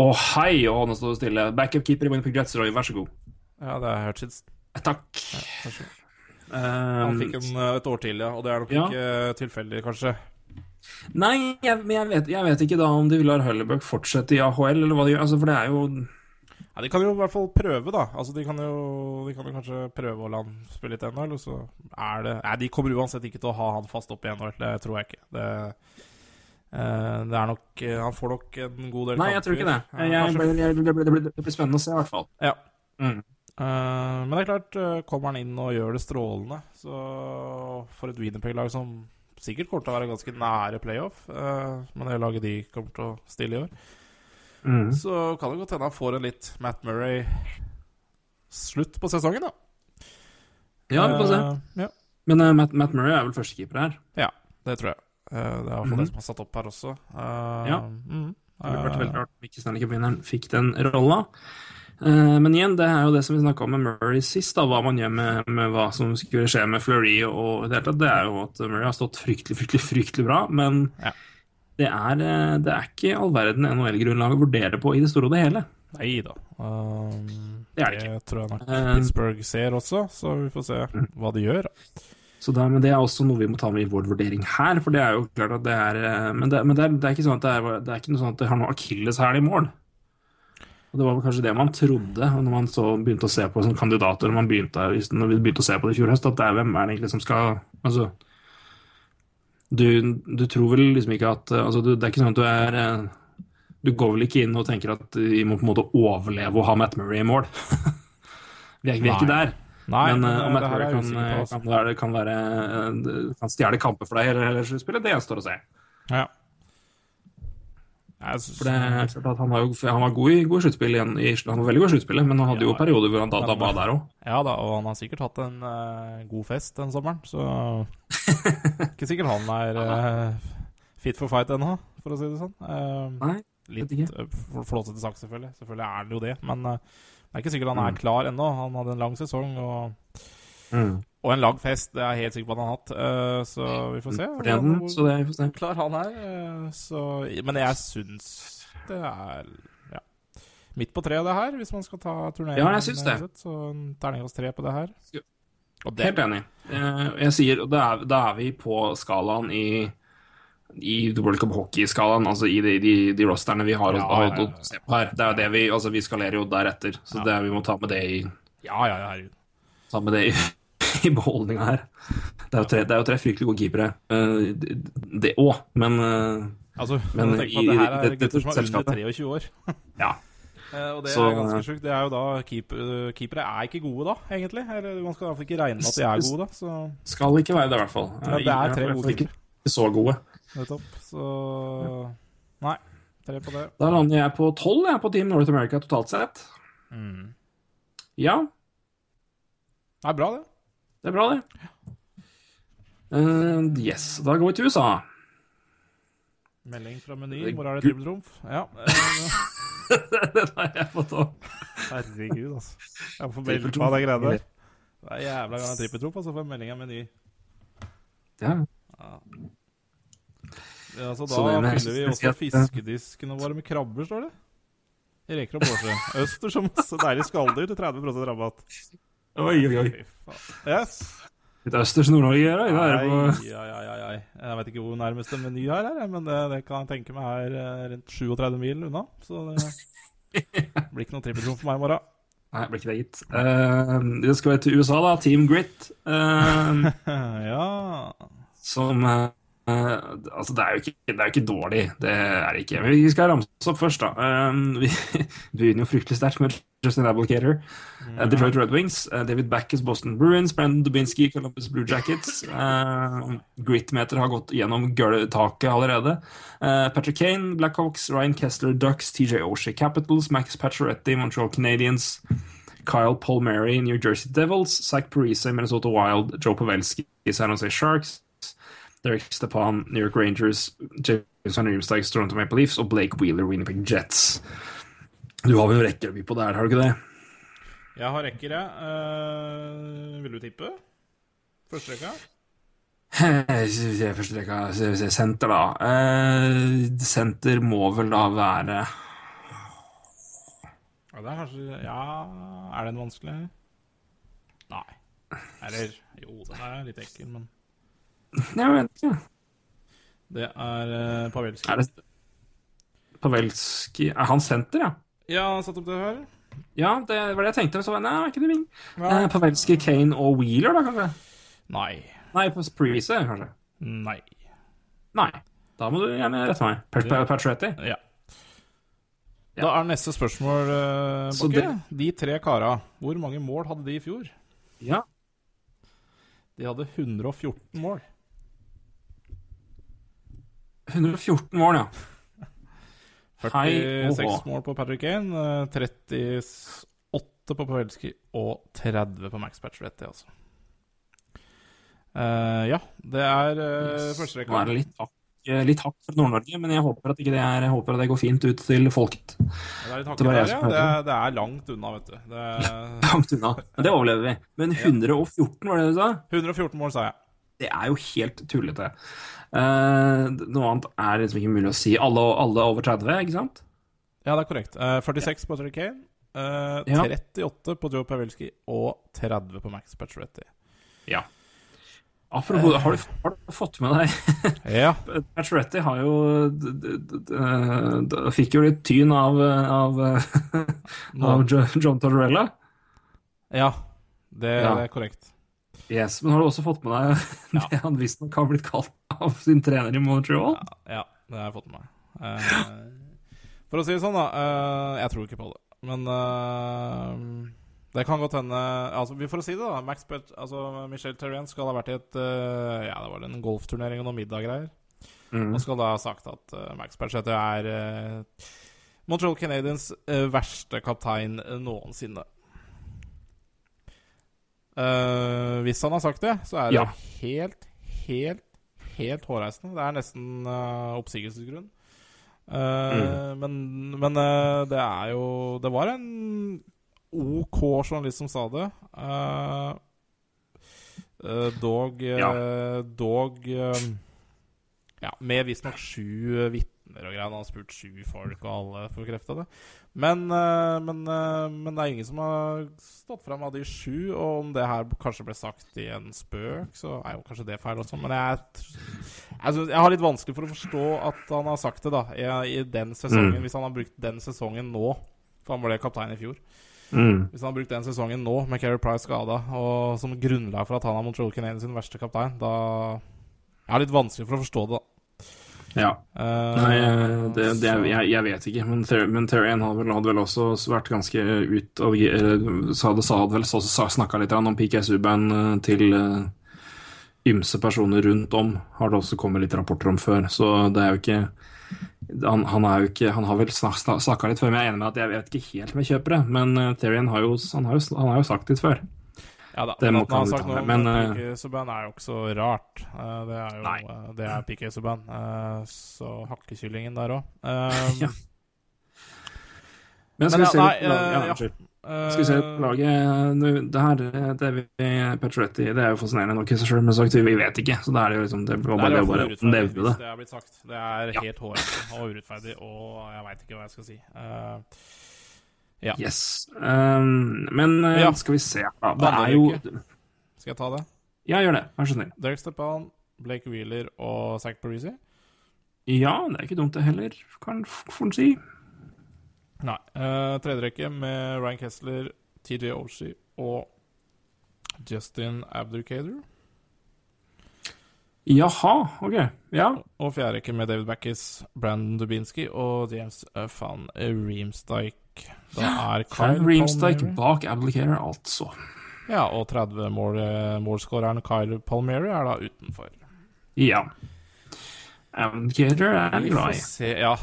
Å, hei! Og nå står det stille. Backup-keeper i Winnipeg Jets, Roy, vær så god. Ja, det er Hutchins. Takk. Vær så god. Ehm, Han fikk en, eh, et år til, ja. Og det er nok Ja. ikke tilfeldig, kanskje. Nei, jeg, men jeg vet, jeg vet ikke da om de vil ha Høllebuck fortsette i AHL, eller hva de gjør. Altså, for det er jo Ja, de kan jo i hvert fall prøve, da. Altså, De kan jo, de kan jo kanskje prøve å la han spille litt NHL, og så er det Nei, de kommer uansett ikke til å ha han fast opp i NHL. Det tror jeg ikke. Det, eh, det er nok eh, Han får nok en god del Nei, jeg tror ikke det. Jeg, jeg, jeg, det, blir, det, blir, spennende å se, i hvert fall. Ja. Mm. Eh, men det er klart, eh, kommer han inn og gjør det strålende, så for et Winnipeg-lag som sikkert kommer til å være ganske nære playoff, uh, med det laget de kommer til å stille i år, Mm. så kan det godt hende han får en litt Matt Murray-slutt på sesongen, da. Ja, vi får se. Eh, ja, Men uh, Matt, Matt Murray er vel førstekeeper her. Ja, det tror jeg. Uh, det er i hvert fall Mhm. det som er satt opp her også. Ja. mm, Det ville vært veldig rart om ikke Stanley Cup-vinneren fikk den rolla. Men igjen, det er jo det som vi snakka om med Murray sist, da, hva man gjør med, med hva som skulle skje med Fleury og i det hele tatt. Det er jo at Murray har stått fryktelig, fryktelig, fryktelig bra, men Ja. Det, er, eh, det er ikke all verden NHL-grunnlaget vurderer på i det store og det hele. Nei da. Um, Det er det, det tror jeg nok Eh, Pittsburgh ser også, så vi får se hva de gjør. Så det, men det er også noe vi må ta med i vår vurdering her, for det er jo klart at det er eh, Men det, men det, er, er ikke sånn at det er, det er ikke noe sånn at det har noe akilleshæl i mål. Og Det var vel kanskje det man trodde når man så begynte å se på som kandidater når, man begynte, når vi begynte å se på det i fjor høst, at det er hvem er det egentlig som skal Altså Du, du tror vel liksom ikke at altså, du, Det er ikke sånn at du er eh, Du går vel ikke inn og tenker at vi må på en måte overleve og ha Matt Murray i mål. vi [laughs] er, vi er ikke der. Nei, men eh, eh, om Matt Murray kan, kan. Altså. kan være, kan, være, kan stjele kamper for deg hele, hele sluttspillet, det gjenstår å se. Ja. For det er klart at Han jo, han var god i, god i sluttspill igjen. i- Han var veldig god i sluttspillet, men han hadde jo Ja, perioder hvor han da, dabba der òg. Ja da, og han har sikkert hatt en uh, god fest den sommeren, så [laughs] Ikke sikkert han er uh, fit for fight ennå, for å si det sånn. Uh, Nei, litt uh, flåsete sagt, selvfølgelig. Selvfølgelig er han jo det, men det er ikke sikkert han er Mm. klar ennå. Han hadde en lang sesong og, mm. og en lang fest, det er jeg helt sikker på at han har hatt. Eh, så vi får se. Fortjener den, så det vi får se. klar han er. eh, så, men jeg syns det er ja, midt på treet, det her, hvis man skal ta turneringen. Ja, jeg syns det. Sett, Så en terningkast tre på det her. Ja. Og det, Helt enig. Eh, Jeg sier, og da er, da er vi på skalaen i i World Cup Hockey-skalaen, altså i de, de, de rosterne vi har Ja, å, ja, ja. å se på her. Det er jo det vi, altså vi skalerer jo deretter, så Ja. det, er- vi må ta med det i, Ja, ja, ja, ta med det i, i beholdninga her. Det er tre, det er jo tre fryktelig gode keepere, eh, det- òg, men eh, Altså, Men tenk på at det her er gutter som er under 23 år. [laughs] ja. Eh, og det er ganske sjukt. Det er jo da keep, Keepere er ikke gode da, egentlig. Eller man skal i hvert fall ikke regne med at de er gode, da. Så Skal ikke være det, i hvert fall. Ja, det er tre gode keepere. ikke så gode. nettopp. Så Nei, tre på det. Da lander jeg på tolv jeg, på Team North America totalt sett. Mm. Ja, Det er bra, det. Det er bra, det. Uh, yes, da går vi til USA. Melding fra Meny. Hvor er det trippeltrumf? Ja. [laughs] Den har jeg fått òg. herregud, altså. Jeg får melding på de greiene der. Det er jævla gang trippeltrumf, og så får jeg melding av Meny. Ja. Ja, så da fyller vi også fiskediskene våre med krabber, står det. Reker og båser. Østers og masse deilig skalldyr til 30% rabatt. Oi, oi, oi. Yes. Litt østers Nord-Norge her, da. Jeg vet ikke hvor nærmeste meny her er, men det, det kan jeg tenke meg er eh, rundt 37 mil unna. Så det [laughs] blir ikke noe trippeltrom for meg i morgen. Nei, blir ikke det, gitt. Uh, det skal være til USA, da. Team Grit. Uh, [laughs] ja som eh, Altså, det er, ikke, det er jo ikke dårlig, det er det ikke. Men vi skal ramse opp først, da. Um, [laughs] vi begynner jo fryktelig sterkt med Justin Abelcater, eh, Detroit Red Wings, eh, David Backes, Boston Bruins, Brandon Dubinsky, Columbus Blue Jackets. [laughs] Uh, Gritmeter har gått gjennom gulvtaket allerede. Uh, Patrick Kane, Blackhawks, Ryan Kessler, Ducks, TJ Oshie Capitals, Max Pacioretty, Montreal Canadiens. Kyle Palmieri, New Jersey Devils, Zach Parise, Minnesota Wild, Joe Pavelski, San Jose Sharks, Derek Stepan, New York Rangers, Jason Rimstad, Toronto Maple Leafs og Blake Wheeler, Winnipeg Jets. Du har vel rekker rekkevidde på det her, har du ikke det? Jeg har rekker, jeg. Uh, vil du tippe? Første rekka? [laughs] Første rekka Senter, da. Eh, Senter må vel da være Ja, det er kanskje Ja, er den vanskelig? Nei. Eller Jo, den er litt ekkel, men Jeg vet ikke. Det er uh, Pavelski. Er det Pavelski Er han senter, ja? Ja, satt opp det her. Ja, det var det jeg tenkte. Så, nei, ikke det ving? Eh, Pavelski, Kane og Wheeler, da, kanskje? Nei. Nei, på Preese, kanskje? Nei. Nei. Da må du gjerne rette meg. Pat- Pat- Pacioretty? Ja. Da er neste spørsmål, uh, Så Bakke. De tre kara, hvor mange mål hadde de i fjor? Ja. De hadde 114 mål. 114 mål, ja. 46 Hei, mål på Patrick Kane, eh, 38 på Pavelski og 30 på Max Pacioretty, altså. Uh, ja, det er uh, første Nå er det litt hakk, eh, litt hakk for Nord-Norge, men jeg håper det, er, jeg håper at det går fint ut til folket. Det er litt hakk der, ja. Det er, det er langt unna, vet du. Det [laughs] Langt unna. Men det overlever vi. Men 114, var det du sa? 114 mål, sa jeg. Det er jo helt tullete. Uh, noe annet er liksom ikke mulig å si. Alle, alle over 30, ikke sant? Ja, det er korrekt. Uh, 46 på Patrick Kane, eh, Ja. 38 på Joe Pavelski og 30 på Max Pacioretty. Ja. Apropos, har du, har du fått med deg [laughs] Ja. Pacioretty har jo Fikk jo litt tyn av, av, av Jo- John Torrella. ja. Det Ja. er korrekt. Yes, Men har du også fått med deg [laughs] det han visstnok har blitt kalt av sin trener i Montreal? Ja, det har jeg fått med meg. Uh, for å si det sånn, da. Uh, jeg tror ikke på det. Men uh, det kan godt hende altså, For å si det, da. Max Pet, altså, Michel Terrence skal ha vært i et Ja, det var en golfturnering og noen middaggreier. Mm. Og skal da ha sagt at Max Pachetty er Montreal Canadiens verste kaptein noensinne. Eh, hvis han har sagt det, så er det Ja. helt, helt, helt hårreisende. Det er nesten uh, oppsigelsesgrunn. Eh, Men, men eh, det er jo Det var en OK journalist som sa det. Dog ja. Dog Ja, med visstnok sju vitner og greier. Han har spurt sju folk, og alle får bekrefta det. Men, eh, men, eh, men det er ingen som har stått fram av de sju. Og om det her kanskje ble sagt i en spøk, så er jo kanskje det feil også. Men jeg, jeg, synes, jeg har litt vanskelig for å forstå at han har sagt det, da. I, i den sesongen, Mm. Hvis han har brukt den sesongen nå. For han ble kaptein i fjor. Mm. Hvis han har brukt den sesongen nå, med Keri Price skada, og som grunnlag for at han er Montreal Canadiens verste kaptein, da Jeg har litt vanskelig for å forstå det, da. Ja. Uh, Nei, eh, det, det jeg, jeg vet ikke. Men, Ter men Terrien hadde hadde vel også vært ganske ut av hadde, så hadde vel snakka litt om PKSU-band eh, til ymse personer rundt om. Har det også kommet litt rapporter om før. Så det er jo ikke han, han er jo ikke Han har vel snakka litt før, men jeg er enig med at jeg vet ikke helt om jeg kjøper det. Men Terrien har jo, han har jo, han har jo sagt litt før. Ja da, Det men må at han har kan du sagt ta noe med, om men, men, eh, er jo ikke så rart. Eh, det er jo Nei. eh, Det er PK Subhaan. Eh, så hakkekyllingen der òg. [laughs] Ja. Men skal Men vi se nei, laget- eh, ja, ja. Skal vi se laget nå, Det her det er vi Petretti, Det er jo fascinerende nok i seg sjøl, men sagt, vi vet ikke. Så det er jo liksom Det var er bare det bare urettferdig det. det er blitt sagt. Det er Ja. helt hårete og urettferdig, og jeg veit ikke hva jeg skal si. Eh, ja. Yes. Um, men uh, Ja. skal vi se da. Det er jo. Skal jeg ta det? Ja, gjør det. Vær så snill. Derek Stepan, Blake Wheeler og Zack Parisi? Ja, det er ikke dumt det heller, kan en si. Nei. Uh, tredje rekke med Ryan Kessler, TJ Oshie og Justin Abducator. Jaha, ok. Ja. Og fjerde rekke med David Backis, Brandon Dubinsky og James van Reemstijk. Da er Kyle Palmieri. bak Applicator, altså. Ja, og 30 mål, eh, Kyle Palmieri er da utenfor. Ja. Applicator er Vi glad i. se Ja,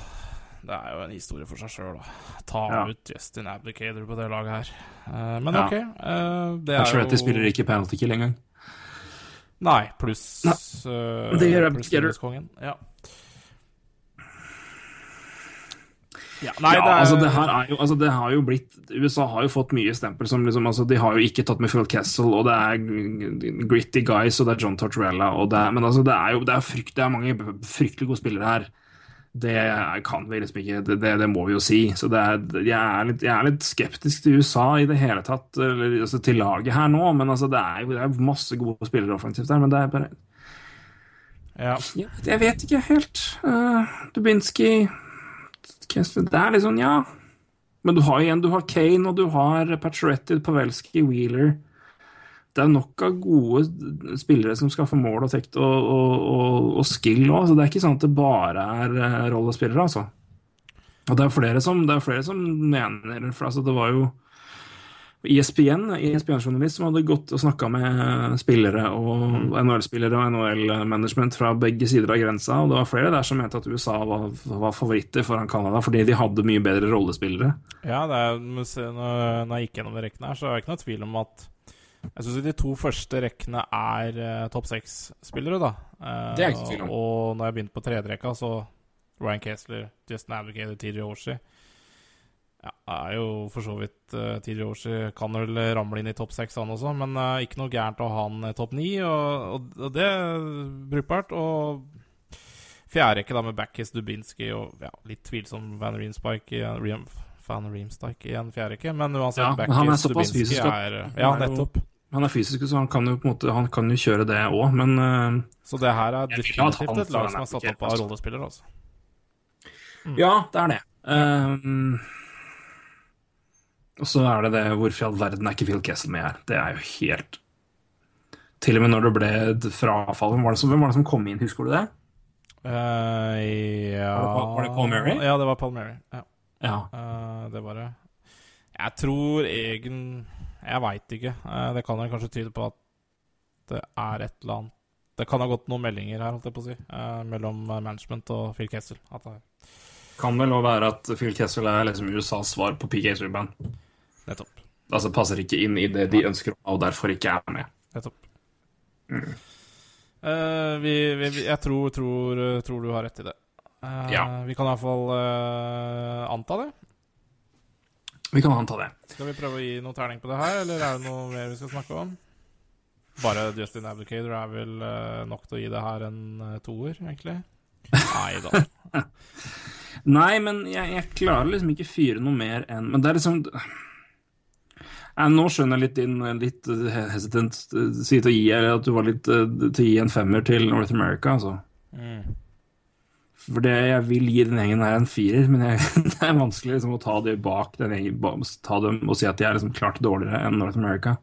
det er jo en historie for seg sjøl, da. Ta Ja. ut Justin Abdicator på det laget her. Uh, men Ja. ok. Uh, det er Pacioretty de spiller ikke penalty kill engang. Nei, pluss uh, det gjør pluss Ja. Ja. Nei, ja, det er altså det her er jo, altså det har jo blitt USA har jo fått mye stempel som liksom, altså De har jo ikke tatt med Phil Kessel, og det er gritty guys, og det er John Tortorella og det er, Men altså, det er jo det er, frykt, det er mange fryktelig gode spillere her. Det kan vi liksom ikke Det, det, det må vi jo si. Så det er, jeg, er litt, jeg er litt skeptisk til USA i det hele tatt, eller, altså til laget her nå. Men altså, det er jo det er masse gode spillere offensivt der, men det er bare ja. ja, Jeg vet ikke helt. Uh, Dubinsky Kessler Det er litt sånn, ja. Men du har igjen du har Kane, og du har Pacioretty, Pavelski, Wheeler. Det er nok av gode spillere som skal få mål og tekt og, og, og, og skill òg. Så det er ikke sånn at det bare er eh, rollespillere, altså. Og det er flere som, det er flere som mener For altså, det var jo E ESPN, ESPN-journalist som hadde gått og snakka med spillere og NHL-spillere og NHL-management fra begge sider av grensa, og det var flere der som mente at USA var, var favoritter foran Canada fordi de hadde mye bedre rollespillere. Ja, det er, når når jeg gikk gjennom rekkene her, så er det ikke noe tvil om at jeg syns de to første rekkene er uh, topp seks-spillere, da. Uh, Det er ikke tvil om. Og når jeg begynte på tredje rekka, så Ryan Kessler, Justin Advocated, TJ Oshie Ja, er jo for så vidt uh, tidligere år siden kan vel ramle inn i topp seks, han også, men uh, ikke noe gærent å ha han i topp ni, og, og, og det er brukbart. Og fjerderekke da med Backis, Dubinsky og ja, litt tvilsom Van Reemspike i Van Reemstike i en fjerderekke, men uansett, Ja, Backis, han er såpass fysisk er Ja, er jo- nettopp. Han er fysisk, så han kan jo på måte Han kan jo kjøre det òg, men uh, Så det her er definitivt et lag som er satt opp av altså. rollespillere, altså. Ja, det er det. Um, og så er det det Hvorfor i all verden er ikke Phil Kessel med her? Det er jo helt Til og med når det ble frafall Hvem var det som, var det som kom inn, husker du det? Uh, ja Var det Paul- Murray? Ja, det var Paul Mary. Ja, Ja. Uh, det var det. Jeg tror egen Jeg veit ikke. Uh, det kan vel kanskje tyde på at det er et eller annet Det kan ha gått noen meldinger her, holdt jeg på å si, mellom management og Phil Kessel. At det, Kan vel òg være at Phil Kessel er liksom USAs svar på PK Subban. Nettopp. Altså passer ikke inn i det de ønsker, og derfor ikke er med. Nettopp. Mm. Uh, vi, vi, jeg tror, tror, tror du har rett i det. Uh, Ja. Vi kan iallfall uh, anta det. Vi kan anta det. Skal vi prøve å gi noe terning på det her, eller er det noe mer vi skal snakke om? Bare Justin Abdicator er vel uh, nok til å gi det her en toer, egentlig? Nei da. [laughs] Nei, men jeg, jeg klarer liksom ikke fyre noe mer enn Men det er liksom Nei, Nå skjønner jeg litt din litt hesitant eh, si til å gi at du var litt eh, til å gi en femmer til North America, altså. Mm. For det jeg vil gi den gjengen her en firer, men jeg, [laughs] det er vanskelig liksom å ta det bak den gjengen, ta dem og si at de er liksom klart dårligere enn North America.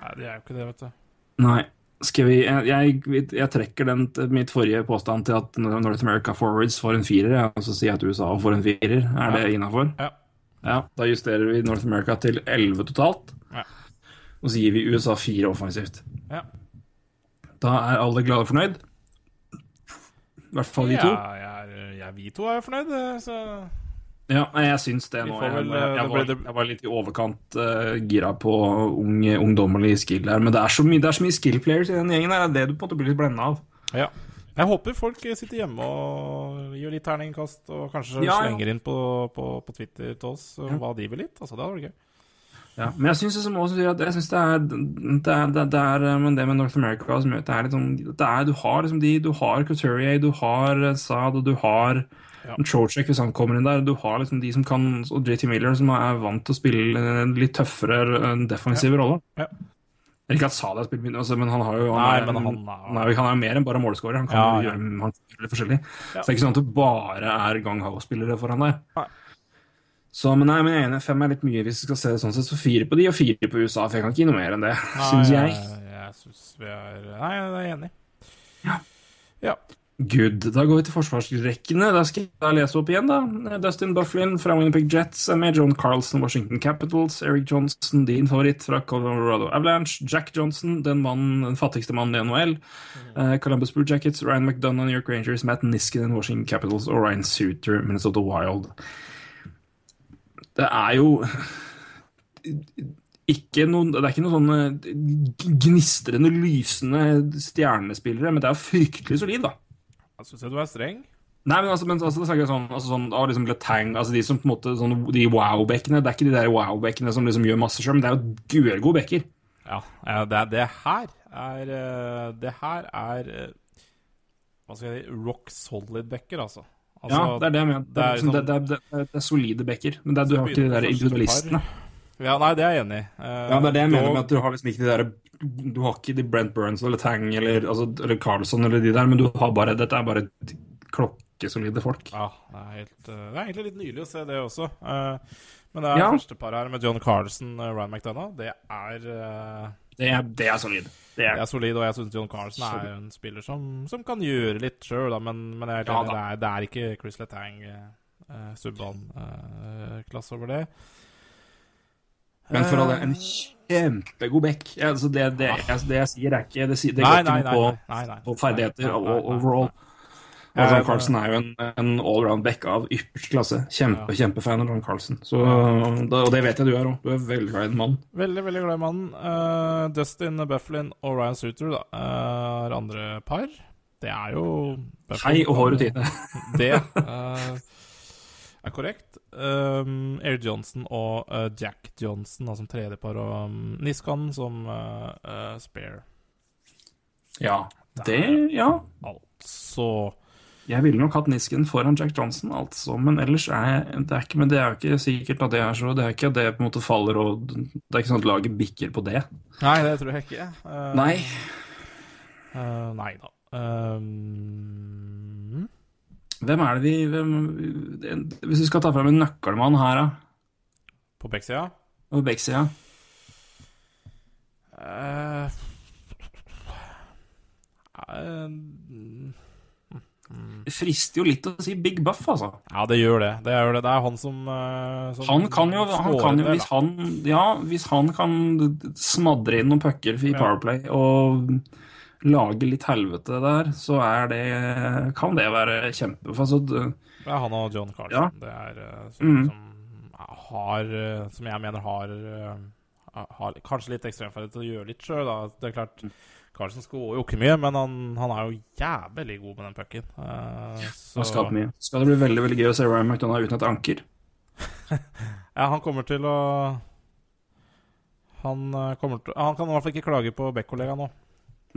Nei, det er jo ikke det, vet du. Nei. Skal vi Jeg, jeg, jeg trekker den til mitt forrige påstand til at North America Forwards får en firer, og så sier jeg at USA får en firer. Er det innafor? Ja. Ja, da justerer vi North America til 11 totalt. Ja. Og så gir vi USA 4 offensivt. Ja. Da er alle glade og fornøyd. I hvert fall vi to. Ja, jeg jeg, vi to er jo fornøyd, eh, så Ja, jeg syns det nå. Jeg, jeg, eh, jeg, var, jeg var litt i overkant uh, gira på ung, ungdommelig skill her. Men det er så mye, det er så mye skill players i den gjengen her. Det er det du på en måte blir litt blenda av. Ja. Jeg håper folk sitter hjemme og gir litt terningkast, og kanskje Ja, slenger inn på, på, på Twitter til oss eh, hva de vil litt. Altså, det hadde vært gøy. Ja, men jeg syns liksom det det det, det er eh, men det med North America som gjør det er sånn det er, Du har liksom de Du har Couturier, du har eh, Saad, og du har Ja. Trocheck hvis han kommer inn der. Du har liksom de som kan Og JT Miller, som er vant til å spille en litt tøffere defensive ja. rolle. Ja. Ikke at Salah spilt mye, altså, men han har jo Nei, er, men han han, er- er, jo- han er mer enn bare målskårer. Han kan Ja, ja. gjøre han kan litt forskjellig. Så det er ikke sånn at det bare er Gang Ho-spillere foran deg. Nei. Så, men nei, men jeg er enig, fem er litt mye hvis vi skal se det sånn sett. Så fire på de og fire på USA, for jeg kan ikke gi noe mer enn det, syns jeg. Jeg, jeg synes vi er Nei, jeg er enig. Ja. Ja. Good. Da går vi til forsvarsrekkene. Da skal jeg lese opp igjen, da. Dustin Bufflin fra Winnipeg Jets er med. John Carlson, Washington Capitals. Eric Johnson, din favoritt fra Colorado Avalanche. Jack Johnson, den, mannen, den fattigste mannen i NHL. Uh, Columbus Blue Jackets. Ryan McDonough, New York Rangers. Matt Niskanen, Washington Capitals. Og Ryan Suter, Minnesota Wild. Det er jo ikke noen, det er ikke noen sånne gnistrende, lysende stjernespillere, men det er fryktelig solid, da. Jeg syns du er streng. Nei, men altså, men, altså det snakker jeg sånn, altså sånn av liksom Letang, altså de som på en måte, sånn, de wow-bekkene, det er ikke de der wow-bekkene som liksom gjør masse sjøl, men det er jo gørgode bekker. Ja, det, det, det her er eh, Det her er eh, Hva skal jeg si Rock solid-bekker, altså. altså. ja, det er det jeg mener. Det er er, liksom, det, det, det, er solide bekker, men det er, du har ikke de der individualistene. Ja, nei, det er jeg enig i. Uh, Ja, det er det jeg mener med at du har liksom ikke de der Du har ikke de Brent Burns eller Tang eller, altså, eller Carlson eller de der, men du har bare Dette er bare klokkesolide folk. Ja, det er, helt, eh, det er egentlig litt nylig å se det også. Eh, men det er Ja. første par her med John Carlson og Ryan McDonough. Det er, eh, Det er, det er solid. Det det er, er solid, og jeg syns John Carlson er en spiller som, som kan gjøre litt sjøl, men, men jeg er Ja, det, er, det er ikke Chris Letang uh, Subban-klasse over det. Men for all del, Eh, en kjempegod back. Altså det, det, jeg, det jeg sier, er ikke Det, det går ikke noe på, på ferdigheter overall. Og John Carlsen er jo en, en allround back av ypperste klasse. Kjempe, kjempefan av John Carlsen. Så, og det vet jeg du er òg. Du er veldig glad i den mannen. Veldig, veldig glad i mannen. Uh, Dustin Bufflin og Ryan Suter da, eh, er andre par. Det er jo Bufflin Hei og hår og tine. [laughs] Det uh, er korrekt. Um, Air Johnson og uh, Jack Johnson da, som tredjepar, og um, Niskan som uh, uh, spare. Ja. Det Ja. Altså Jeg ville nok hatt Nisken foran Jack Johnson, altså, men ellers er jeg det er ikke, Men det er jo ikke sikkert at det er så Det er ikke at det på en måte faller og Det er ikke sånn at laget bikker på det. Nei, det tror jeg ikke. Uh, Nei. Uh, nei da. Um, Hvem er det vi hvem, Hvis vi skal ta fram en nøkkelmann her, da? på backsida På backsida? Eh, Det frister jo litt å si Big Buff, altså. Ja, det gjør det. Det er, det. det er han som, eh, som Han kan jo, han kan jo hvis, han, ja, hvis han kan smadre inn noen pucker i. Powerplay og lage litt helvete der, så er det Kan det være kjempe... Altså, det- Det er han og John Carlson. Ja. Det er eh, som, Mm. som har eh, Som jeg mener har eh, Har kanskje litt ekstremferdighet til å gjøre litt sjøl. Det er klart Carlsen skårer jo ikke mye, men han, han er jo jævlig god med den pucken. Uh, så skal mye. Skal det bli veldig veldig gøy å se Ryan McDonagh uten et anker? [laughs] Ja, han kommer til å Han kommer til Han kan i hvert fall ikke klage på Beck-kollegaen nå.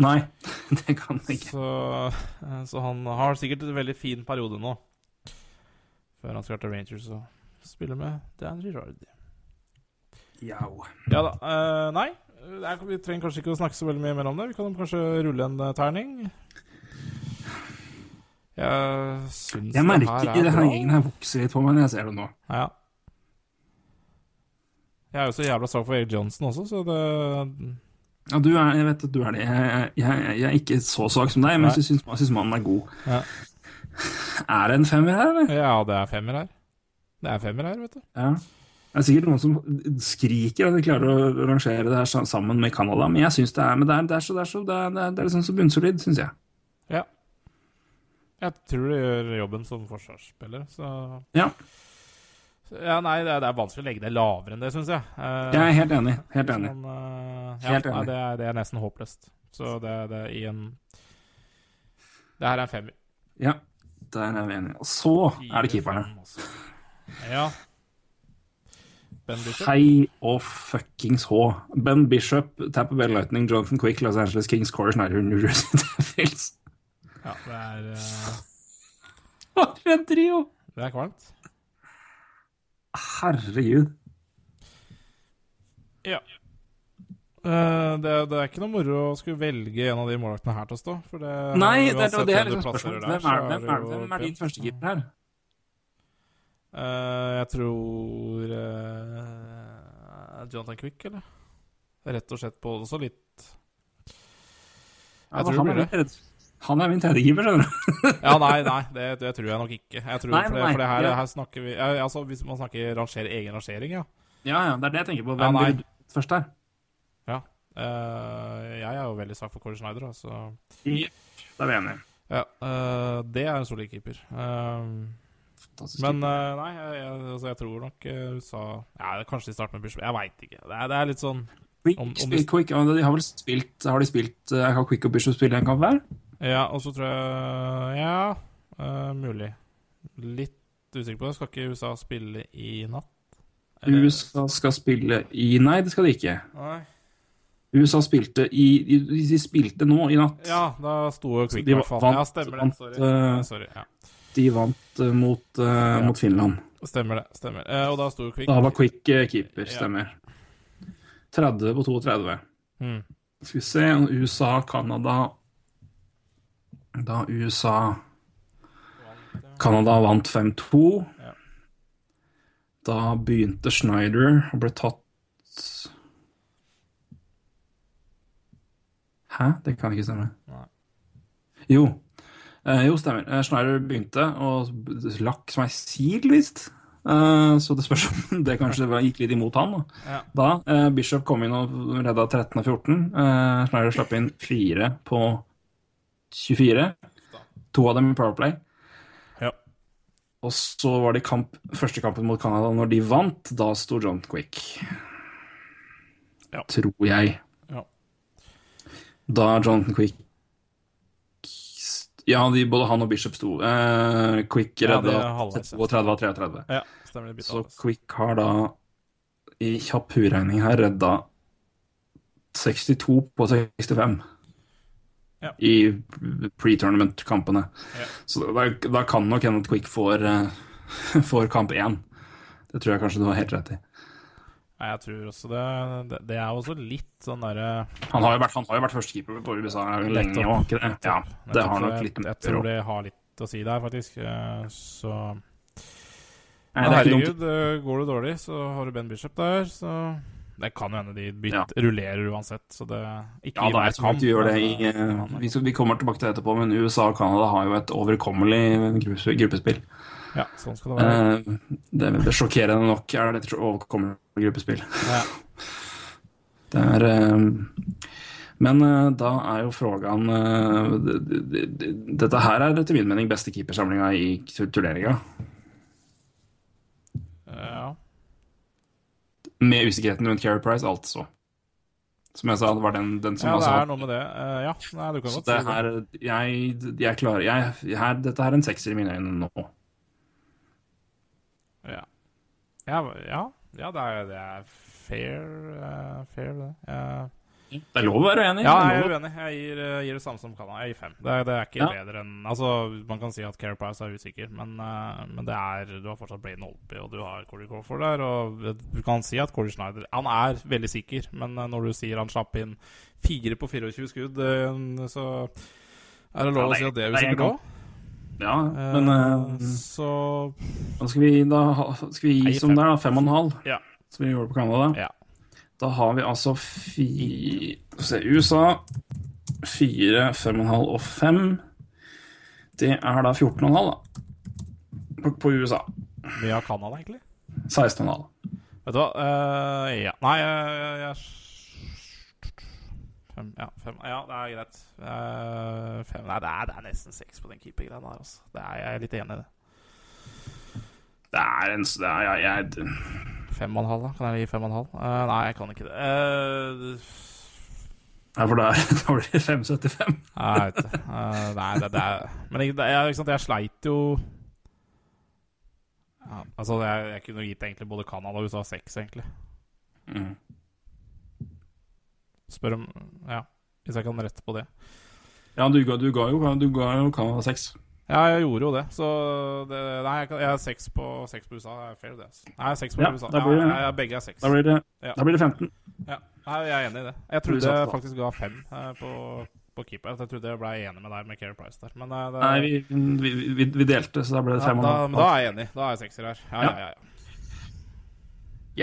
Nei, [laughs] det kan han ikke. Så, eh, så han har sikkert en veldig fin periode nå. Før han skal til Rangers og spille med Dan Girard. Jau. Ja da. Uh, nei, vi trenger kanskje ikke å snakke så veldig mye mer om det. Vi kan kanskje rulle en eh, terning. Jeg syns Jeg merker det her er bra. gjengen her vokser litt på meg når jeg ser det nå. Ja. Jeg er jo så jævla svak for Erik Johnson også, så det Ja, du er, jeg vet at du er det. Jeg, jeg, jeg er ikke så svak som deg, men jeg syns, syns mannen er god. Ja. Er det en femmer her, eller? Ja, det er femmer her. Det er femmer her, vet du. Ja. Det er sikkert noen som skriker at de klarer å rangere det her sammen med Canada, men jeg syns det er Men det er, det er så, det er så, det er, det er, det er liksom så bunnsolid, syns jeg. Ja. Jeg tror det gjør jobben som forsvarsspiller, så Ja, Ja, nei, det er, det er vanskelig å legge det lavere enn det, syns jeg. Uh, jeg er helt enig. Helt enig. Men, uh, ja, Helt nei, enig. det, er, det er nesten håpløst. Så det, det er i en Det her er en femmer. Ja, der er vi enige. Og så er det keeperne. Altså. Ja. Ben Bishop. Hei og fuckings H. Ben Bishop, Tapper Bell Lightning, Jonathan Quick, Los Angeles Kings, Corey Snyder, New Jersey [laughs] Devils. Ja, det er, uh... For en trio! det er kvalmt. Herregud. Ja. Uh, det, det er ikke noe moro å skulle velge en av de målvaktene her til å stå. For det, Nei, det, det, det er liksom spørsmålet. Hvem så er, hvem er, hvem er din pent. første keeper her? Uh, jeg tror uh, Jonathan Quick, eller? Rett og slett på også litt Ja, Jeg tror det blir litt redd. Han er min tredjekeeper, skjønner du. Ja, nei, nei, det, det tror jeg nok ikke. Jeg tror, Nei, for, det, for det her, ja. her snakker vi Altså, Hvis man snakker ranger, egen rangering, ja. Ja, ja, det er det jeg tenker på. Ja, Hvem nei. blir først her? ja. Uh, jeg er jo veldig svak for Corey Schneider, så Da er vi enige. ja, uh, Det er en solid keeper. Uh, men eh, nei, jeg, jeg, altså, jeg tror nok USA ja, Kanskje de starter med Bishop. Jeg veit ikke. Det er, det er litt sånn om- om de- Quick, ja, de har vel spilt Har de spilt uh, Har Quick og Bishop spilt en kamp hver? Ja, og så tror jeg Ja, uh, mulig. Litt usikker på det. Skal ikke USA spille i natt? Eller- USA skal spille i Nei, det skal de ikke. Nei. USA spilte i De, de spilte nå i natt. Ja, da sto jo Quick de i hvert fall. vant- Ja, stemmer det. vant, Sorry. eh, Eh, Sorry. Ja. De vant uh, mot, eh, mot Finland. Stemmer det. stemmer Og da sto Quick. Da var Quick keeper, Ja. stemmer. 30 på 32. Mm. Skal vi se USA, Canada Da USA Canada vant 5-2. Ja. Da begynte Schneider og ble tatt Hæ? Det kan ikke stemme. Nei. Jo. Eh, jo, stemmer. Eh, Schneider begynte og lakk som ei sil, visst. Eh, så det spørs om [laughs] det kanskje gikk litt imot han. Da, Ja. da eh, Bishop kom inn og redda 13 og 14. Eh, Schneider slapp inn fire på 24. To av dem i Powerplay. Ja. Og så var det kamp, første kampen mot Canada. Når de vant, da sto John Quick. Ja. Tror jeg. Ja. Da Jonathan Quick Ja, de, både han og Bishop sto. Eh, Quick redda ja. 32 av 33. ja, stemmer det. Så. Quick har da i kjapp huregning her redda 62 på 65 Ja. i pre-tournament-kampene. Ja. Så da, da kan nok hende at Quick får, eh, [laughs] får kamp én. Det tror jeg kanskje du har helt rett i. Nei, jeg tror også det Det, det er også litt sånn derre Han har jo vært, han har jo vært førstekeeper på USA lenge Nettopp. ikke det? Ja, det har nok litt Jeg tror det har litt å si der, faktisk. Eh, Så Nei, er herregud, eh, går det dårlig, så har du Ben Bishop der, så Det kan jo hende de byt, Ja. rullerer uansett, så det Ikke Ja, det er de gjør det i eh, vi, vi kommer tilbake til det etterpå, men USA og Canada har jo et overkommelig gruppespill. Ja, sånn skal det være. Eh, det, det sjokkerende nok er det et overkommelig gruppespill. Ja. [laughs] Det er eh, Men da er jo frågan det- det- det- Dette her er etter min mening beste keepersamlinga i turneringa. ja. Med usikkerheten rundt Carey Price, altså. Som jeg sa, det var den, den som ja, det altså er noe med det. Uh, ja, nei, du kan godt det si det. her Jeg, jeg klarer jeg, her, Dette her er en sekser i mine øyne nå. Ja, ja, ja, ja det, er, det er fair, uh, fair det. Eh, Det er lov å være uenig. ja, jeg er uenig. Jeg gir, eh, gir det samme som Canada. Jeg gir fem. Det, det er ikke Ja. bedre enn Altså, man kan si at Care Price er usikker, men, uh, men det er Du har fortsatt Blaine Holtby, og du har Corey Crawford der, og du kan si at Corey Schneider Han er veldig sikker, men eh, når du sier han slapp inn fire på 24 skudd, eh, så er det lov å si at det er det er usikkert òg. Ja, men uh, så da skal vi, da skal vi gi som det er, da? Fem og en halv? Ja. Som vi gjorde på Canada? Ja. Da har vi altså fi... Se USA Fire, fem og en halv og fem. Det er da 14 og en halv, da. På, på USA. Mye av Canada, egentlig. 16 og en halv. Vet du hva? uh, ja. Nei, jeg, jeg Fem, ja, fem, ja, det er greit. Uh, fem, nei, det er, det er nesten seks på den keepergreia der. Altså. Det er, jeg er litt enig i det. Det er en det er, jeg, jeg, Fem og en halv, da? Kan jeg gi fem og en halv? Uh, nei, jeg kan ikke det. Uh, ja, for da [laughs] da blir det 5,75. jeg vet det. Eh, nei, det, det er Men jeg, sant, jeg sleit jo ja, Altså, jeg, jeg kunne gitt egentlig både Canada og USA seks, egentlig. Mm. Spør om Ja, hvis jeg kan rette på det. Ja, du ga, du ga jo, du ga jo Canada 6. Ja, jeg gjorde jo det, så det, Nei, jeg, kan, jeg er seks på, seks på USA. Det er fair, det. altså. Nei, seks på Ja, USA. blir det- ja, jeg, begge er seks. Da blir det, Ja. da blir det 15. Ja, nei, jeg er enig i det. Jeg trodde jeg faktisk ga fem eh, på, på keeper. Jeg trodde jeg ble enig med deg med Keri Price der. Men, eh, det, Nei, vi, vi, vi, vi delte, så da ble det ja, da, men da er jeg enig. Da er jeg sekser her. Ja, ja, ja. ja.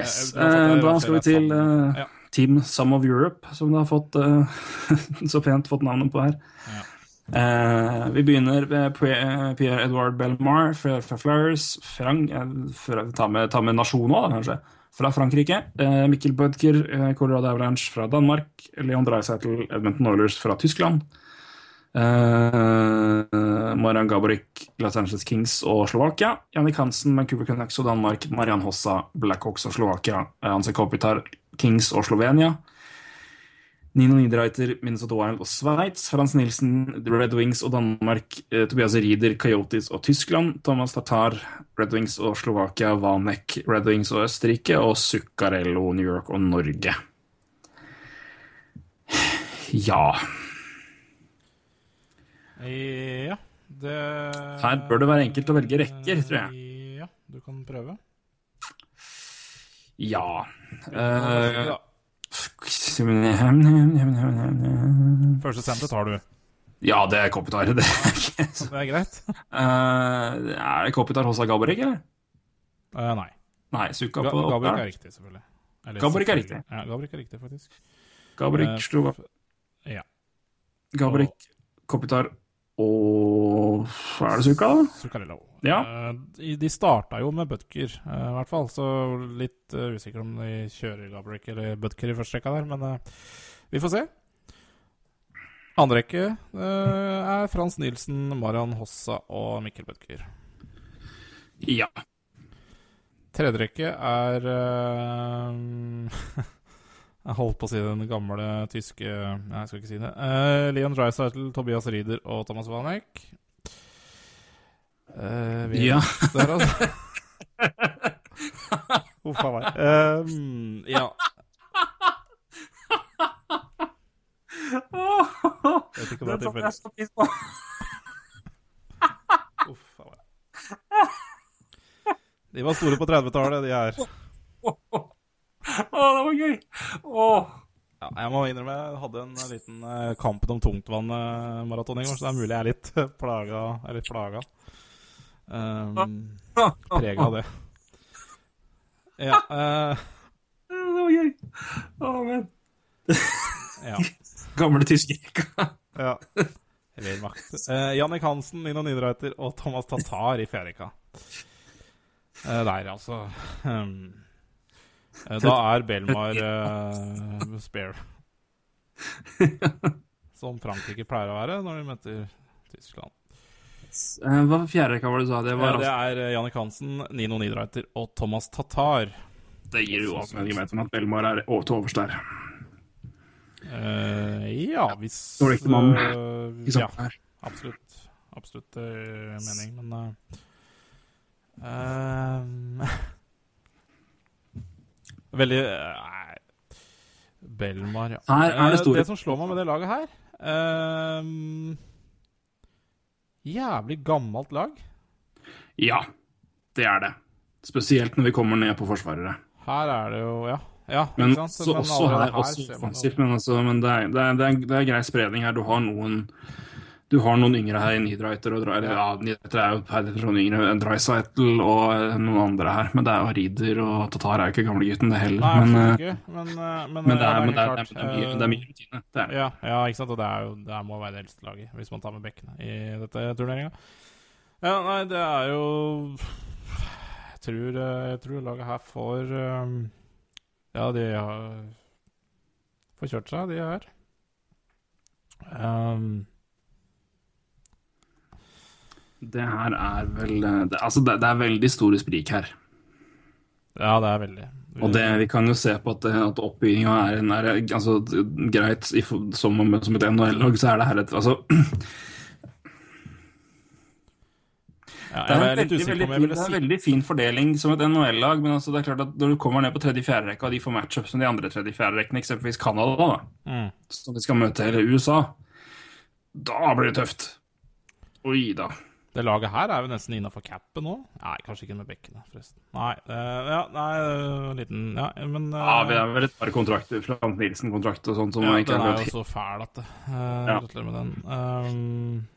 Yes. Jeg- Eh, Da skal vi til eh, Team Some of Europe, som du har fått uh, [laughs] så pent fått navnet på her. Ja. Eh, vi begynner med Pierre Edouard Belmar fra, fra Flyers. Frank, eh, ta, med, ta med nasjon òg, kanskje. Fra Frankrike. Eh, Mikkel Bødker, eh, Colorado Avalanche fra Danmark. Leon Dreisaitl, Edmonton Oilers fra Tyskland. Eh, Marian Gaborik, Los Angeles Kings og Slovakia. Jannik Hansen, Vancouver Canucks og Danmark. Marian Hossa, Blackhawks og Slovakia. Eh, Hanse Kopitar, Kings og Slovenia. Nino Niederreiter, Minnesota Wild og Sveits. Frans Nilsen, Red Wings og Danmark. Eh, Tobias Rieder, Coyotes og Tyskland. Thomas Tatar, Red Wings og Slovakia. Vanek, Red Wings og Østerrike. Og Zuccarello, New York og Norge. Ja Ja, det Her bør det være enkelt å velge rekker, tror jeg. Ja, du kan prøve. Ja. Ja. Første senter tar du. ja, det er Kopitar. [laughs] Det er ikke Det er greit? Uh, Er det Kopitar Hossa Gaborik, eller? Uh, nei. Nei, Sukka Ga på Gabrik er riktig, selvfølgelig. Eller Gabrik er riktig. Ja, Gabrik er riktig, faktisk. Gabrik, Eh, Slova. ja. Gabrik, Kopitar og Er det Sukka, da? Zuccarello. Ja. Eh, de- starta jo med Butker, eh, i hvert fall. Så litt eh, usikker om de kjører Gabrik eller Butker i første rekka der, men vi får se. Andre rekke er Frans Nilsen, Marian Hossa og Mikkel Butker. Ja. Tredje rekke er [laughs] Jeg holdt på å si den gamle tyske Nei, jeg skal ikke si det. Uh, Leon Dreisaitl, Tobias Rieder og Thomas Wanek. Uh, vi Ja. Der, altså. [laughs] Huff a meg. Um, ja. Vet ikke hva det er tilfeldig. Uff a meg. De var store på 30-tallet, de her. [laughs] Å, det var gøy! Åh. Ja, jeg må innrømme jeg hadde en liten uh, Kampen om tungtvann-maraton i går, så det er mulig jeg er litt eh, [laughs] plaga Eller plaga. Um, Prega av det. Ja. eh, Det var gøy. Å, men. ja. [laughs] Gamle tysker. ja. Vel makt. Eh, Jannik Hansen, Nino Niederreiter og Thomas Tatar i fjerde Uh, Eh, der, altså. Um, eh, da er Belmar uh, spare. [laughs] Som Frankrike pleier å være når de møter Tyskland. Eh, Hva fjerde hva var det du sa? Det Ja, det er eh, Jannik Hansen, Nino Niederreiter og Thomas Tatar. Det gir jo også mening med at Belmar er til overs der. Uh, ja, hvis Dårligste mann eh, I Ja, sammen her. absolutt. Absolutt uh, mening, men uh, eh, [laughs] Veldig Nei Belmar, ja. Her er det Eh, store- det som slår meg med det laget her eh, Jævlig gammelt lag. Ja, det er det. Spesielt når vi kommer ned på forsvarere. Her er det jo Ja, ja Men også, Men også her, også offensivt, men, altså, men det, er, det, er, det, er, det er grei spredning her. Du har noen du har noen yngre her, Niederreiter og Dre- eller, ja, Nidreiter er jo per definisjon yngre enn Dreisaitl og eh, noen andre her. Men det er jo Rieder og Tatar er jo ikke gamlegutten, det heller. Nei, men, eh, ikke. Men, eh, men, men, det er, men det, er, det, klart, det, er mye, det er mye rutine. Det er. Ja, ja, ikke sant. Og det, er jo, det må være det eldste laget, hvis man tar med bekkene i dette turneringa. Ja, nei, det er jo Jeg tror, eh, jeg tror laget her får eh, Ja, de har får kjørt seg, de her. Um, Det her er vel det, Altså, det, det er veldig store sprik her. ja, det er veldig Og det, vi kan jo se på at, at oppbygginga er, en- er altså, greit. I, som, som et NHL-lag så er det her et altså, ja, Det er, veldig, veldig, fin, det er veldig fin fordeling som et NHL-lag, men altså det er klart at når du kommer ned på tredje-fjerde rekka, og de får matchup som de andre tredje-fjerde rekkene, eksempelvis Canada, da, mm. som de skal møte hele USA, da blir det tøft. Oi da. Det laget her er jo nesten innafor capen nå. Nei, kanskje ikke med bekkene, forresten. Nei, uh, ja, nei, eh, liten Ja, men uh, Ja, vi har vel et par kontrakter, Frank Nilsen-kontrakt og sånt, som ja, Den har er jo så fæl at det Ja. Gratulerer med den. Um,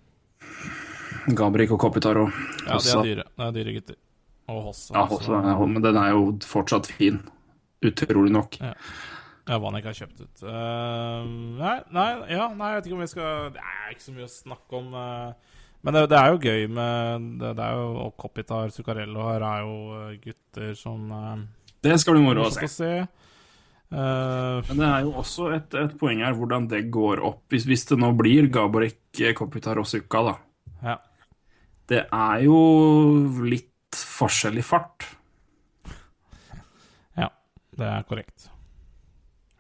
Gabrik og Kopitar òg. ja, de er dyre. Det er dyre gutter. Og Hossa. Ja, også, ja, men den er jo fortsatt fin. Utrolig nok. Ja. Ja, ikke har kjøpt ut. Uh, nei, nei, ja, nei, jeg vet ikke om vi skal Det er ikke så mye å snakke om. eh, men det, det er jo gøy med Det, det er jo og Kopitar, Zuccarello her er jo eh, gutter som uh, Det skal bli moro å se. se. Uh, Men det er jo også et, et poeng her hvordan det går opp. Hvis, hvis det nå blir Gaborek, Kopitar og Sukka, da. ja. Det er jo litt forskjell i fart. ja, det er korrekt.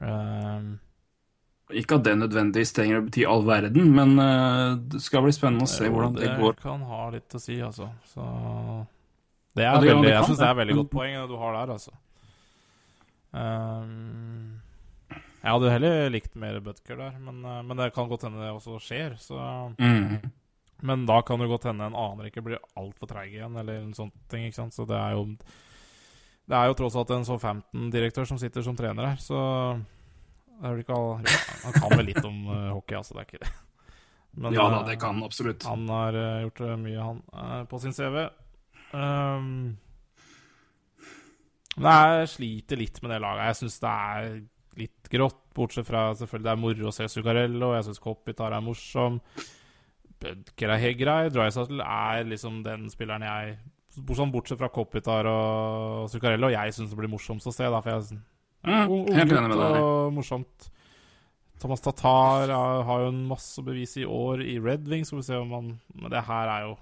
Eh, Ikke at det nødvendigvis trenger å bety all verden, men eh, det skal bli spennende å se hvordan det går. kan ha litt å si, altså. Så Det er Ja, det- veldig, det jeg syns det er det. veldig godt poeng det du har der, altså. Um, jeg hadde heller likt mer Butker der, men, eh, men det kan godt hende det også skjer. Så, Mm. men da kan det godt hende en annen ikke blir altfor treig igjen, eller en sånn ting. ikke sant? Så det er jo Det er jo tross alt en Southampton-direktør som sitter som trener her, så Han kan vel litt om eh, hockey, altså. Det er ikke det. [laughs] Men, Ja da, eh, det kan han absolutt. han har eh, gjort mye, han, på sin CV. Um, men jeg sliter litt med det laget. Jeg syns det er litt grått, bortsett fra selvfølgelig det er moro å se Zuccarello. Jeg syns Kopitar er morsom. Bødker er helt grei. Drysaddle er liksom den spilleren jeg bortsett fra Kopitar og Zuccarello, jeg syns det blir morsomst å se. Da, for jeg Mm, helt enig med deg. og morsomt. Thomas Tatar har, har jo en masse bevis i år i Red Wings. Skal vi se om han Men det her er jo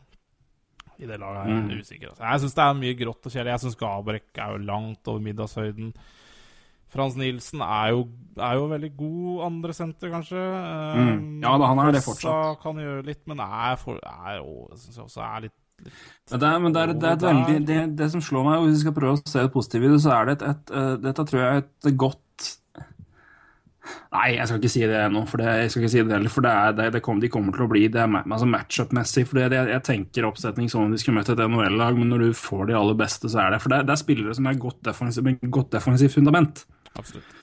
I det laget er jeg Mm. usikker. Altså. Jeg syns det er mye grått og kjedelig. Jeg syns Gabrek er jo langt over middagshøyden. Frans Nilsen er jo, er jo veldig god andre senter, kanskje. Mm. Ja da, han er det fortsatt. fortsatt. kan gjøre litt, men er, for, er jo, jeg synes også er litt, det er, men det, er, det, er et veldig, det, det som slår meg, og hvis vi skal prøve å se det positive i det, så er det et, et, eh, Dette tror jeg er et godt Nei, jeg skal ikke si det ennå, for det, jeg skal ikke si det heller, for det er, det, det kommer, de kommer til å bli det er altså matchup-messig. for jeg, jeg tenker oppsetning som om de skulle møtt et NHL-lag, men når du får de aller beste, så er det For det, er- det er spillere som er godt defensiv, defensivt fundament. Absolutt.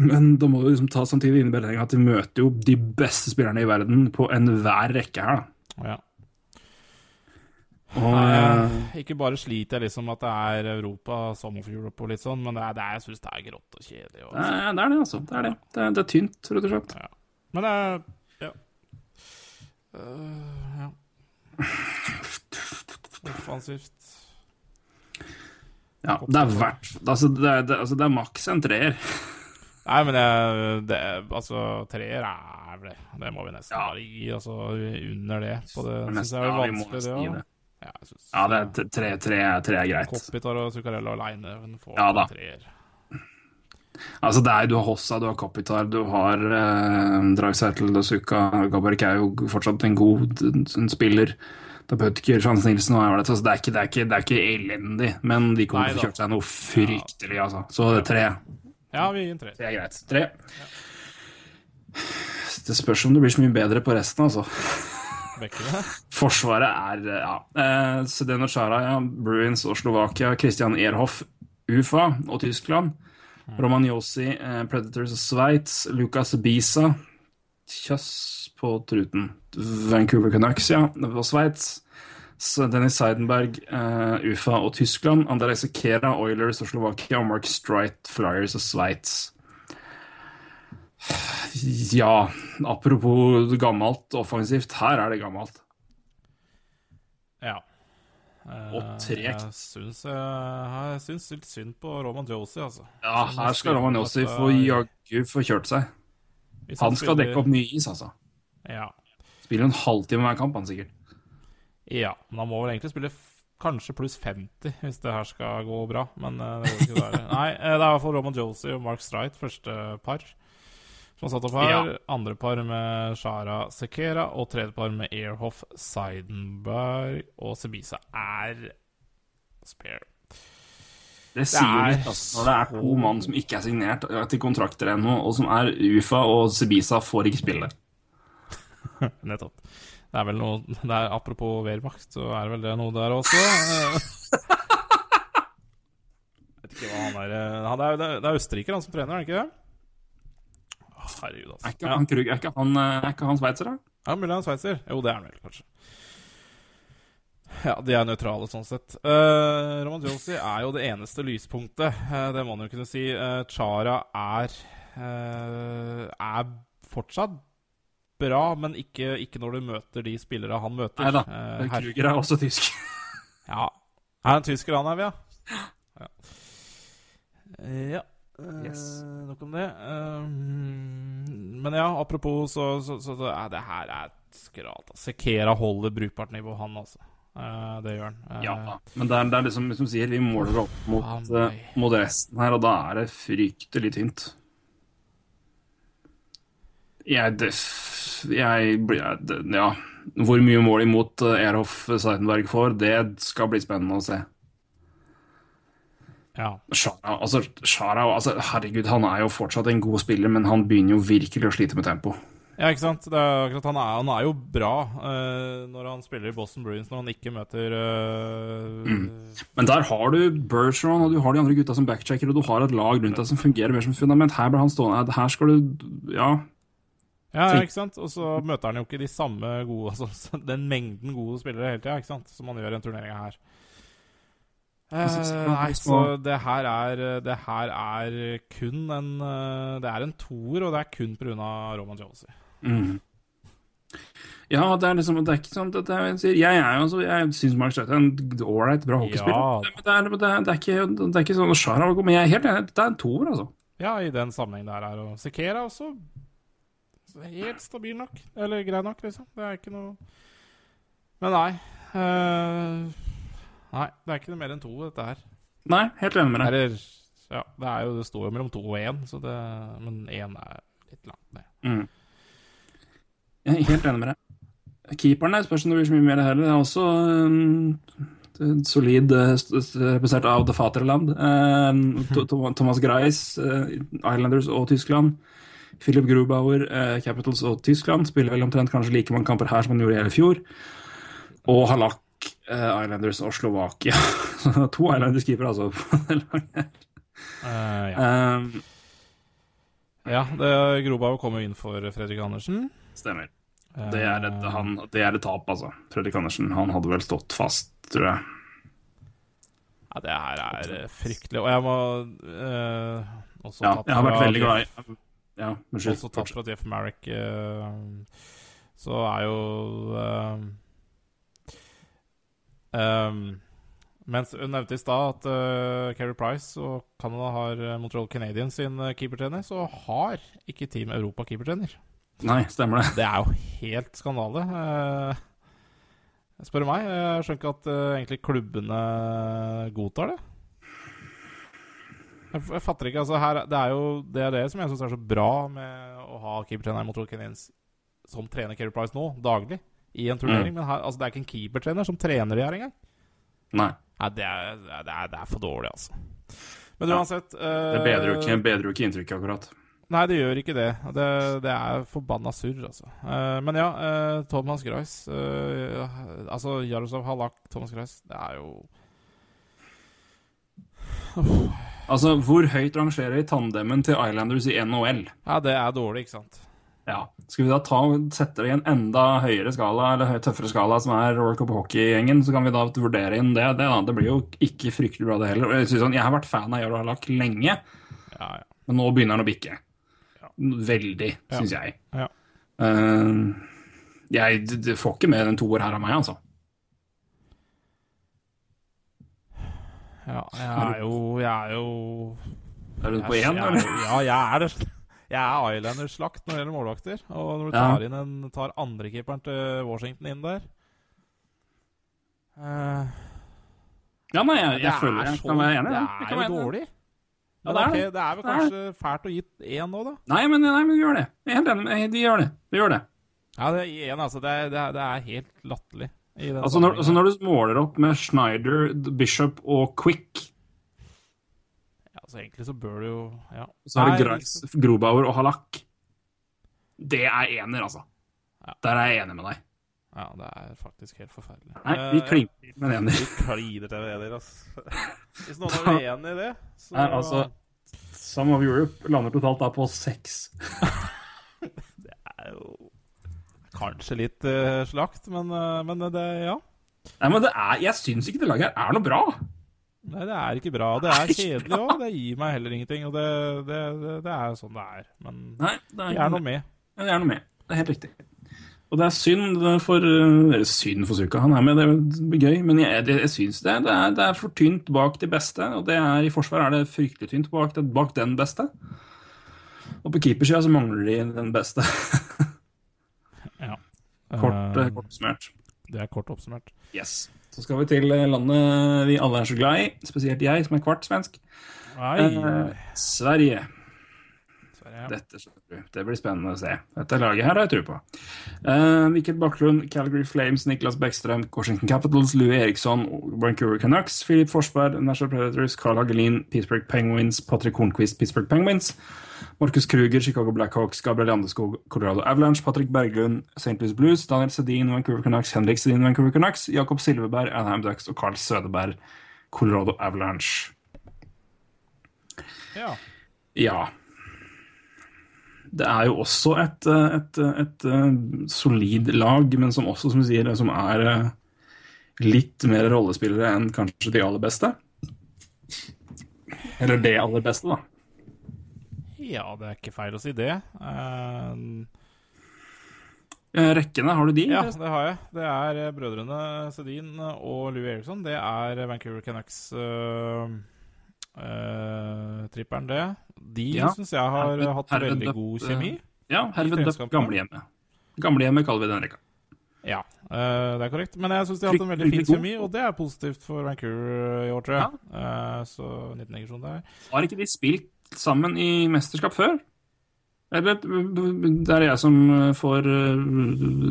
Men da må du liksom ta samtidig inn i at de møter jo de beste spillerne i verden på enhver rekke her. da. Ja. Nei, ikke bare sliter jeg liksom at det er Europa, Summer for Europe og litt sånn, men det er, det er, jeg syns det er grått og kjedelig. Og, er det, er det altså. Det er det. Det er, det er tynt, rett og slett. ja. Men det er Ja. Uh, ja. Offensivt. Ja, det er verdt altså, det, er, det, altså, det er maks en treer. [laughs] Nei, men det, det Altså, treer er vel det. Det må vi nesten bare gi. Altså, under det. På det syns jeg er er ja, vanskelig, det òg. Det. Ja, jeg synes- Ja, det er tre, tre, tre er greit. Kopitar og Zuccarello aleine får Ja da. treer. Altså, det er, du har Hossa, du har Kopitar, du har eh, Dragsettel og Suka. Gabarek er jo fortsatt en god en spiller. Det er Bødker, Frans Nilsen og Eivarlet. Altså, det, er ikke- det, er ikke- det er ikke elendig, men de kommer til å kjøre få kjørt seg noe fryktelig, altså. Så det er tre. Ja, vi gir en tre. Det er greit. Tre. Det spørs om det blir så mye bedre på resten, altså. Forsvaret er ja. Eh, Zdeno Charaja. Bruins og Slovakia. Christian Erhoff, UFA og Tyskland. Romagnosi, eh, Predators og Sveits. Lucas Bisa, Kjøss på truten. Vancouver Canucks, ja, og Sveits. Dennis Seidenberg, eh, UFA og Tyskland. Andrej Sekera, Oilers og Slovakia. Mark Strite, Flyers og Sveits. Ja, apropos gammelt offensivt. Her er det gammelt. Ja. Eh, Og tregt. Jeg syns, jeg, syns litt synd på Roman Josie, altså. Ja, her skal Roman Josie få jaggu få kjørt seg. Han skal dekke opp mye is, altså. Ja. Spiller en halvtime hver kamp, han sikkert. ja. Men han må vel egentlig spille kanskje pluss 50 hvis det her skal gå bra, men eh, det går ikke der. [laughs] Nei, eh, det er i hvert fall Roman Josie og Mark Streit, første par. Som har satt opp her. Ja. Andre par med Shara Sekera, og tredje par med Airhoff Seidenberg. Og Sebisa er spare. Det sier er litt, altså. Når det er to mann som ikke er signert til kontrakter ennå, og som er UFA og Sebisa, får ikke spille. [laughs] Nettopp. Det er vel noe det er, Apropos Wehrmacht, så er det vel det noe der også. [laughs] Vet ikke hva han er han er, det er- Det er østerriker han som trener, er det ikke det? Herregud, altså. Er ikke han, Krug, er ikke han, eh, er ikke han sveitser, da? Ja, mulig han er sveitser. Jo, det er han vel, kanskje. Ja, de er nøytrale sånn sett. Uh, Roman Josie er jo det eneste lyspunktet. Uh, det må man jo kunne si. Uh, Chara er uh, er fortsatt bra, men ikke, ikke når du møter de spillere han møter. Nei da. Uh, Kruger er også tysk. ja. Er han tysker, han er, vi, ja? [gasps] Ja. Ja. Eh, Uh, Nok om det. Eh, men ja, apropos, så, så, så, så er det her er skralt. altså. Sekera holder brukbart nivå, han, altså. Uh, det gjør han. Uh, Ja, men det er, det er liksom, som sier, vi måler opp mot, eh, mot resten her, og da er det fryktelig tynt. Jeg, def, jeg jeg- Ja. Hvor mye mål imot Erhoff Seidenberg får, det skal bli spennende å se. Ja. Shara, altså, Shara, altså, herregud, han er jo fortsatt en god spiller, men han begynner jo virkelig å slite med tempo. Ja, ikke sant? Det er akkurat, han, er, han er jo bra uh, når han spiller i Boston Bruins, når han ikke møter eh, Men der har du Bergeron, og du har de andre gutta som backchecker, og du har et lag rundt deg som fungerer mer som fundament. Her blir han stående Her skal du Ja. Ja, ja, ikke sant? Og så møter han jo ikke de samme gode Altså den mengden gode spillere hele tida? Som han gjør i en turneringa her. Eh, nei, så det her er Det her er kun en eh, Det er en toer, og det er kun pga. Roman Josie. Mm. Ja, det er liksom Det er ikke sånn at jeg, sier, jeg er jo altså Jeg syns Mark Støtte er en ålreit bra hockeyspiller. Ja. Men det er, det, er, det, er ikke, det er ikke sånn Shara god, Men jeg er helt enig, det er en toer, altså. Ja, i den sammenheng det er og Sekera også helt stabil nok. Eller grei nok, liksom. Det er ikke noe Men nei. eh, nei, det er ikke noe mer enn to, dette her. Nei, helt enig med deg. Ja, det er jo Det står jo mellom to og én, det Men én er litt langt ned. Mm. Jeg er helt enig med deg. Keeperen der spørs om det blir så mye mer heller. Det er også um, solid uh, representert av The Faterland. Um, [laughs] To- To- Thomas Greis, uh, Islanders og Tyskland. Philip Grubauer, uh, Capitals og Tyskland. Spiller vel omtrent kanskje like mange kamper her som han gjorde i hele fjor. Og Halak, uh, Islanders og Slovakia. [laughs] To Islanders-keepere, altså. på [laughs] det laget. Eh, ja. um, ja, det Grobau kom jo inn for Fredrik Andersen. stemmer. Det er, et, han, det er et tap, altså. Fredrik Andersen han hadde vel stått fast, tror jeg. Ja, det her er eh, fryktelig. Og jeg må eh, også Ja, tatt jeg har vært veldig glad i Ja, unnskyld. Også tatt fra Jeff Marrick, eh, så er jo eh, ehm, Mens hun nevnte i stad at uh, Keri Price og Canada har eh, Montreal Canadiens sin eh, keepertrener, så har ikke Team Europa keepertrener. Nei, stemmer det. Det er jo helt skandale. Uh, spør meg. Jeg skjønner ikke at uh, egentlig klubbene godtar det. Jeg, jeg fatter ikke. altså her, Det er jo det, er det som jeg syns er så bra med å ha keepertrener Montreal Canadiens som trener Keri Price nå, daglig, i en turnering. Men her, altså, det er ikke en keepertrener som trener de her engang. Nei. Nei, det er, det er, det er for dårlig, altså. Men uansett ja. Det bedrer jo ikke, bedrer jo ikke inntrykket, akkurat. Nei, det gjør ikke det. Det, det er forbanna surr, altså. Eh, men ja, eh, Thomas Greis eh, Altså Jaroslav Halak, Thomas Greis det er jo Altså, hvor høyt rangerer tandemen til Islanders i NHL? Ja, det er dårlig, ikke sant? Ja. Skal vi da ta, sette det i en enda høyere skala, eller tøffere skala, som er World Cup Hockey-gjengen, så kan vi da vurdere inn det. Det, da. det blir jo ikke fryktelig bra, det heller. Jeg, sånn, jeg har vært fan av Jarl Halak lenge, Ja, ja. men nå begynner han å bikke. Veldig, Ja. syns jeg. Ja. Eh, jeg d- d- får ikke mer enn to år her av meg, altså. ja jeg er jo Jeg er jo Er du på én, eller? Ja, jeg er det. Jeg er Islanders-slakt når det gjelder målvakter. Og når du tar inn en tar andrekeeperen til Washington inn der uh, Ja, nei, jeg, jeg er føler jeg kan være enig. i Det er jo dårlig. Ja, det er okay, det. er vel Det er kanskje fælt å gi én nå, da? Nei, men, nei, men gjør det. Jeg er helt enig. med- De gjør det. De gjør det. Ja, det er én, altså. Det er, det er, det er helt latterlig. Altså når, altså når du måler opp med Schneider, Bishop og Quick, altså, egentlig så bør du jo Ja. så er det Greis, Grobauer og Halak. Det er ener, altså. Ja. Der er jeg enig med deg. Ja, det er faktisk helt forferdelig. Nei, vi Eh, klinker til med en ener. Vi kliner til en ener, altså. [laughs] Hvis noen er uenig i det, så Nei, altså- Some of Europe lander totalt da på seks. [laughs] er jo Kanskje litt uh, slakt, men, uh, men det Ja. Nei, men det er, jeg syns ikke det laget her er noe bra. Nei, det er ikke bra. Det er kjedelig òg. Det gir meg heller ingenting. Og det, det, det, det er sånn det er. Men Nei, det er, er noe med. Ja, det er noe med. Det er helt riktig. Og det er synd for Eller synd for Suka, han er med, det blir gøy. Men jeg, jeg, jeg syns det, det, er, det er for tynt bak de beste. Og det er, i forsvar er det fryktelig tynt bak, bak den beste. Og på keepersida så mangler de den beste. Ja. kort, uh, kort oppsummert. Det er kort oppsummert. Yes. Så skal vi til landet vi alle er så glad i, spesielt jeg, som er kvart svensk. Eh, Sverige. Ja. Dette. Det blir spennende å se. Dette laget her har jeg tro på. Uh, Mikkel Baklund, Calgary Flames, Niklas Bekkstrøm, Washington Capitals, Louis Eriksson, Vancouver Canucks, Philip Forsberg, National Predators, Carl Hagelin, Pittsburgh Penguins, Patrick Hornquist, Pittsburgh Penguins, Marcus Kruger, Chicago Blackhawks, Gabriel Landeskog, Colorado Avalanche, Patrick Berglund, St. Louis Blues, Daniel Sedin, Vancouver Canucks, Henrik Sedin, Vancouver Canucks, Jakob Silverberg, Anaheim Ducks og Carl Sødeberg, Colorado Avalanche. ja. Ja. Det er jo også et, et, et, et, eh, solid lag, men som også, som du sier, som er eh, litt mer rollespillere enn kanskje de aller beste. Eller det aller beste, da. ja, det er ikke feil å si det. Eh, Eh, Rekkene, har du de? ja, det har jeg. Det er eh, brødrene Sedin og Louis Eriksson. Det er Vancouver Canucks uh, tripperen, det. De Ja. syns jeg har Herved- hatt herved veldig døpt, god eh, kjemi. Ja, herved døpt gamlehjemmet. Gamlehjemmet kaller vi den rekka. Ja, uh, det er korrekt. Men jeg syns de har hatt en veldig fin kjemi, og det er positivt for Vancouver i år, tror jeg. Eh, så 19 negasjon der. Har ikke de spilt sammen i mesterskap før? Eller det er jeg som får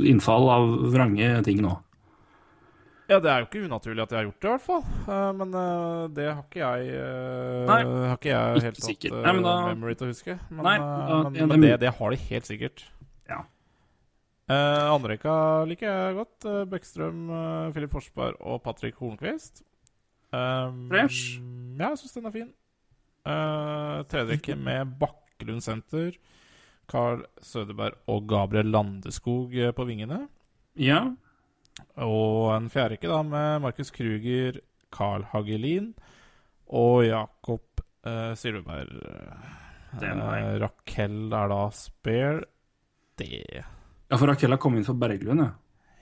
innfall av vrange ting nå. Ja, det er jo ikke unaturlig at jeg har gjort det, i hvert fall. Uh, men uh, det har ikke jeg uh, Nei, Har ikke jeg ikke helt hatt tatt Nei, da- memory til å huske. Men, Nei, da- men, men det- det, har de helt sikkert. Ja. Andrekka liker jeg godt. Bekkstrøm, eh, Filip Forsberg og Patrick Hornquist. Fresh. Ja, jeg syns den er fin. Uh, Tredjerekke med Bakkelund senter. Carl Sødeberg og Gabriel Landeskog på vingene. Ja. Og en fjerderekke da med Markus Kruger, Carl Hagelin og Jakob eh, jeg. Eh, Raquel er da spare. Det ja, for Raquel har kommet inn for Berglund, ja.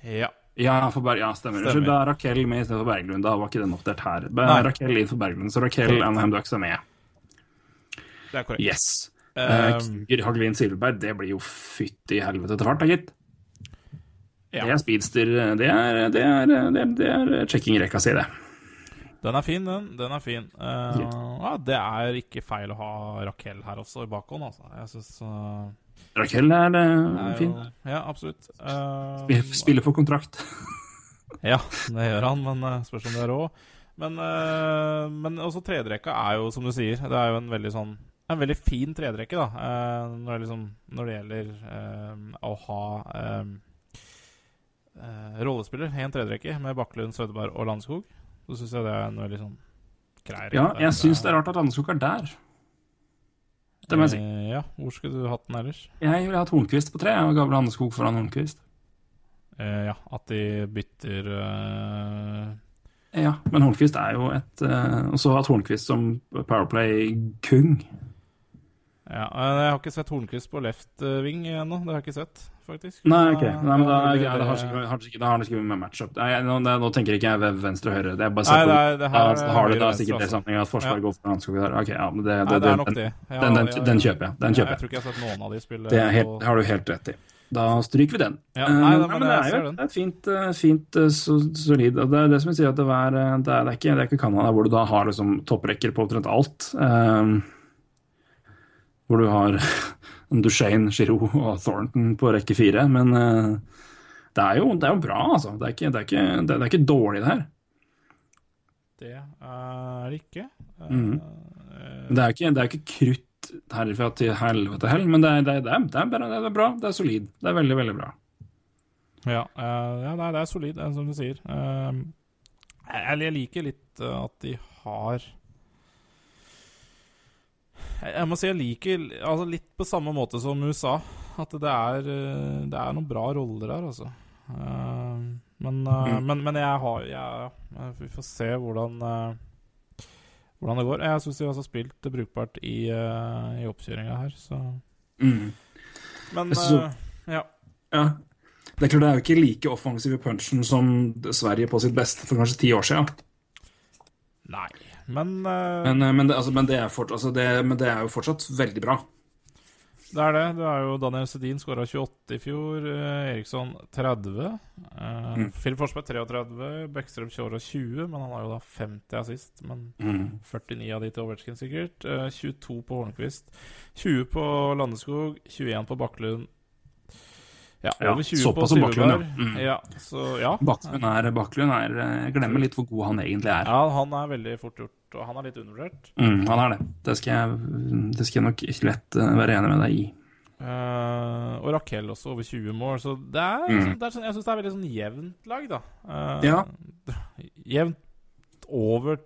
Ja. Ja, for Ber ja stemmer. Stemmer. Da er Raquel med istedenfor Berglund. Da var ikke den oppdatert her. Men Nei. Raquel inn for Berglund, så Raquel Anaheim Ducks er med. Det er korrekt. Yes. Um, Hagelin, Silveberg, det blir jo fytti helvete til fart, da, gitt. Ja. Det er speedster. Det er, det er, det er, det er checking-rekka si, det. Den er fin, den. Den er fin. Eh, ja, det er ikke feil å ha Raquel her også, i bakhånd, altså. Jeg syns uh, Raquel er, er fin. jo Ja, absolutt. Spiller for kontrakt. [laughs] Ja, det gjør han, men spørs om det er råd. Men, men også tredjerekka er jo, som du sier, det er jo en veldig sånn en veldig fin tredjerekke, da. når, det liksom, når det gjelder å ha eh, rollespiller i en tredjerekke med Bakklund, Sødeberg og Landskog. Så syns jeg det er en veldig sånn grei rekke. Ja, jeg syns det er rart at Landeskog er der. Det må jeg si. Eh, ja, hvor skulle du hatt den ellers? Jeg ville hatt Hornquist på tre, og Gabriel Landeskog foran Hornquist. Eh, ja, at de bytter eh, Ja, men Hornquist er jo et eh, Og så hatt Hornquist som Powerplay-kung. Ja, eh, Jeg har ikke sett Hornquist på left eh, wing ennå. Det har jeg ikke sett, faktisk. Nei, ok. Nei, men da, ja, det har har det sikkert med matchup. Nei, jeg- nå, nå tenker ikke jeg venstre og høyre. Det er bare Nei, det det her er da har det da sikkert det altså. sammenheng at Forsvaret Ja. går for der. Ok, ja, men det, det, Nei, det er nok det. Ja, den, den, den kjøper jeg. Den kjøper jeg jeg. tror ikke jeg har sett noen av de spille Det, helt, har du helt rett i. Da stryker vi den. Ja, nei, da, men nei, men det jeg er jo det er et fint, eh, fint så, solid. Det er det som jeg sier, at det, eh, er, det, er ikke, det er ikke Canada hvor du da har liksom topprekker på omtrent alt. Eh, hvor du har [laughs] Duchene, Giroud og Thornton på rekke fire. Men eh, det, er jo, det er jo bra, altså. Det er ikke, det er ikke, det er, ikke dårlig, det her. Det er det ikke. Eh, eh, Det er ikke, det er ikke krutt herfra til helvete heller, men det er, det, det, det, det bra. Det er solid. Det er veldig, veldig bra. Ja, eh, ja det er solid, som du sier. Jeg, liker litt at de har jeg, må si jeg liker altså litt på samme måte som USA. At det er, eh, det er noen bra roller her, altså. Eh, Men, eh, Mm. men, men jeg har jeg, Vi får se hvordan Hvordan det går. Jeg syns de har spilt det brukbart i, i oppkjøringa her, så Mm. Men så, ja. Ja. Det er klart det er jo ikke like offensiv i punchen som Sverige på sitt beste for kanskje ti år siden. Nei. Men, eh, Men, eh, men, det, altså, men, det fort, altså det, men det er jo fortsatt veldig bra. det er det. Det er jo Daniel Sedin skåra 28 i fjor. eh, Eriksson 30. Uh, Mm. Phil Forsberg 33. Bekkstrøm skåra 20, men han har jo da 50 assist. Men 49 av de til Ovetsjkin, sikkert. Eh, 22 på Hornquist. 20 på Landeskog. 21 på Bakklund. Ja, Ja, over 20 på såpass som Bakklund, ja. Mm. Ja, så ja. Baklund er, Baklund er eh, Jeg glemmer litt hvor god han egentlig er. ja. Han er veldig fort gjort, og han er litt undervurdert. Mm, han er det. Det skal jeg, det skal jeg nok ikke lett eh, være enig med deg i. Uh, og Raquel også, over 20 mål. Så det er, Mm. liksom- det er jeg syns det er veldig sånn jevnt lag, da. Uh, Ja. [laughs] Jevnt over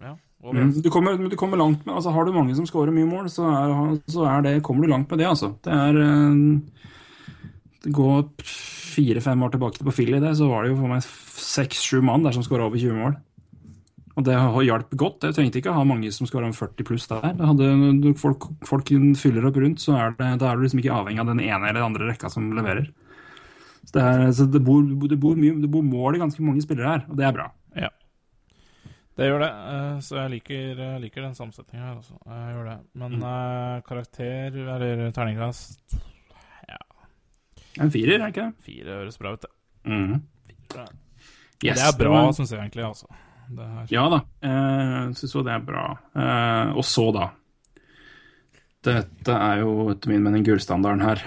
Ja. Mm, du, kommer, du kommer langt med altså Har du mange som scorer mye mål, så, er, så er det, kommer du langt med det, altså. Det er eh, Går fire-fem år tilbake på Philly, det, så var det jo for meg seks-sju mann der som skåra over 20 mål. Og det har hjalp godt. Jeg trengte ikke å ha mange som skåra 40 pluss der. Hadde, folk, folk fyller opp rundt, så er det, da er du liksom ikke avhengig av den ene eller den andre rekka som leverer. Så det, er, så det, bor, det, bor mye, det bor mål i ganske mange spillere her, og det er bra. Ja. Det gjør det, eh, så jeg liker, jeg liker den samsetninga her, altså. Jeg gjør det. Men Mm. eh, karakter, eller terningkast En firer, er ikke det? Fire høres bra ut, det. Mm. Fire. Yes, det er bra, syns jeg egentlig, altså. Det Ja da, jeg syns jo det er bra. Eh, og så, da. Dette er jo etter min mening gullstandarden her.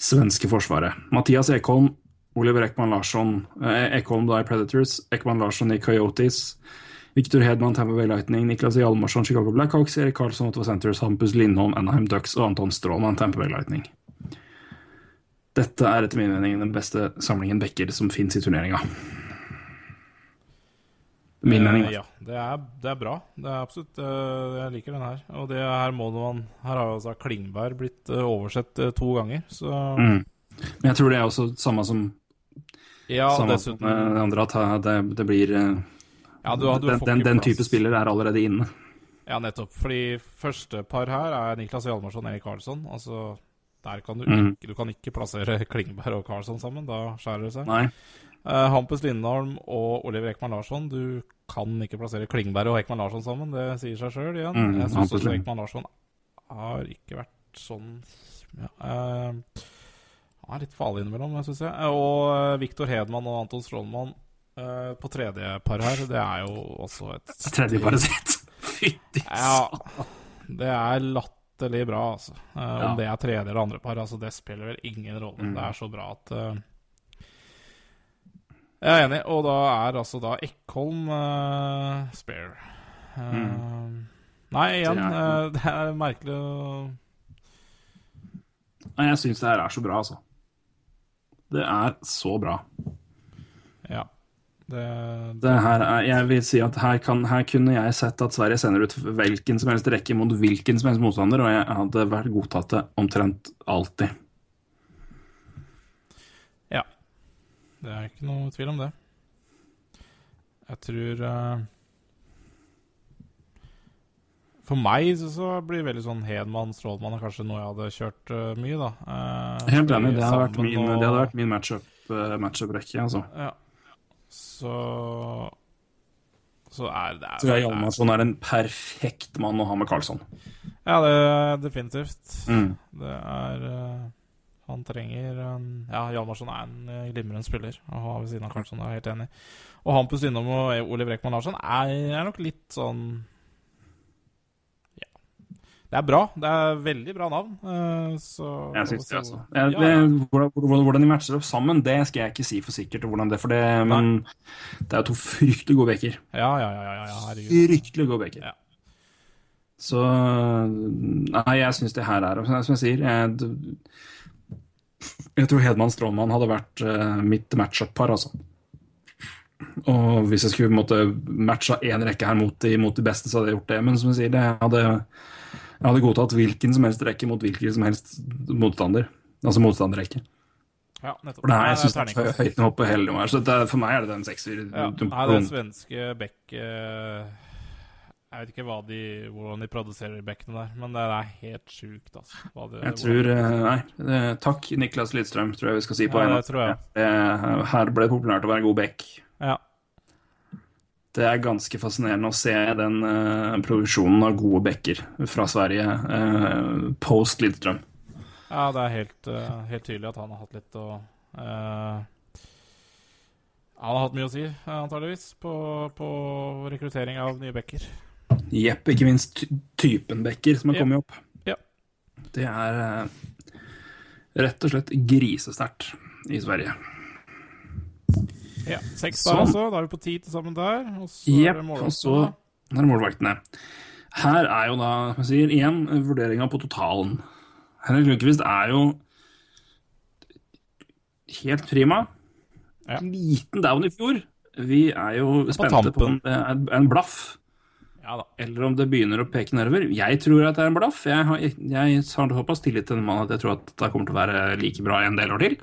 Svenske forsvaret. Mathias Ekholm, Oliver Ekman Larsson. Eh, Ekholm da i Predators, Ekman Larsson i Coyotes. Victor Hedman, Tampa Bay Lightning, Niklas Hjalmarsson, Chicago Blackhawks, Erik Karlsson, Ottawa Centers, Hampus Lindholm, Anaheim Ducks og Anton Strålman, Tampa Bay Lightning. Dette er etter min mening den beste samlingen backer som fins i turneringa. Min Eh, mening. Ja, det er, det er bra. Det er absolutt eh, Jeg liker den her. Og det her må man Her har jo altså Klingberg blitt eh, oversett to ganger, så Mm. Men jeg tror det er også samme som, Ja, samme dessuten som det andre, at det, det blir ja, du, du Den, den, den type spiller er allerede inne. Ja, nettopp. Fordi første par her er Niklas Hjalmarsson og Erik Karlsson. Altså, der kan du, Mm. ikke, du kan ikke plassere [laughs] Klingberg og Karlsson sammen. Da skjærer det seg. Nei. Uh, Hampus Lindholm og Oliver Ekman Larsson. Du kan ikke plassere Klingberg og Ekman Larsson sammen. Det sier seg sjøl igjen. Mm, jeg syns også. Ekman Larsson har ikke vært sånn ja, uh, Han er litt farlig innimellom, syns jeg. Og uh, Viktor Hedman og Anton Strålmann uh, på tredje par her, det er jo også et Tredjeparet sitt. [laughs] Fytti ja, det er latterlig bra, altså. Uh, Ja. Om det er tredje eller andre par, altså, det spiller vel ingen rolle. Mm. Det er så bra at uh, Jeg er enig, og da er altså da Eckholm uh, spare. Mm. Nei, igjen. Det [laughs] det er merkelig å Jeg syns det her er så bra, altså. Det er så bra. Det, Det her er, jeg vil si at her, kan, her kunne jeg sett at Sverige sender ut hvilken som helst rekke mot hvilken som helst motstander, og jeg hadde vært godtatt det omtrent alltid. ja. Det er ikke noe tvil om det. Jeg tror uh... For meg så, så blir det veldig sånn Hedman, Strålmann er kanskje noe jeg hadde kjørt uh, mye, da. Uh, Helt enig. Det hadde vært min, og- det hadde vært min matchup-rekke, matchup-rekke. altså. Ja. Så Så er det Så jeg, Hjalmarsson er en perfekt mann å ha med Karlsson. Ja, det er definitivt. Mm. Det er eh, Han trenger en Ja, Hjalmarsson er en eh, glimrende spiller å ha ved siden av Karlsson, det er jeg helt enig. Og Hampus Lindholm og Oliv Rekman Larsson er, er nok litt sånn. Det er bra. Det er veldig bra navn. eh, så Jeg syns det, altså. Ja, det, hvordan, hvordan de matcher opp sammen, det skal jeg ikke si for sikkert. hvordan det, for det, Men det er jo to fryktelig gode bekker. ja, ja, ja, ja, herregud. Fryktelig gode bekker. Ja. Så Nei, jeg syns det her er Som jeg sier Jeg, jeg tror Hedman Strålmann hadde vært mitt mitt matchup-par, altså. Og hvis jeg skulle på en måte matcha én rekke her mot de, mot de beste, så hadde jeg gjort det. Men som jeg sier, det, hadde, jeg hadde godtatt hvilken som helst rekke mot hvilken som helst motstander. Altså motstanderrekke. Ja, nettopp. For det her, jeg syns det er terningkast. høyt nivå på hele nivået. Så det, for meg er det den sekser. Ja. Nei, den svenske Beck eh, Jeg vet ikke de, hvordan de produserer bekkene der, men det er helt sjukt, altså. Det, Jeg tror eh, Nei. Takk, Niklas Lidstrøm, tror jeg vi skal si på Ja, en det tror jeg. Her ble det populært å være god bekk. Ja. Det er ganske fascinerende å se den uh, produksjonen av gode bekker fra Sverige uh, post Lidstrøm. ja, det er helt, uh, helt tydelig at han har hatt litt å eh, Han har hatt mye å si, eh, antageligvis, på, på rekruttering av nye bekker. Jepp, ikke minst ty typen bekker som har kommet opp. Ja. Det er eh, rett og slett grisesterkt i Sverige. Ja, Seks Sånn. der altså. Da er vi på ti til sammen der. Og så er Jepp, det og så da. her er målvaktene. Her er jo da, som jeg sier, igjen vurderinga på totalen. Henrik Lundqvist er jo helt prima. Ja. Liten down i fjor. Vi er jo på spente på om det er en blaff, Ja da. eller om det begynner å peke nedover. Jeg tror at det er en blaff. Jeg har, jeg har såpass tillit til den mannen at jeg tror at det kommer til å være like bra en del år til.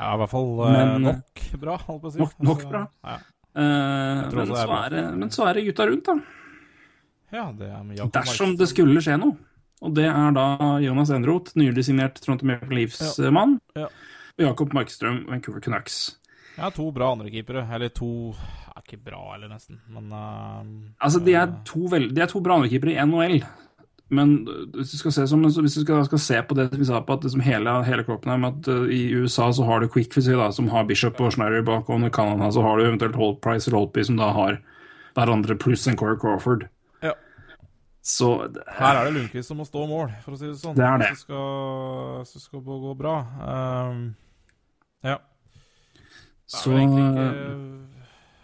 Ja, i hvert fall eh, Men- nok bra, holdt på å si. Nok- nok bra. [laughs] Ja. Uh, men, så er det, men så er det gutta rundt, da. ja, det er med Jakob Dersom det skulle skje noe. Og det er da Jonas Enroth, nylig signert Trond Maple Leafs-mann, Ja. og Jakob Markstrøm, Vancouver Canucks. Ja, to bra andrekeepere. Eller to er Ikke bra, eller nesten, men uh, Altså, de er eh, to, vel, de er to bra andrekeepere i NHL. Men hvis du skal se, som, hvis du skal, skal se på det vi sa på at liksom hele, hele kroppen her, med at uh, i USA så har du Quick si, da, som har Bishop og Schneider bak, og i Canada så har du eventuelt Holt Price eller Holtby, som da har hverandre pluss en Core Crawford. Ja. Så det- Her er det Lundqvist som må stå mål, for å si det sånn. Det er det. Hvis det skal, hvis det skal gå bra. Um, ja. Det er så vel egentlig ikke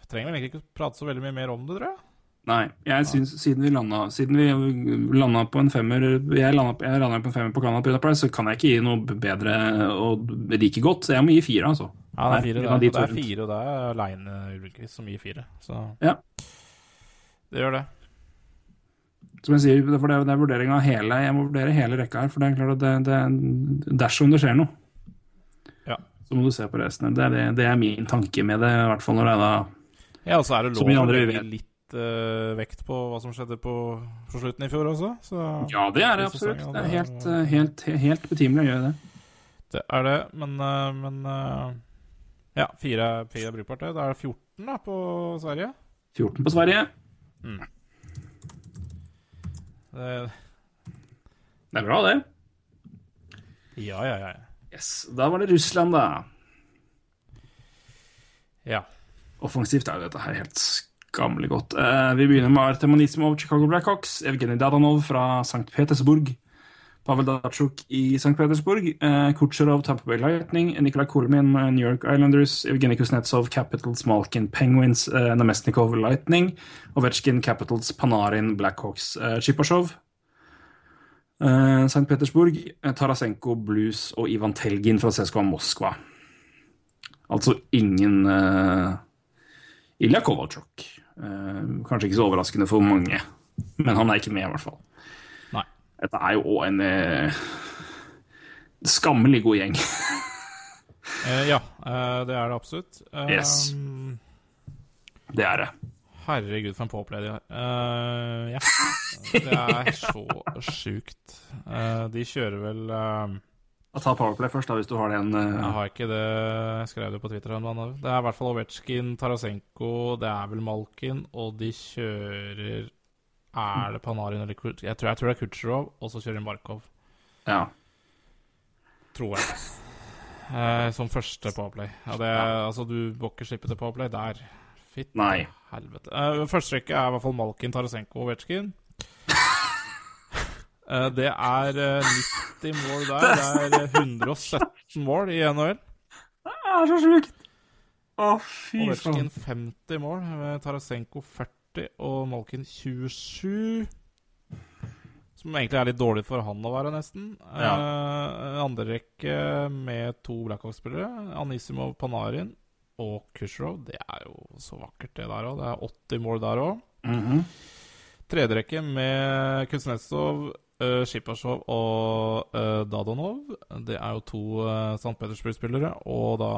Trenger vel egentlig ikke prate så veldig mye mer om det, tror jeg. Nei, jeg synes, siden vi landa Siden vi landa på en femmer Jeg landa, jeg landa på en femmer på Canada Prida Price, så kan jeg ikke gi noe bedre og like godt. Så jeg må gi fire, altså. Ja, det er fire, Nei, det. det er fire, og det er aleine Lundqvist som gir fire. Så Ja. det gjør det. Som jeg sier, det er, det er vurdering av hele Jeg må vurdere hele rekka her, for det er klart at det, det, dersom det skjer noe, Ja. så må du se på resten. Det er, det, det er min tanke med det, i hvert fall når det er da Ja, og så er det lov å andre legge vet. Litt uh, vekt på hva som skjedde på, på slutten i fjor også. Så Ja, det er det absolutt. Det er helt, eh, helt, helt betimelig å gjøre det. Det er det, men, eh, men Ja, fire, fire er brukbart, det. Da er det 14 da, på Sverige. 14 på Sverige. Det, Det er bra, det. ja, ja, ja. Yes. Da var det Russland, da. Ja. Offensivt er jo dette her helt skammelig godt. Eh, vi begynner med Artemanismov Chicago Blackhawks. Evgenij Dadanov fra St. Petersburg. Pavel Datsjuk i St. Petersburg. Eh, Kutsjerov, Tampa Bay Lightning. Nikolai Kulmin, eh, New York Islanders. Evgenij Kuznetsov, Capitals, Malkin, Penguins. Eh, Namestnikov, Lightning. Ovetsjkin, Capitals, Panarin, Blackhawks. Eh, Chipashov, eh, St. Petersburg. Tarasenko, Blues og Ivan Telgin fra CSKA Moskva. Altså ingen Ilja Kovalchuk. Eh, kanskje ikke så overraskende for mange, men han er ikke med, i hvert fall. Nei. Dette er jo òg en eh, skammelig god gjeng. [laughs] Eh, ja, det er det absolutt. Yes. Det er det. Herregud, for en påplay de har. Eh, ja. [laughs] Det er så sjukt. Uh, de kjører vel eh, Ta Powerplay først, da, hvis du har den. Uh... Jeg har ikke det Jeg skrev det på Twitter. Det er i hvert fall Ovetsjkin, Tarasenko, det er vel Malkin, og de kjører Er det Panarin eller Kut... Jeg tror, jeg tror det er Kutsjerov, og så kjører de Markov. Ja. Tror jeg. Eh, som første powerplay. Ja, det altså, du må ikke slippe til powerplay der. Fitt Nei. helvete. Eh, første rekke er i hvert fall Malkin, Tarasenko og Ovetsjkin. Eh, det er eh, 90 mål der. Det er 117 mål i NHL. Det er så sjukt! Å, fy Ovetsjkin 50 mål, Tarasenko 40 og Malkin 27. Som egentlig er litt dårlig for han å være, nesten. Ja. Eh, andre rekke med to Blackhawk-spillere. Anisimov Panarin og Kushrov Det er jo så vakkert, det der òg. Det er 80 mål der òg. Mm Tredje rekke med Kuznetsov, uh, Shipasjov og uh, Dadonov. Det er jo to uh, St. Petersburg-spillere, og da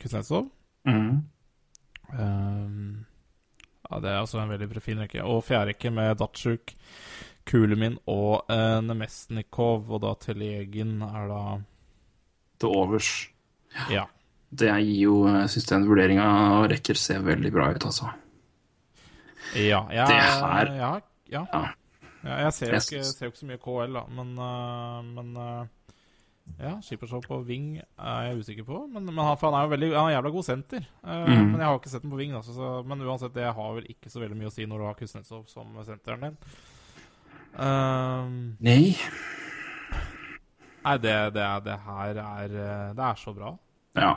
Kuznetsov. Mm. Um, ja, det er også en veldig fin rekke. Og fjerderekke med Datsjuk, Kulemin og uh, Nemesnikov. Og da Telegin er da Til overs. Ja. Det gir jo Jeg syns den vurderinga av rekker ser veldig bra ut, altså. Ja, jeg, Det her- ja, ja. Ja. Ja jeg ser jo, ikke, ser jo ikke så mye KL, da, men, uh, men uh, Ja, Skippershow på wing er jeg usikker på. Men, men han, han er jo veldig, han er jævla god senter. Uh, Mm. Men jeg har ikke sett den på wing. Da, så, men uansett, det har vel ikke så veldig mye å si når du har Kuznetsov som senteren din. Um, Nei. nei, det, det, det her er Det er så bra. Ja.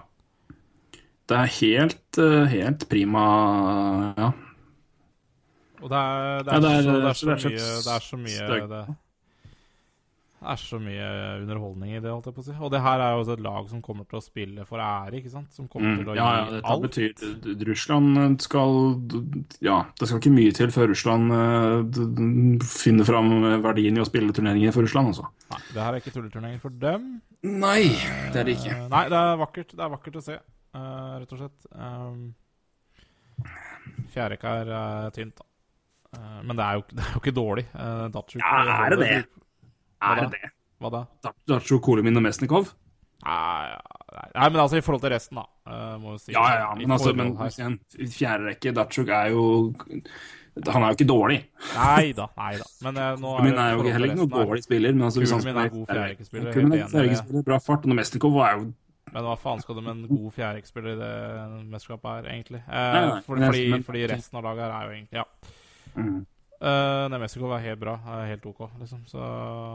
Det er helt, helt prima Ja. Og det er, det Ja, er, det er- så, det er så det er mye Det er så mye støy. det, det er så mye underholdning i det, holdt jeg på å si. Og det her er jo også et lag som kommer til å spille for ære, ikke sant? Som kommer Mm, til å ja, ja, dette alt. betyr Russland skal Ja, det skal ikke mye til før Russland eh, d- finner fram verdien i å spille turneringer for Russland, altså. Nei, det her er ikke tulleturneringer for dem. Nei, det er det ikke. Uh, Nei, det er vakkert. Det er vakkert å se, uh, rett og slett. Um, Fjærrekka er eh, tynt, da. Eh, men det er, jo, [laughs] det er jo ikke dårlig. Datsjuk, Ja, er det det? Hva Er det det? Hva da? Datsjuk, Kolimin og Mesnikov? Nei, nei, men altså i forhold til resten, da. eh, må si. Ja, ja, Men altså, men igjen, fjerde rekke, Datsjuk er jo Han er jo ikke dårlig. Nei da, nei da. Men eh, nå Kolimin er jo heller ikke noen dårlig spiller. Men altså, han er god fjerderekkespiller, er er fjerderekkespiller, bra fart. Og Mesnikov er jo Men hva faen skal du med en god fjerderekkspiller i det mesterskapet her, egentlig? Eh, Nei, nei, fordi, fordi, fordi resten av laget her er jo egentlig Ja. Mm. Uh, Mexico er helt bra. Helt OK, liksom. Så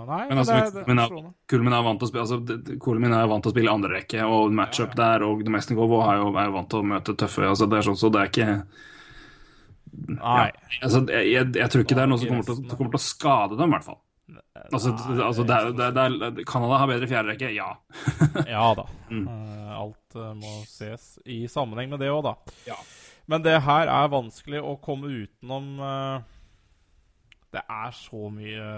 Nei, Men altså, det, det, men er ja. er vant til å spille altså, er vant til å spille andre rekke, og matchup der, og Mesnikov er jo, er jo vant til å møte tøffe altså, Det er sånn, så det er ikke Nei. altså, jeg, jeg, jeg tror ikke det er noe som kommer til, kommer til å skade dem, i hvert fall. Altså, Nei, altså det er, det er, det er, Canada har bedre fjerderekke, ja. Ja da. Mm. Eh, alt eh, må ses i sammenheng med det òg, da. Ja. Men det her er vanskelig å komme utenom eh, Det er så mye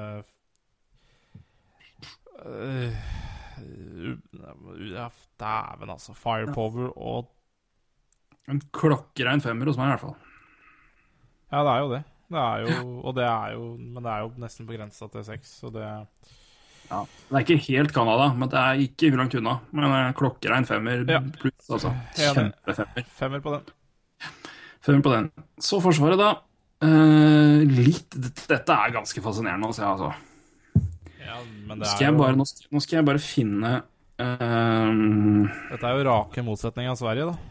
eh, Dæven, altså. Firepower og En klokkerein femmer hos meg, i hvert fall. Ja, det er jo det. Det er jo, og det er jo Men det er jo nesten begrensa til seks, så det Ja. Det er ikke helt Canada, men det er ikke langt unna. Men eh, klokkerein femmer pluss, altså. Kjempefemmer. Femmer på den. Femmer på den. Så Forsvaret, da. Uh, litt Dette er ganske fascinerende å se, altså. Ja, men Nå skal jeg bare, nå skal, nå skal jeg bare finne uh... Dette er jo rake motsetning av Sverige, da.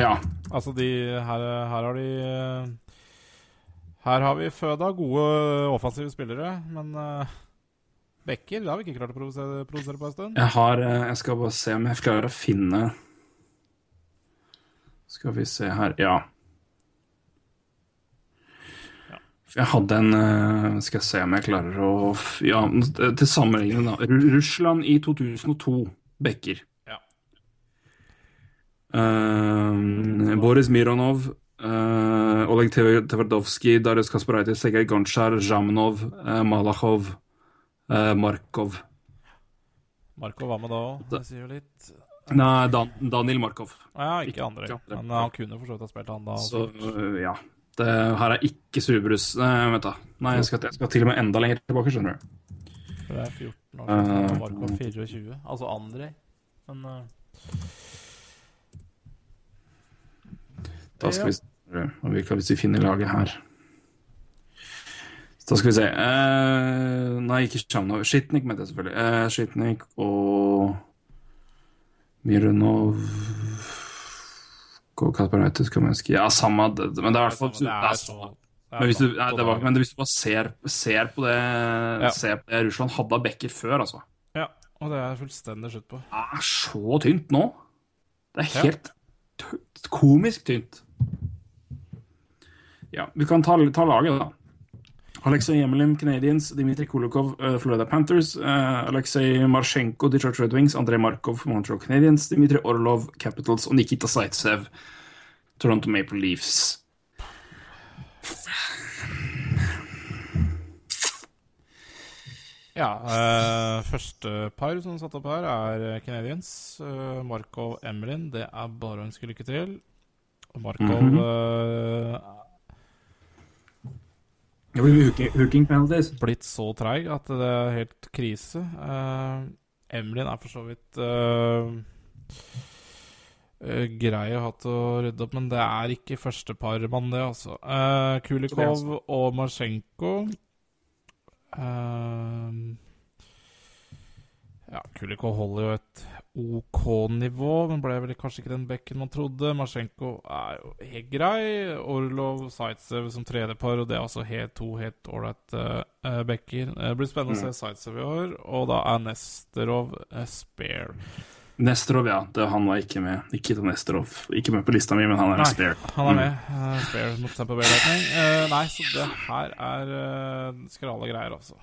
Ja. Altså, de Her, her har de eh, Her har vi føda gode offensive spillere, men uh, Bekker det har vi ikke klart å produsere, produsere på en stund. Jeg har eh, Jeg skal bare se om jeg klarer å finne Skal vi se her Ja. For Jeg hadde en eh, Skal jeg se om jeg klarer å Ja, til sammenligning, da. Russland i 2002. Bekker. Ja. Uh, Boris Mironov, uh, Oleg Tverdovskij, Darius Kasparaitis, Sergej Gonchar, Zhamnov, uh, Malachov, Markov. Markov. Var med da òg, det sier jo litt. Nei, Dan Daniel Markov. Ja, ikke andre. Ikke andre. Men han kunne for så vidt ha spilt han da. Så øh, ja. Det her er ikke Subrus Nei, vent da. Nei, jeg skal, jeg skal til og med enda lenger tilbake, skjønner du. For det er 14 år Eh, siden. og Marco 24. Altså Andrej. Men eh, Da skal vi se om vi, hvis vi finner laget her. Da skal vi se eh, Nei, ikke Sjamnov. Skitnik mente jeg selvfølgelig. Uh, Skitnik og Mironov og Kasparaitis Kamenskij Ja, samme det, Men det er i hvert fall det er så Men hvis du, nei, det var, men hvis du bare ser, ser, på det, Ja. ser på det Russland hadde av bekker før, altså Ja, og det er fullstendig slutt på. Det er så tynt nå. Det er helt ja. komisk tynt. Ja, vi kan ta, ta laget, da. Alexei Yemelin, Canadiens. Dmitrij Kulikov, eh, Florida Panthers. Alexei Aleksej Marsjenko, Detroit Red Wings. Andrej Markov, Montreal Canadiens. Dmitrij Orlov, Capitals. Og Nikita Zaitsev, Toronto Maple Leafs. Ja. Øh, første par som er satt opp her, er Canadians, Canadiens. Uh, Markov Emelin. Det er bare å ønske lykke til. Markov Mhm. eh, Det blir hooking, penalties. blitt så treig at det er helt krise. Uh, Emlyn er for så vidt uh, uh, grei å ha til å rydde opp, men det er ikke førsteparmann, det, altså. Uh, Kulikov og Marsjenko eh, Ja, Kulikov holder jo et OK nivå, men ble vel kanskje ikke den bekken man trodde. Marsjenko er jo helt grei. Orlov Zaitsev som tredjepar, og det er altså helt, to helt ålreite uh, bekker. Det blir spennende å se Zaitsev i år, og da er Nesterov uh, spare. Nesterov, ja. Det, han var ikke med. Nikita Nesterov. Ikke med på lista mi, men han er Nei. spare. Han er med. Uh, spare mot Tampa Bay Lightning. Uh, nei, så det her er uh, skrale greier, altså.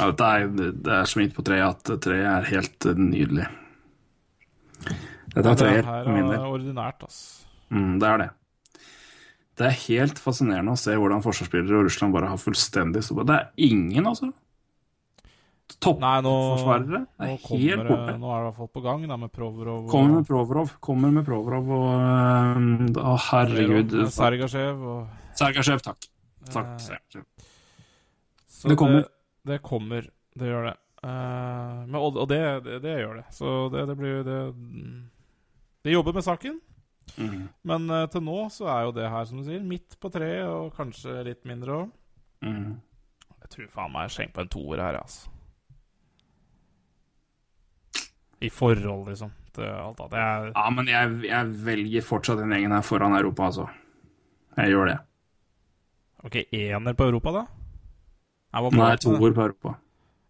Ja, dette er, det er så midt på treet at treet er helt eh, nydelig. Dette er det treer her for min er ordinært, altså. Mm, det er det. Det er helt fascinerende å se hvordan forsvarsspillere og Russland bare har fullstendig stoppet. Det er ingen, altså. Nå, Toppforsvarere. Det nå, er helt kommer, borte. nå er det i hvert fall på gang da, med Provorov og Kommer med Provorov. Kommer med Provorov og øhm, Å, herregud. Serov, Sergasjev og Sergasjev, takk. Takk. Eh, Sergasjev. Så Det kommer. Det, det kommer. Det gjør det. Uh, men, og og det, det, det gjør det. Så det, det blir det De jobber med saken. Mm. Men uh, til nå så er jo det her, som du sier, midt på treet, og kanskje litt mindre òg. Mm. Jeg tror faen meg jeg skjenker på en toer her, altså. I forhold, liksom, til alt annet. Er Ja, men jeg, jeg velger fortsatt den gjengen her foran Europa, altså. Jeg gjør det. OK, ener på Europa, da? Nei, det. toer på Europa.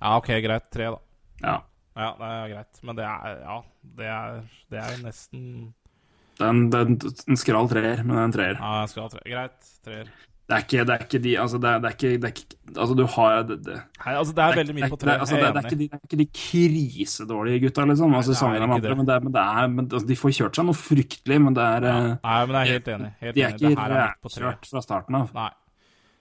Ja, OK, greit. Tre, da. Ja. Ja, det er greit. Men det er Ja, det er, det er nesten Den, den, den skral treer, men den treer. Ja, jeg skal ha tre. Greit. Treer. Det er ikke, det er ikke de Altså, det er, det er ikke, det er ikke Altså, du har det, det, Nei, altså, det er veldig mye på det, tre. er- altså, det, det, er er ikke de, det er de krisedårlige gutta, liksom. Altså, det er andre, men, det er, men, det er, men altså, de får kjørt seg noe fryktelig, men det er Ja. eh, Nei, men jeg er helt enig. Helt De er enig. ikke Det er rævkjørt fra starten av. Nei.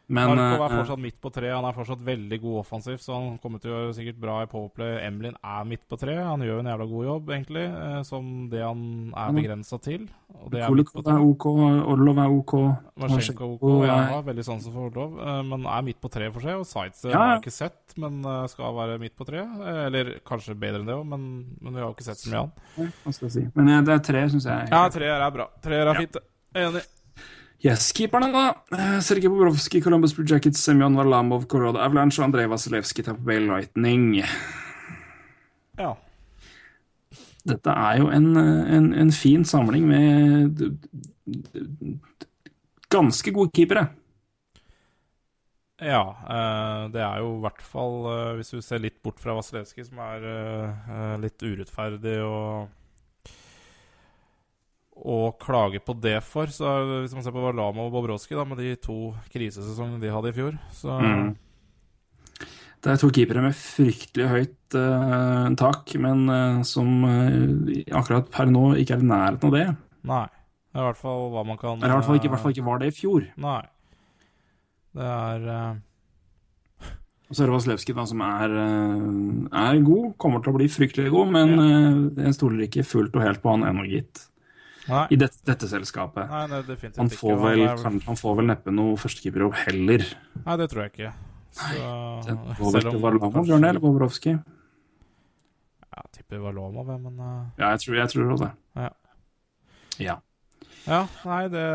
Men Markov er eh, fortsatt midt på tre. Han er fortsatt veldig god offensivt, så han kommer til å gjøre sikkert bra i powerplay. Emlin er midt på tre. Han gjør en jævla god jobb, egentlig, eh, som det han er begrensa til. Og det er midt på er. OK, Orlov er OK. Masjenko OK. ja, er- veldig sansen for Orlov, eh, men er midt på tre for seg. Og Zaitsev Ja, har jeg ikke sett, men eh, skal være midt på tre. Eh, Eller kanskje bedre enn det òg, men, men vi har jo ikke sett så mye annet. Hva skal jeg si. Men eh, det er tre, syns jeg. Ja, treer er bra. Treer er fint. Enig. Yes, keeperne, da. Eh, Sergej Bobrovskij, Columbus Blue Jackets, Semyon Varlamov, Colorado Avalanche og Andrej Vasilevskij, Tampa Bay Lightning. Ja. Dette er jo en, eh, en, en fin samling med ganske gode keepere. Ja, eh, det er jo i hvert fall, hvis du ser litt bort fra Vasilevskij, som er litt urettferdig og å klage på det for. Så hvis man ser på Valama og Bobrovskij, da, med de to krisesesongene de hadde i fjor, så Mm. Det er to keepere med fryktelig høyt uh, tak, men uh, som uh, akkurat per nå ikke er i nærheten av det. Nei. Det er i hvert fall hva man kan Eller i hvert fall ikke, hvert fall ikke var det i fjor. Nei. Det er Og så er det Vasilevskij, som er, er god, kommer til å bli fryktelig god, men eh, jeg stoler ikke fullt og helt på han ennå, gitt. Nei. I dette, dette selskapet. Nei, det er definitivt Han får, vel, er- kan, han får vel neppe noe førstekeeperjobb heller. Nei, det tror jeg ikke. Så, Den går vel selv til Varlamov, gjør det, eller Bobrovskij? Ja, jeg tipper Varlamov, men uh... Ja, jeg tror, jeg tror også det. Ja. Ja. Ja, nei, det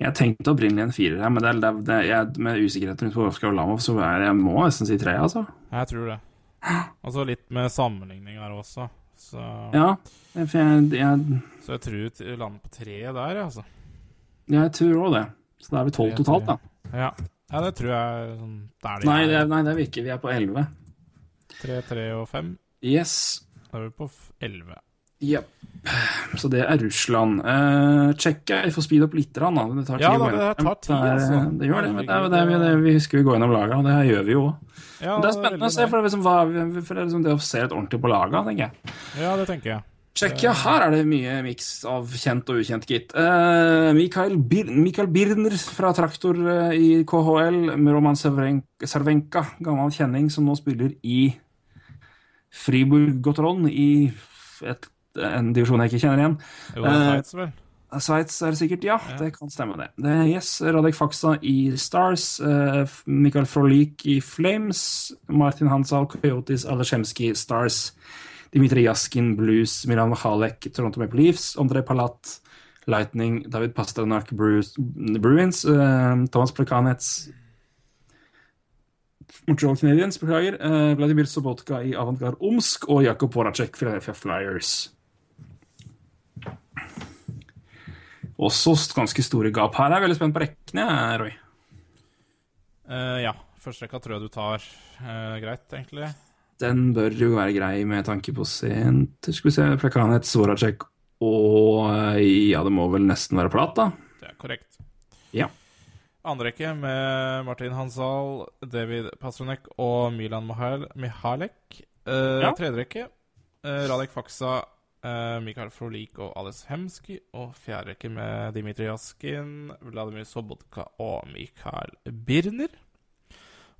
Jeg tenkte opprinnelig en firer her, men det er, det det jeg, med usikkerheten rundt Bobrovskij og Lamov, så er, jeg må nesten si tre, altså. Jeg tror det. Altså litt med sammenligning her også. Så, Ja, for jeg, jeg, så jeg tror vi lander på tre der, ja, altså. jeg tror òg det. Så da er vi tolv totalt, da. Ja. ja, det tror jeg sånn, er det. Nei, det, er. nei, det er vi ikke. Vi er på elleve. Tre, tre og fem. Yes. Da er vi på elleve. Yep. Så det er Russland. Uh, Tsjekkia Jeg får speede opp litt, da. Det tar tid Ja da, det tar tid, Det altså. Det gjør det. Det det det vi husker vi går gjennom laga, og det her gjør vi jo òg. Ja, det er spennende å se, for det liksom, for det liksom det å se litt ordentlig på laga, tenker jeg. Ja, det tenker jeg. Tsjekkia, her er det mye miks av kjent og ukjent, gitt. Uh, Mikael, Bir Mikael Birner fra Traktor uh, i KHL, med Roman Servenka, gammel kjenning, som nå spiller i Fribourg Gotteron i et, en divisjon jeg ikke kjenner igjen. Jo, det er Eh, Sveits, vel. Sveits er det sikkert, ja. Det kan stemme, det. det er yes, Radek Faksa i Stars, uh, Mikael Frolik i Flames, Martin Hansal, Coyotes, Aleszemski, Stars, Dimitri Jaskin, Blues, Milan Halek Toronto Maple Leafs, André Palat, Lightning, David Pasternak, Bruce, Bruins, uh, Thomas Plekanets, Montreal Canadiens, beklager, uh, Vladimir Sobotka i Avantgarde Omsk og Jakob Voracek, Philadelphia Flyers. Også ganske store gap her. Jeg er veldig spent på rekkene, Roy. Uh, ja. Første rekka tror jeg du tar uh, greit, egentlig. Den bør jo være grei med tanke på sent Skal vi se Plekanet, Svoracek og uh, Ja, det må vel nesten være plat, da. Det er korrekt. Ja. Andre rekke med Martin Hansal, David Pasternak og Milan Mihal Mihalek. Uh, Ja. Tredje rekke Radek Faksa, Mikael Frolik og Alice Hemsky. Og fjerde rekke med Dimitri Jaskin, Vladimir Sobotka og Mikael Birner.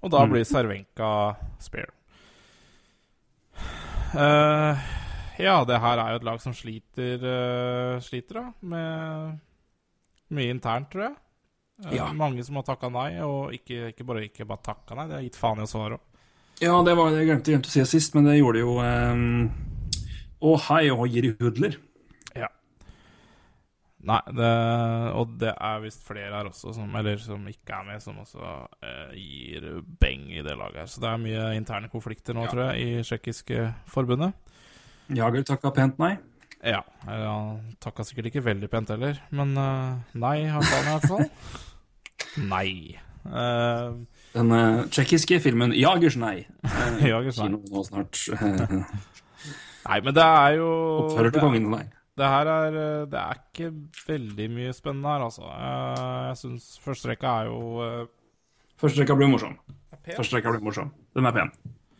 Og da blir Servenka spare. Uh, ja, det her er jo et lag som sliter, uh, sliter da, med mye internt, tror jeg. Uh, Ja. Mange som har takka nei, og ikke, ikke bare ikke bare takka nei, de har gitt faen i å svare òg. Ja, det var det jeg glemte, glemte å si sist, men det gjorde jo um... Å hei og Jiri Hudler. Ja. Nei, det, og det er visst flere her også, som, eller som ikke er med, som også eh, gir beng i det laget her. Så det er mye interne konflikter nå, tror jeg, i tsjekkiske forbundet. Jager takka pent nei. Ja. Han Han takka sikkert ikke veldig pent heller, men eh, nei, har han i hvert fall. [laughs] Nei. Eh, Den uh, tsjekkiske filmen 'Jagers nei'. Uh, [laughs] Jagers nei. Kino nå snart. [laughs] Nei, men det er jo Oppfører til kongen nei. Det her er eh, Det er ikke veldig mye spennende her, altså. Eh, Jeg syns første rekka er jo eh, Første rekka blir morsom. Første rekka blir morsom. Den er pen.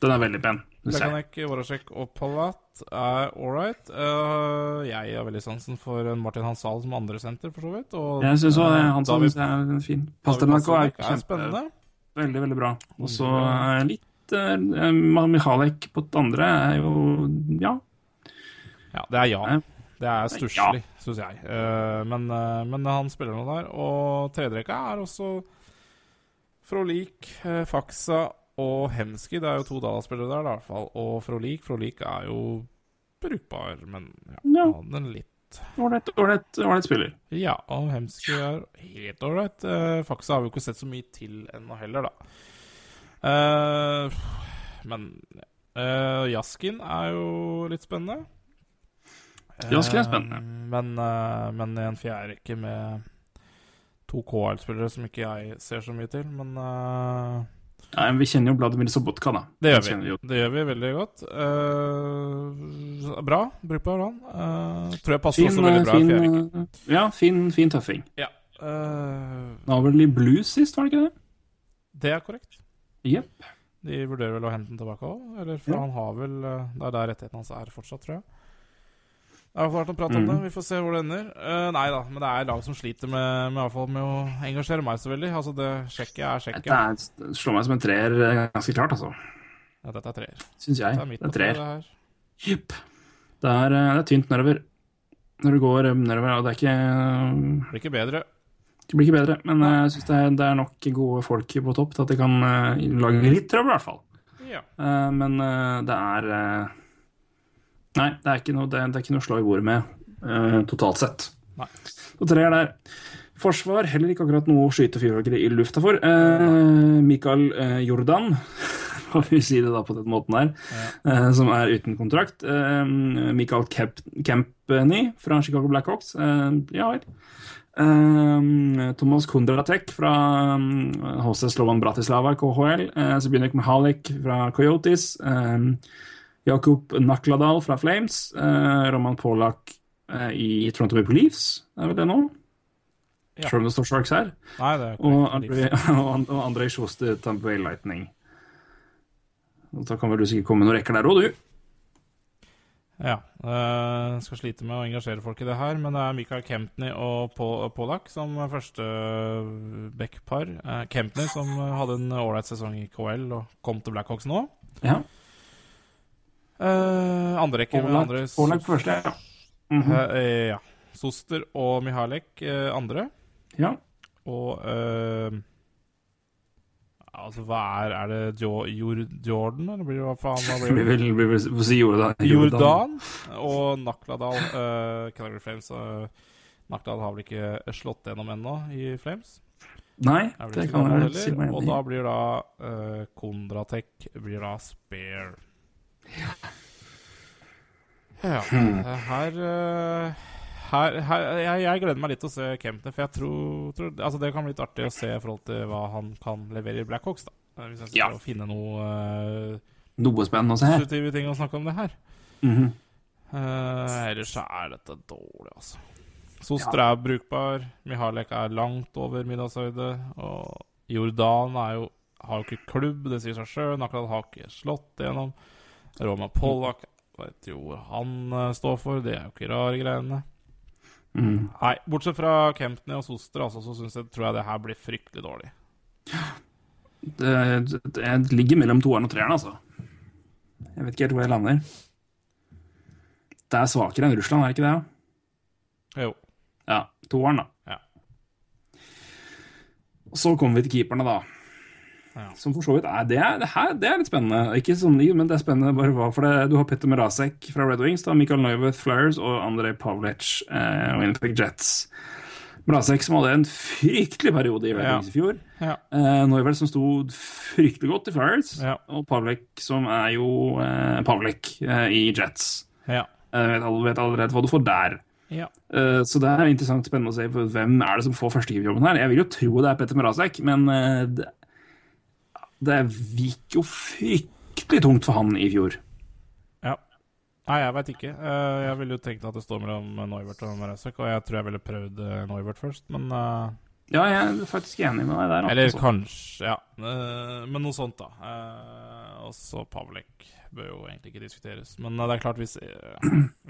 Den er veldig pen. Lekanek, Voracek og Palat er all right. Uh, jeg har veldig sansen for Martin Hansal som andre senter, for så vidt. Og Jeg syns òg Hansal er fin. Pasternak er er kjempe, spennende. veldig, veldig bra. Og så eh, litt uh, Michalek på det andre er jo Ja. Ja, det er ja. Det er stusslig, syns jeg. Eh, men, eh, men han spiller nå der. Og tredjerekka er også Frolik, Faksa og Hemski. Det er jo to Dala-spillere der, i hvert fall. Og Frolik Frolik er jo brukbar, men ja, Ja. han er litt Ålreit spiller. Ja, og Hemski er helt ålreit. Faksa har vi jo ikke sett så mye til ennå heller, da. Eh, men uh, Jaskin er jo litt spennende. Jaskin er Eh, spennende. men, eh, men i en fjerderekke med to KL-spillere som ikke jeg ser så mye til, men eh, Ja, men vi kjenner jo Vladimir Sobotka, da. det gjør vi. vi. Det gjør vi veldig godt. Uh, bra. Brukbar han. Uh, tror jeg passer Fin, også veldig bra i fin, fjerde eh, ja, fin, fin tøffing. Ja. Uh, Han var vel i blues sist, var det ikke det? det er korrekt. Jepp. De vurderer vel å hente den tilbake òg, eller for Ja. han har vel eh, Det er der rettigheten hans er fortsatt, tror jeg. Det har vært å prate om mm. det. Vi får se hvor det ender. Uh, nei da, men det er lag som sliter med, med, med å engasjere meg så veldig. Altså, det sjekket er Dette Tsjekkia. er, slår meg som en treer eh, ganske klart, altså. Ja, dette er treer. Syns jeg. Det er Det er treer. det her. Jepp. Det er, det er tynt nedover. Når du går nedover, og det er ikke Det blir ikke bedre. Det blir ikke bedre, men eh, jeg syns det, det er nok gode folk på topp til at de kan eh, lage litt trøbbel, i hvert fall. Ja. Eh, men det er Nei, det er ikke noe, det, er ikke noe slå i bordet med totalt sett. Nei. Så tre er der. Forsvar, heller ikke akkurat noe å skyte fyrverkeri i lufta for. Eh, Mikael Jordan, [laughs] får vi si det da på den måten her, eh, som er uten kontrakt. Eh, Mikael Kemp Kempny fra Chicago Blackhawks. Eh, ja vel. Eh, Thomas Kondratek fra um, HC Slovan Bratislava KHL. Uh, Zbynek Mihalik fra Coyotes. Jakob Jakub Nakladal fra Flames. eh, Roman Polak eh, i Toronto Maple Leafs, er vel det nå? Ja. Selv om det står Sharks her. Nei, det Og Andrei, [laughs] og And- Sjoste Tampa Bay Lightning. Da kan vel du sikkert komme med noen rekker der òg, du. Ja. eh, skal slite med å engasjere folk i det her, men det er Michael Kempney og Paul- Pollack som første backpar. Uh, Kempney som hadde en ålreit sesong i KL og kom til Blackhawks nå. Ja. Uh, andre rekke med andre Pålagt første, ja. Mm -hmm. uh, ja. Soster og Mihalek eh, andre. ja. Og eh, Altså, hva er Er det jo, Jord, Jordan, eller blir det hva faen? Hva [laughs] Blir det? vi vil si Jordan. Jordan og Nakladal. Uh, Calgary Flames. Uh, Nakladal har vel ikke slått gjennom ennå i Flames? Nei, det, det kan jeg si meg Og da blir da uh, Kondratek blir da Spare. Ja. ja. Her, eh, her, her jeg, jeg gleder meg litt til å se Kempner, for jeg tror, tror altså Det kan bli litt artig å se i forhold til hva han kan levere i Blackhawks. Hvis jeg skal Ja. finne noe uh, Noe spennende å se. positive ting å snakke om det her. Mm -hmm. uh, ellers er dette dårlig, altså. Soster er brukbar. Mihalek er langt over middagshøyde. Og Jordan er jo, har jo ikke klubb, det sier seg sjøl. Akkurat har ikke slått igjennom. Roma Pollak vet jo hvor han eh, står for. Det er jo ikke rare greiene. Mhm. Nei, bortsett fra Kempney og Soster, altså, så jeg, tror jeg det her blir fryktelig dårlig. Det, det ligger mellom toeren og treeren, altså. Jeg vet ikke helt hvor jeg lander. Det er svakere enn Russland, er det ikke det? Jo. Ja, toeren, da. Ja. Og så kommer vi til keeperne, da. Ja. Som for så vidt er det, er det her det er litt spennende. Ikke sånn, men det er spennende bare hva for det. Du har Petter Mrazek fra Red Wings, da, Mikael Neuwirth Flyers og Andrej Pavlic eh, Winnipeg Jets. Mrazek som hadde en fryktelig periode i Red Ja. Wings i fjor. Ja. Eh, Neuwirth som sto fryktelig godt i Flyers. Ja. Og Pavlik som er jo eh, Pavlik eh, i Jets. Ja. Eh, vet, vet allerede hva du får der. ja. Uh, Så det er interessant spennende å se hvem er det som får førstegiverjobben her. Jeg vil jo tro det er Petter Mrazek, men eh, det, det gikk jo fryktelig tungt for han i fjor. Ja. Nei, jeg veit ikke. Eh, jeg ville jo tenkt at det står mellom Noivert og Marasek, og jeg tror jeg ville prøvd Neuvert Noivert først, men eh, Ja, jeg er faktisk enig med deg der. Eller også. kanskje, ja. Eh, men noe sånt, da. Også og så Pavlek bør jo egentlig ikke diskuteres. Men eh, det er klart, hvis,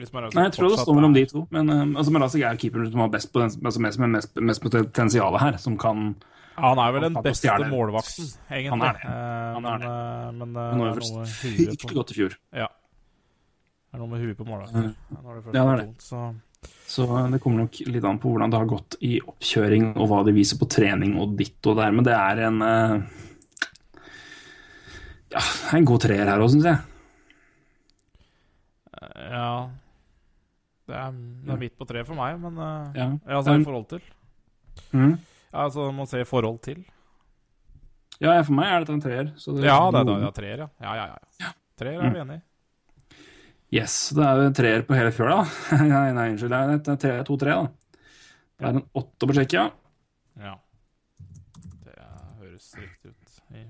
hvis Marasek Nei, jeg tror det står mellom de to. Men altså, Mrazek er keeperen som har best, altså mest, mest, mest potensial her, som kan Ja, Han er vel den beste målvakten, egentlig. Han er det. Eh, Han er men, eh, men eh, Nå det er det noe [laughs] på godt i fjor. Ja. Det er noe med huet på målvakten. Det Ja, det er det. så Så det kommer nok litt an på hvordan det har gått i oppkjøring, og hva de viser på trening og ditt og der. Men det er en Ja, det er en god treer her òg, syns jeg. eh, Ja. Det er, det er midt på treet for meg, men eh, Ja. altså, i forhold til. Mm. Ja, altså, man ser forhold til. Ja, for meg er dette en treer. Så det, Ja, det er, da, ja, treer, ja. Ja, ja, ja. Treer er vi enig i. Yes, det er en treer på hele fjøla. [laughs] nei, nei, unnskyld. Det er tre, to-tre, da. Det er en åtte på Tsjekkia. Ja. Det høres riktig ut. I-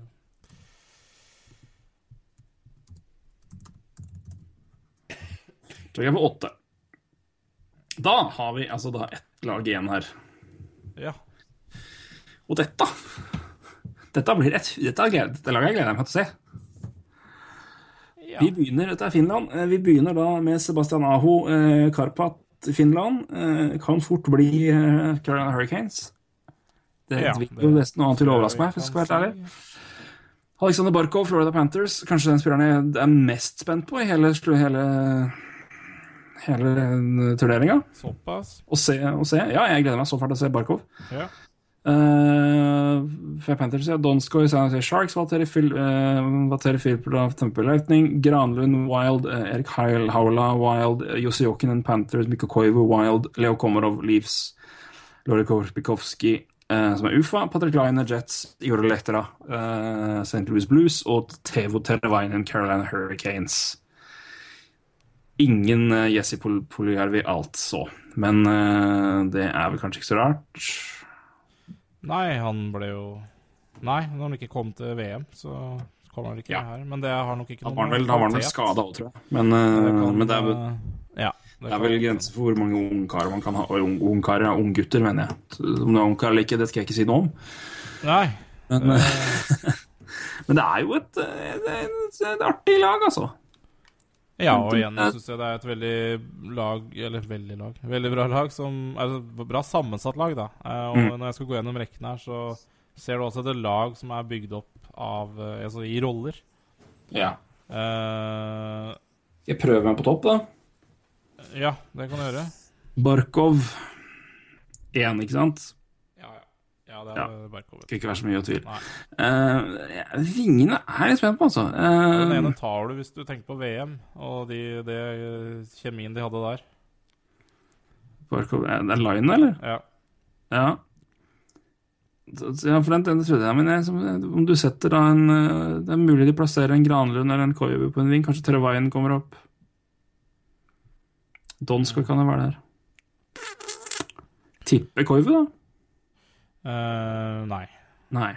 Tsjekkia på åtte. Da har vi altså da ett lag igjen her. Ja. Og dette Dette blir et Dette, laget dette laget gleder meg til å se. ja. Vi begynner, Dette er Finland. Eh, Vi begynner da med Sebastian Aho, eh, Karpat, Finland. Eh, kan fort bli eh, Carolina Hurricanes. Det Ja, vil jo nesten noe annet til å overraske meg, hvis jeg skal være ærlig. Alexander Barkov, Florida Panthers. Kanskje den spilleren jeg er mest spent på i hele, hele, hele turneringa. Såpass. Å se, å se. Ja, jeg gleder meg så fælt til å se Barkov. Ja. Uh, for Panthers, ja. Donskoy, Sharks, Valtteri Fil- eh, av Tampa Lightning, Granlund, Wild, eh, Erik Heil, Haula, Wild, Jussi Jokinen, Panthers, Mikko Koivu, Wild, Leo Komarov, Leafs, Lori Korpikowski, uh, som er UFA, Patrick Liner, Jets, Jorda Lehtera, uh, St. Louis Blues og Tevo Teravainen, Carolina Hurricanes. Ingen Jesse Pol Polyarvi, altså. Men det er vel kanskje ikke så rart. Nei, han ble jo Nei, når han ikke kom til VM, så kom han ikke Ja. her. Men det har nok ikke noe var han vel, med da var han vel skada òg, tror jeg. Men, eh, Det kan, men det er vel, eh, Ja. det er vel grenser for hvor mange ungkarer man kan ha. Ung- Ungkarer, er unggutter, mener jeg. Om det er ungkar eller ikke, det skal jeg ikke si noe om. Nei. Men, eh, [laughs] men det er jo et, et, det et, et artig lag, altså. Ja, og igjen syns jeg det er et veldig lag Eller veldig lag Veldig bra lag som Altså, bra sammensatt lag, da. Eh, og Mm. når jeg skal gå gjennom rekken her, så ser du også et lag som er bygd opp av eh, Altså i roller. Ja. Uh, jeg prøver meg på topp, da? ja, det kan du gjøre. Barkov 1, ikke sant? Ja, det er det Ja. Barkov. Skal ikke være så mye tvil. Nei. Eh, vingene er jeg spent på, altså. Den Eh, ene tar du hvis du tenker på VM og de, det eh, kjemien de hadde der. Barkov, er Line, eller? Ja. Ja. Ja, for den, den trodde jeg, men jeg, om du setter da en eh, Det er mulig de plasserer en Granlund eller en Koivu på en ving. Kanskje Trevainen kommer opp. Donskoj kan jo være der. Tipper Koivu, da? Eh, nei. Nei.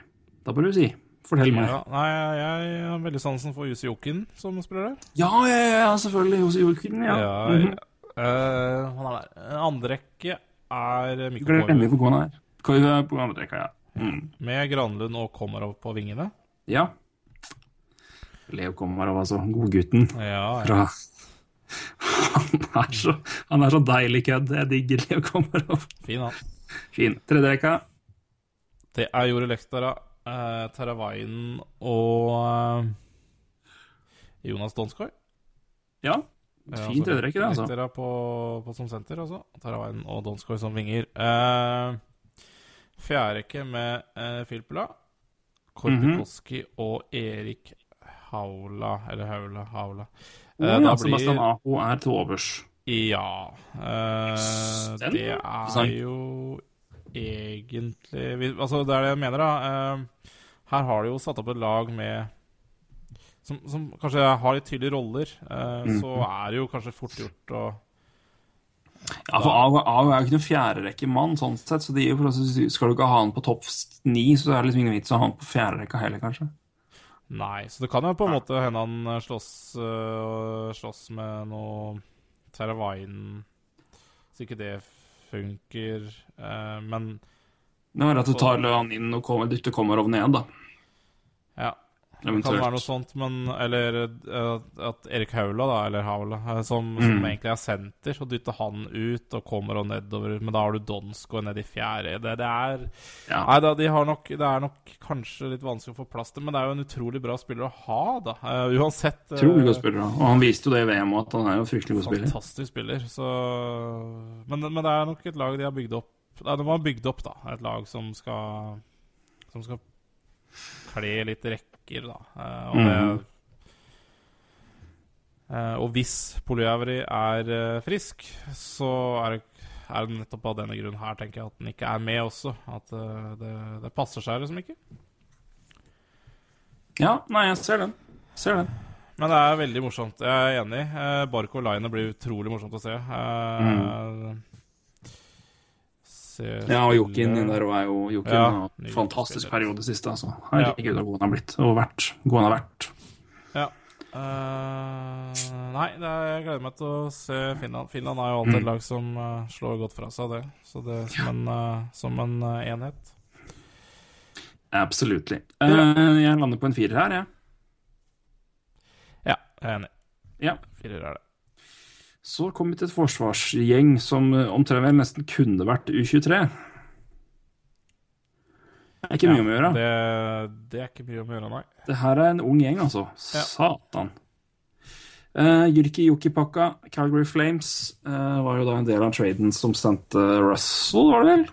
Da bør du si. Fortell meg. Ja, nei, jeg har veldig sansen for Jussi Jokin som spiller der. Ja, ja, ja, selvfølgelig. Jussi Jokin, ja. Ja, Mhm. uh, han er der. Andre rekke er Mikko Glemmer hvor god han er. Koivu er på andre rekka, ja. Mm. Med Granlund og Komarov på vingene. Ja. Leo Komarov, altså. Godgutten Ja, ja. fra [laughs] Han er så, han er så deilig kødd. Jeg digger Leo Komarov. fin han. Fin. Tredje rekka. Det er Jori Lekstara, eh, Teravainen og eh, Jonas Donskoj. Ja. fint Fin tredje det, altså. Lekstera på, på som senter, altså. Teravainen og Donskoj som vinger. Eh, Fjerderekke med eh, Filpula, Korpikoski og Erik Haula, eller Haula, Haula. Oh, Eh, ja, da Sebastian Aho er til overs. Ja. eh, det er jo egentlig Altså, det er det jeg mener, da. Eh, her har de jo satt opp et lag med som, som kanskje har litt tydelige roller. eh, Mhm. Så er det jo kanskje fort gjort å Ja, for Aho er jo ikke noen fjerderekkemann, sånn sett, så de, for oss- skal du ikke ha han på topp ni, så er det liksom ingen vits å ha han på fjerderekka heller, kanskje. Nei, så det kan jo på en måte hende han eh, slåss, eh, slåss med noe Teravainen Så ikke det funker. eh, men Det er at du tar han inn og kommer, dytter Komarov ned, da. ja. Det kan være noe sånt, men Eller eh, at Erik Haula, da, eller Haula, som, som, som Mm. egentlig er senter, så dytter han ut og kommer og nedover, men da har du Donsko ned i fjerde. Det, det er Ja. Nei da, de har nok Det er nok kanskje litt vanskelig å få plass til, men det er jo en utrolig bra spiller å ha, da. Uh, uansett. Utrolig uh, god spiller, da. og han viste jo det i VM òg, at han er jo en fryktelig god spiller. Fantastisk spiller. Så men, men det er nok et lag de har bygd opp Nei, De har bygd opp, da. Et lag som skal Som skal kle litt rekker, da. Eh, og det eh, Og hvis Polyavri er uh, frisk, så er det, er det nettopp av denne grunnen her, tenker jeg, at den ikke er med også. At uh, det, det passer seg liksom ikke. Ja, nei, jeg ser den. Ser den. Men det er veldig morsomt. Jeg er enig. Barco Line blir utrolig morsomt å se. Se Ja, og Jokin der var er jo Jokin Ja, har fantastisk periode siste, altså. Herregud, så god han har blitt. Og vært. God han har vært. Ja. Uh, nei, det er, jeg gleder meg til å se Finland. Finland er jo alltid et lag som uh, slår godt fra seg det. Så det er som en, uh, som en enhet. Absolutt. Jeg lander på en firer her, jeg. Ja, jeg er enig. Ja. Firer er det. Så kom vi til et forsvarsgjeng som eh, omtrent vel nesten kunne vært U23. Det er ikke mye om å gjøre. Det, det er ikke mye om å gjøre, nei. Det her er en ung gjeng, altså. Ja. Satan. Uh, Jyrki Jokipakka, Calgary Flames, uh, var jo da en del av traden som sendte Russell, var det vel?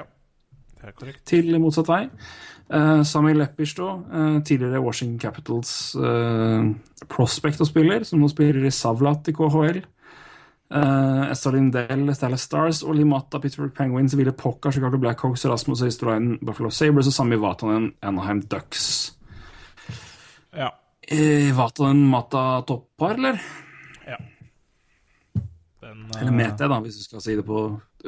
Ja, det er korrekt. til motsatt vei. Uh, Sami Leppisto, uh, tidligere Washington Capitals uh, prospect og spiller, som nå spiller i Savlat i KHL. Uh, Esther Lindell, Dallas Stars, og Limata, Pittsburgh Penguins, Ville Pokker, Chicago Blackhawks, Rasmus Øystereinen, Buffalo Sabres og Sami Vatanen, Anaheim Ducks. Ja. Uh, Vatanen Mata toppar, eller? Den, Eller eh, Mete, da, hvis du skal si det på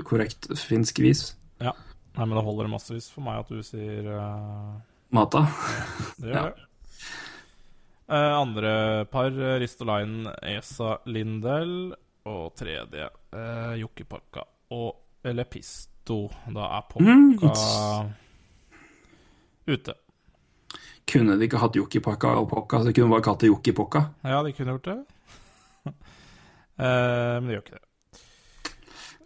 korrekt finsk vis. Ja. Nei, men det holder massevis for meg at du sier uh... Mata. [laughs] Det gjør Ja. det. Uh, andre par, eh, Ristolainen, Esa Lindell. Og tredje, uh, Jokkipakka og Lepisto. Da er Pokka Mm. ute. Kunne de ikke hatt Jokkepakka og Pokka, så de kunne bare kalt det Yukkipokka? Ja, de kunne gjort det. uh, [laughs] men de gjør ikke det.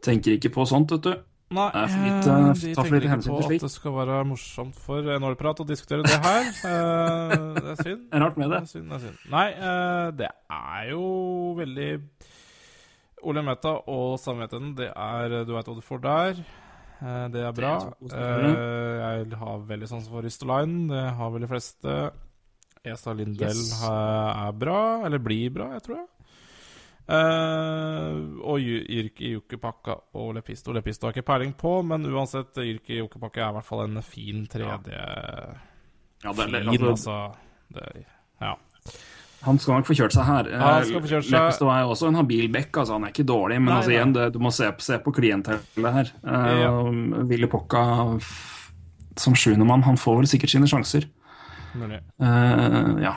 Tenker ikke på sånt, vet du. Nei, Det er litt, eh, eh, de tenker ikke på at det skal være morsomt for Nåleprat å diskutere det her. uh, det er synd. [laughs] Det er rart med Det det. er synd, det er synd. Nei, uh, det er jo veldig Ole Meta og Sannheten, det er Du veit hva du får der. Eh, det er bra. Eh, jeg har veldig sans for Ristoline. Det har vel de fleste. Esa Lindell Yes. eh, er bra, eller blir bra, jeg tror jeg. Eh, og Yrki Jukkepakka og Lepisto. Lepisto har ikke peiling på, men uansett, Yrki Jukkepakka er i hvert fall en fin tredje Ja, det, det, Fin, altså, altså. Det, ja. han skal nok få kjørt seg her. Ja, han skal få kjørt seg. Lepisto er også en habil bekk, altså. Han er ikke dårlig, men Nei, altså, igjen, det, du må se, se på klientellet her. Uh, Ja. Ville Pokka som sjuendemann, han får vel sikkert sine sjanser. Eh, ja.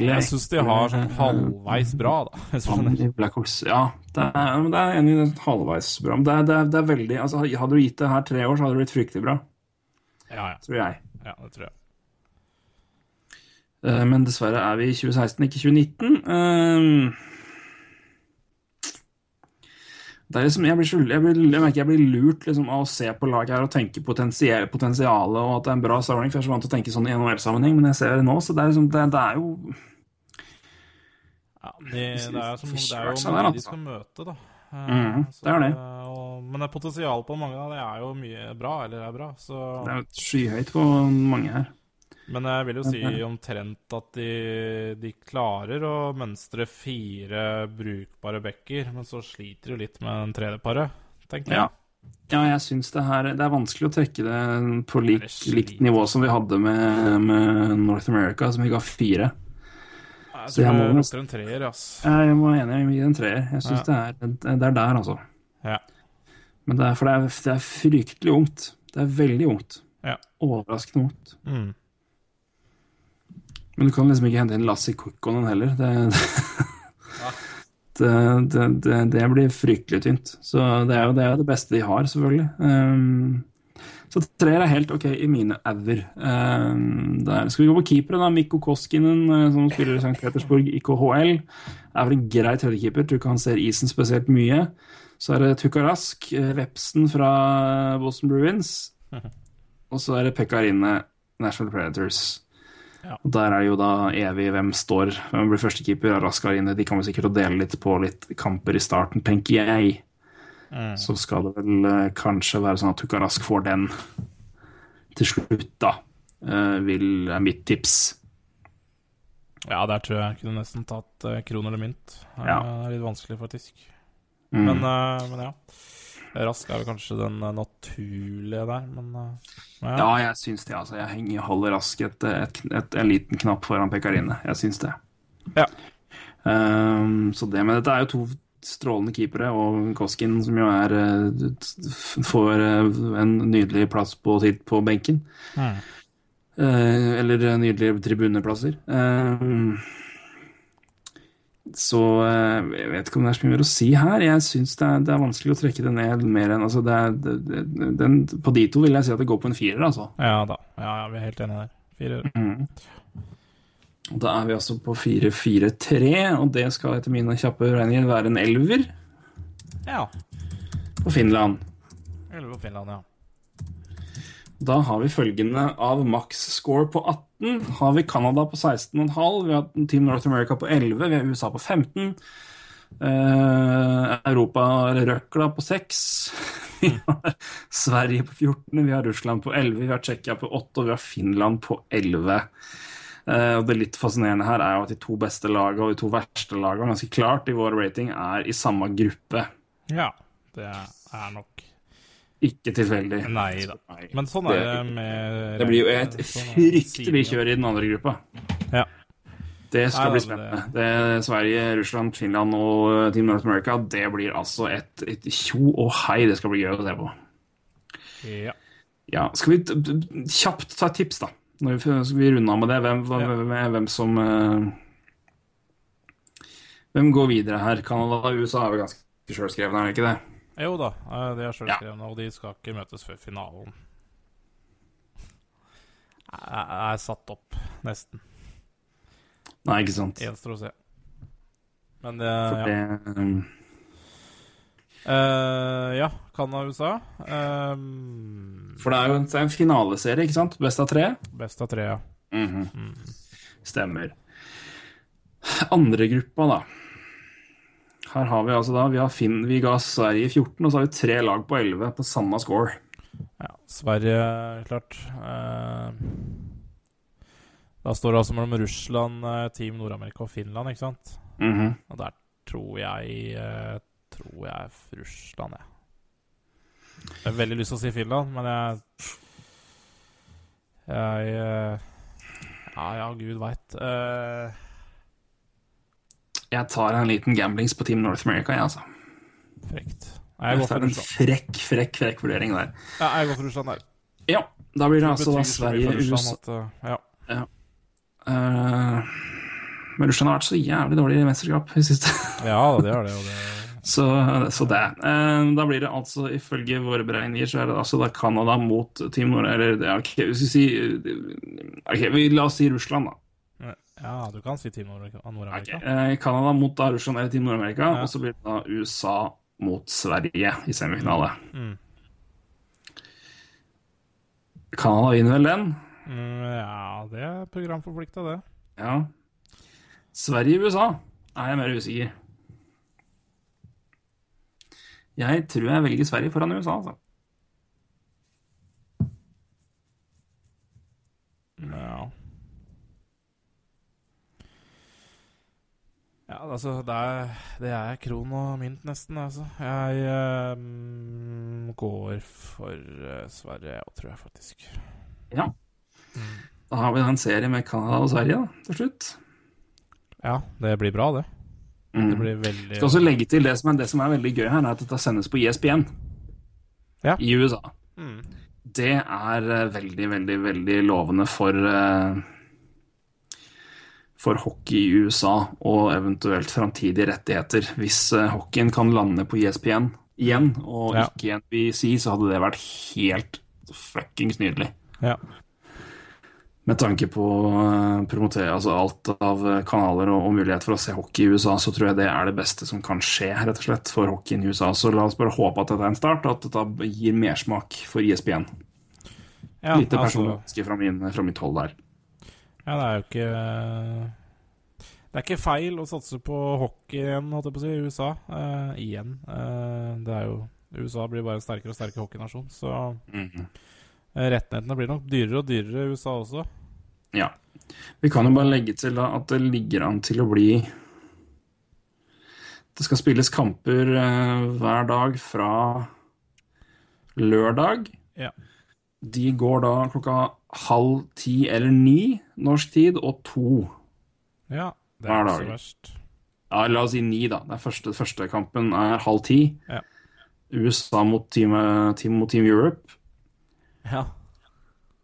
Ekle Jeg syns de har sånn halvveis bra, da. [laughs] Blackhawks. Ja, det er, det er enig i halvveis bra. Men det er, det, er, det er veldig altså, Hadde du gitt det her tre år, så hadde det blitt fryktelig bra. Ja, ja. Tror jeg. ja, det tror jeg. Eh, men dessverre er vi i 2016, ikke 2019. Eh, det er liksom, jeg, blir så, jeg, blir, jeg merker jeg blir lurt liksom, av å se på laget her og tenke potensial, potensialet og at det er en bra samling. For jeg er så vant til å tenke sånn i NHL-sammenheng, men jeg ser det nå, så det er, liksom, det, det er jo Ja, de, det er, som, det er jo mange de skal møte, da. Eh, Mhm, så, det er det. Og, men det potensialet på mange av det er jo mye bra, eller er bra. Så, Det er skyhøyt på mange her. men jeg vil jo si omtrent at de, de klarer å mønstre fire brukbare backer, men så sliter de litt med den tredje paret, tenker jeg. Ja. Ja, jeg syns det her Det er vanskelig å trekke det på lik, er likt nivå som vi hadde med, med North America, som vi ga fire. Jeg Så jeg tror må en treer, ass. Jeg må være enig jeg gir en treer. Jeg syns Ja. det, det er der, altså. Ja. Men det er, for det er, det er fryktelig ungt. Det er veldig ungt. Ja. Overraskende ungt. Mm. Men du kan liksom ikke hente inn Lassie Kukkonen heller. Det, [laughs] det, det, det, det blir fryktelig tynt. Så det er jo det, er det beste de har, selvfølgelig. Um, så treer er helt ok i mine auer. Um, skal vi gå på keepere, da. Mikko Koskinen, eh, som spiller i St. Petersburg i KHL, er vel en grei tredjekeeper. Tror ikke han ser isen spesielt mye. Så er det Tukarask, Rask, Vepsen fra Boston Bruins. [laughs] Og så er det Pekkarine, National Predators. Ja. Og Der er det jo da evig hvem står, hvem blir førstekeeper. Raskarine, de kommer sikkert å dele litt på litt kamper i starten, tenker jeg. Mm. Så skal det vel eh, kanskje være sånn at Hukarask får den til slutt, da. eh, vil, er mitt tips. Ja, der tror jeg jeg kunne nesten tatt uh, kron eller mynt. Eh. Det er litt vanskelig, faktisk. Mm. Men, eh, men ja. Rask er vel kanskje den eh, naturlige der, men eh, ja. Ja, jeg syns det. altså. Jeg henger, holder Rask et, et, et, en liten knapp foran Pekarine. Jeg syns det. Ja. Um, så det, Men dette er jo to strålende keepere, og Koskin, som jo er eh, får eh, en nydelig plass på, på benken. Mm. Eh, eller nydelige tribuneplasser. Så jeg vet ikke om det er så mye mer å si her. Jeg syns det, det er vanskelig å trekke det ned mer enn altså det er, det, det, den, På de to vil jeg si at det går på en firer, altså. ja da. Ja, ja, vi er helt enige der. Firer. Mm. Da er vi altså på 4-4-3, og det skal etter mine kjappe regninger være en elver Ja. på Finland. Elleve på Finland, ja. Da har vi følgende av max score på 18. Har vi Canada på 16,5. Vi har Team North America på 11. Vi har USA på 15. Uh, Europa eller røkla på 6. Vi har Sverige på 14. Vi har Russland på 11. Vi har Tsjekkia på 8. Og vi har Finland på 11. Eh, og Det litt fascinerende her er jo at de to beste lagene og de to verste lagene ganske klart i vår rating er i samme gruppe. Ja. Det er nok Ikke tilfeldig. Nei da. Men sånn er det med Det blir jo et sånn det. fryktelig kjør i den andre gruppa. Ja. Det skal Nei, bli spennende. Det er Sverige, Russland, Finland og Team North America. Det blir altså et, et tjo og hei. Det skal bli gøy å se på. Ja. Ja, Skal vi kjapt ta et tips, da? Når vi, vi runde av med det? Hvem, Ja. hvem, hvem som uh, Hvem går videre her? Canada og USA er vel ganske sjølskrevne, er det ikke det? Jo da, eh, de er sjølskrevne, og de skal ikke møtes før finalen. Jeg er satt opp, nesten. Nei, ikke sant. Gjenstår å se. Men det For Ja, det um, Eh, ja Canada-USA. Um, For det er jo en, er en finaleserie, ikke sant? Best av tre. best av tre, ja. Mhm. Stemmer. Andre gruppa, da. Her har vi altså da Vi, har Finn, vi ga Sverige 14, og så har vi tre lag på 11 på samme score. ja. Sverige, klart. Uh, da står det altså mellom Russland, eh, Team Nord-Amerika og Finland, ikke sant? Mhm. Og der tror jeg eh, Tror jeg Russland, jeg. Jeg har veldig lyst til å si Finland, men jeg Jeg eh, Ja, ja, gud veit. Uh, Jeg tar en liten gamblings på Team North America, jeg, altså. frekt. Nei, jeg går for er en frekk, frekk, frekk vurdering der. Ja, jeg går for Russland der. Ja, da blir det altså Sverige, Russland USA at, eh, ja. Uh, Men Russland har vært så jævlig dårlig i mesterskap i siste. ja, det har det. Og det Så, så det. Eh, Da blir det altså, ifølge våre beregninger, så er det altså da Canada mot Team Nord... Eller ja, ok, vi sier si eh, Ok, vi, la oss si Russland, da. Ja, du kan si Team Nord-Amerika. eh, Canada mot da Russland eller Team Nord-Amerika, Ja. og så blir det da USA mot Sverige i semifinale. Mm. Canada vinner vel den? Mm, ja, det er programforplikta, det. Ja. Sverige-USA er jeg mer usikker. Jeg tror jeg velger Sverige foran USA, altså. Ja. Ja, altså, det er, det er kron og mynt, nesten, altså. Jeg ehm, går for uh, Sverige, ja, tror jeg faktisk. Ja. Da har vi da en serie med Canada og Sverige da, til slutt. Ja, det blir bra, det. Det Mm. blir veldig Skal også legge til det som er, det som er veldig gøy her, er at dette sendes på ISBN ESPN Ja. i USA. Mm. Det er eh, veldig, veldig, veldig lovende for uh, for hockey i USA og eventuelt framtidige rettigheter. Hvis uh, hockeyen kan lande på E ESPN igjen, og Ja. ikke i NBC, så hadde det vært helt fuckings nydelig. Ja. Med tanke på å promotere altså alt av eh, kanaler og, og mulighet for å se hockey i USA, så tror jeg det er det beste som kan skje rett og slett for hockeyen i USA. Så la oss bare håpe at dette er en start, og at dette gir mersmak for ISBN. ESPN. ja Lite altså, personlig fra, min, fra mitt hold der. Ja, det er jo ikke Det er ikke feil å satse på hockey igjen, holdt jeg på å si, i USA. Uh, igjen. Uh, det er jo USA blir bare en sterkere og sterkere hockeynasjon, så mm -hmm. rettighetene blir nok dyrere og dyrere i USA også. Ja. Vi kan jo bare legge til da at det ligger an til å bli Det skal spilles kamper eh, hver dag fra lørdag. Ja. De går da klokka halv ti eller ni norsk tid, og to. Ja, det er hver dag. så verst. Ja, la oss si ni, da. Den første, første kampen er halv ti. Ja. USA mot Team, team, mot team Europe. Ja.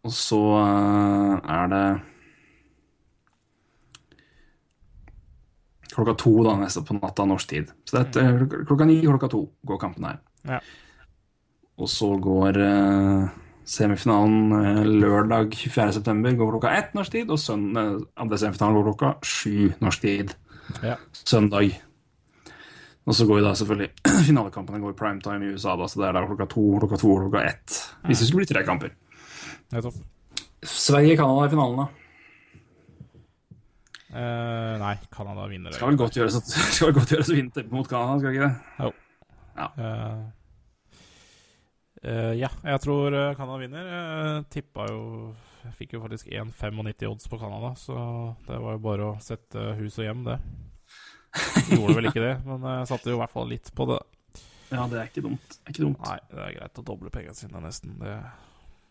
Og så eh, er det klokka to da, neste på natta norsk tid. Så det er klokka, klokka ni, klokka to går kampen her. Ja. Og så går uh, semifinalen uh, lørdag 24.9. går klokka ett norsk tid, og søn, eh, andre semifinalen går klokka sju norsk tid ja. søndag. Og så går da selvfølgelig [clears throat] finalekampene går primetime i USA, da, så det er da klokka to, klokka to, klokka ett. Hvis det skulle bli tre kamper. Nettopp. Sverige-Canada i finalen, da. Uh, nei, Canada vinner. [laughs] Skal vel godt gjøres å vinne mot Canada, skal det ikke det? Uh, uh, ja, jeg tror Canada vinner. Jeg tippa jo Jeg fikk jo faktisk 1,95 odds på Canada, så det var jo bare å sette hus og hjem, det. [laughs] Gjorde vel ikke det, men jeg satte jo i hvert fall litt på det. Ja, det er ikke dumt. Det er ikke dumt. Nei, det er greit å doble pengene sine, nesten. Det,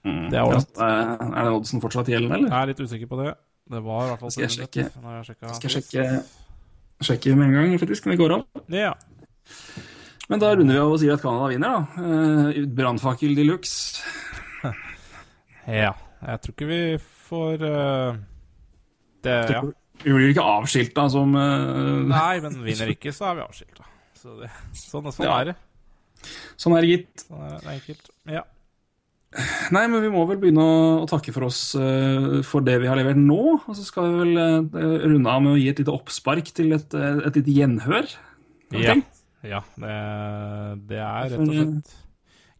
Mm. det er ålreit. Ja, er den oddsen fortsatt gjeldende, eller? jeg er litt usikker på det. Det var i hvert fall Skal jeg sjekke- jeg skal jeg sjekke, sjekke- med en gang, faktisk, når det går av. Ja. Men da runder vi av og sier at Canada vinner, da. Uh, Brannfakkel de luxe. [laughs] ja. Jeg tror ikke vi får uh, Det Ja. Vi blir ikke avskilta som uh, Nei, men vinner ikke, så er vi avskilta. Så sånn, sånn Ja. er det. Sånn er det, gitt. Sånn er det enkelt. Ja. Nei, men vi må vel begynne å, takke for oss eh, for det vi har levert nå. Og så skal vi vel eh, runde av med å gi et lite oppspark til et, eh, et lite gjenhør. Ja. Ja, det, det er rett og slett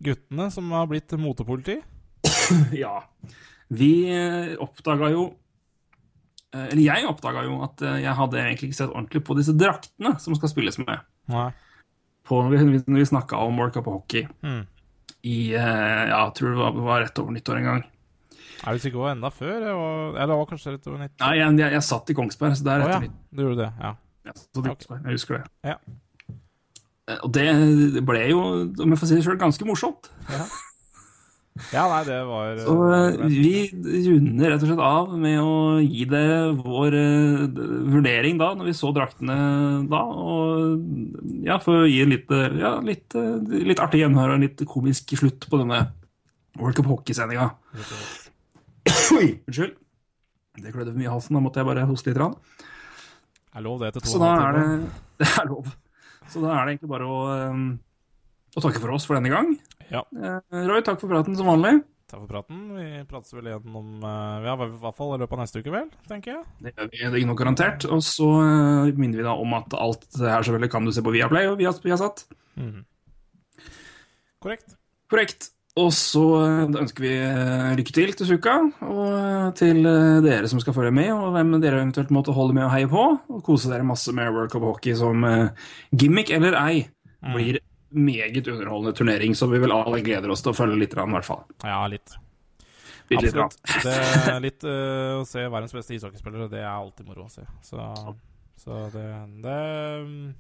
guttene som har blitt motepoliti. [coughs] Ja. Vi oppdaga jo Eller jeg oppdaga jo at jeg hadde egentlig ikke sett ordentlig på disse draktene som skal spilles med. Nei. På når vi, når vi snakka om World Cup hockey Mm. I eh, Ja, jeg tror det var, var rett over nyttår en gang. Er det sikkert enda før? Eller det var kanskje rett over 90? Nei, jeg, jeg, jeg satt i Kongsberg, så det er rett ja, over nyttår. du gjorde det. Ja. Ja, så det, jeg husker det. Ja. Eh, Og det ble jo, om jeg får si det sjøl, ganske morsomt. ja, [laughs] nei, det var Så eh, vi runder rett og slett av med å gi dere vår uh, vurdering da, når vi så draktene da. Og ja, for å gi en litt, eh, ja, litt, uh, litt artig gjenhør og en litt komisk slutt på denne World Cup Hockey-sendinga. Unnskyld. Det klødde for mye i halsen, da måtte jeg bare hoste litt. Rann. Jeg lov det til to Så da er det. [laughs] Det er lov. Så da er det egentlig bare å, um, å takke for oss for denne gang. Ja. Eh, Roy, takk for praten som vanlig. Takk for praten. Vi prates vel igjen om eh, Ja, i hvert fall i løpet av neste uke, vel, tenker jeg. Det gjør vi det er noe garantert. Og så eh, minner vi da om at alt her selvfølgelig kan du se på Viaplay og via Viasat. Mhm. Korrekt. Korrekt. Og så ønsker vi lykke til til Suka, og til dere som skal følge med, og hvem dere eventuelt måtte holde med og heie på. Og kose dere masse med World Cup Hockey som gimmick eller ei. Blir meget underholdende turnering, som vi vel alle gleder oss til å følge litt, i hvert fall. Ja, litt. Litt. Absolutt. Det er [laughs] litt uh, å se verdens beste ishockeyspillere, det er alltid moro å se. Så, så det, det mm,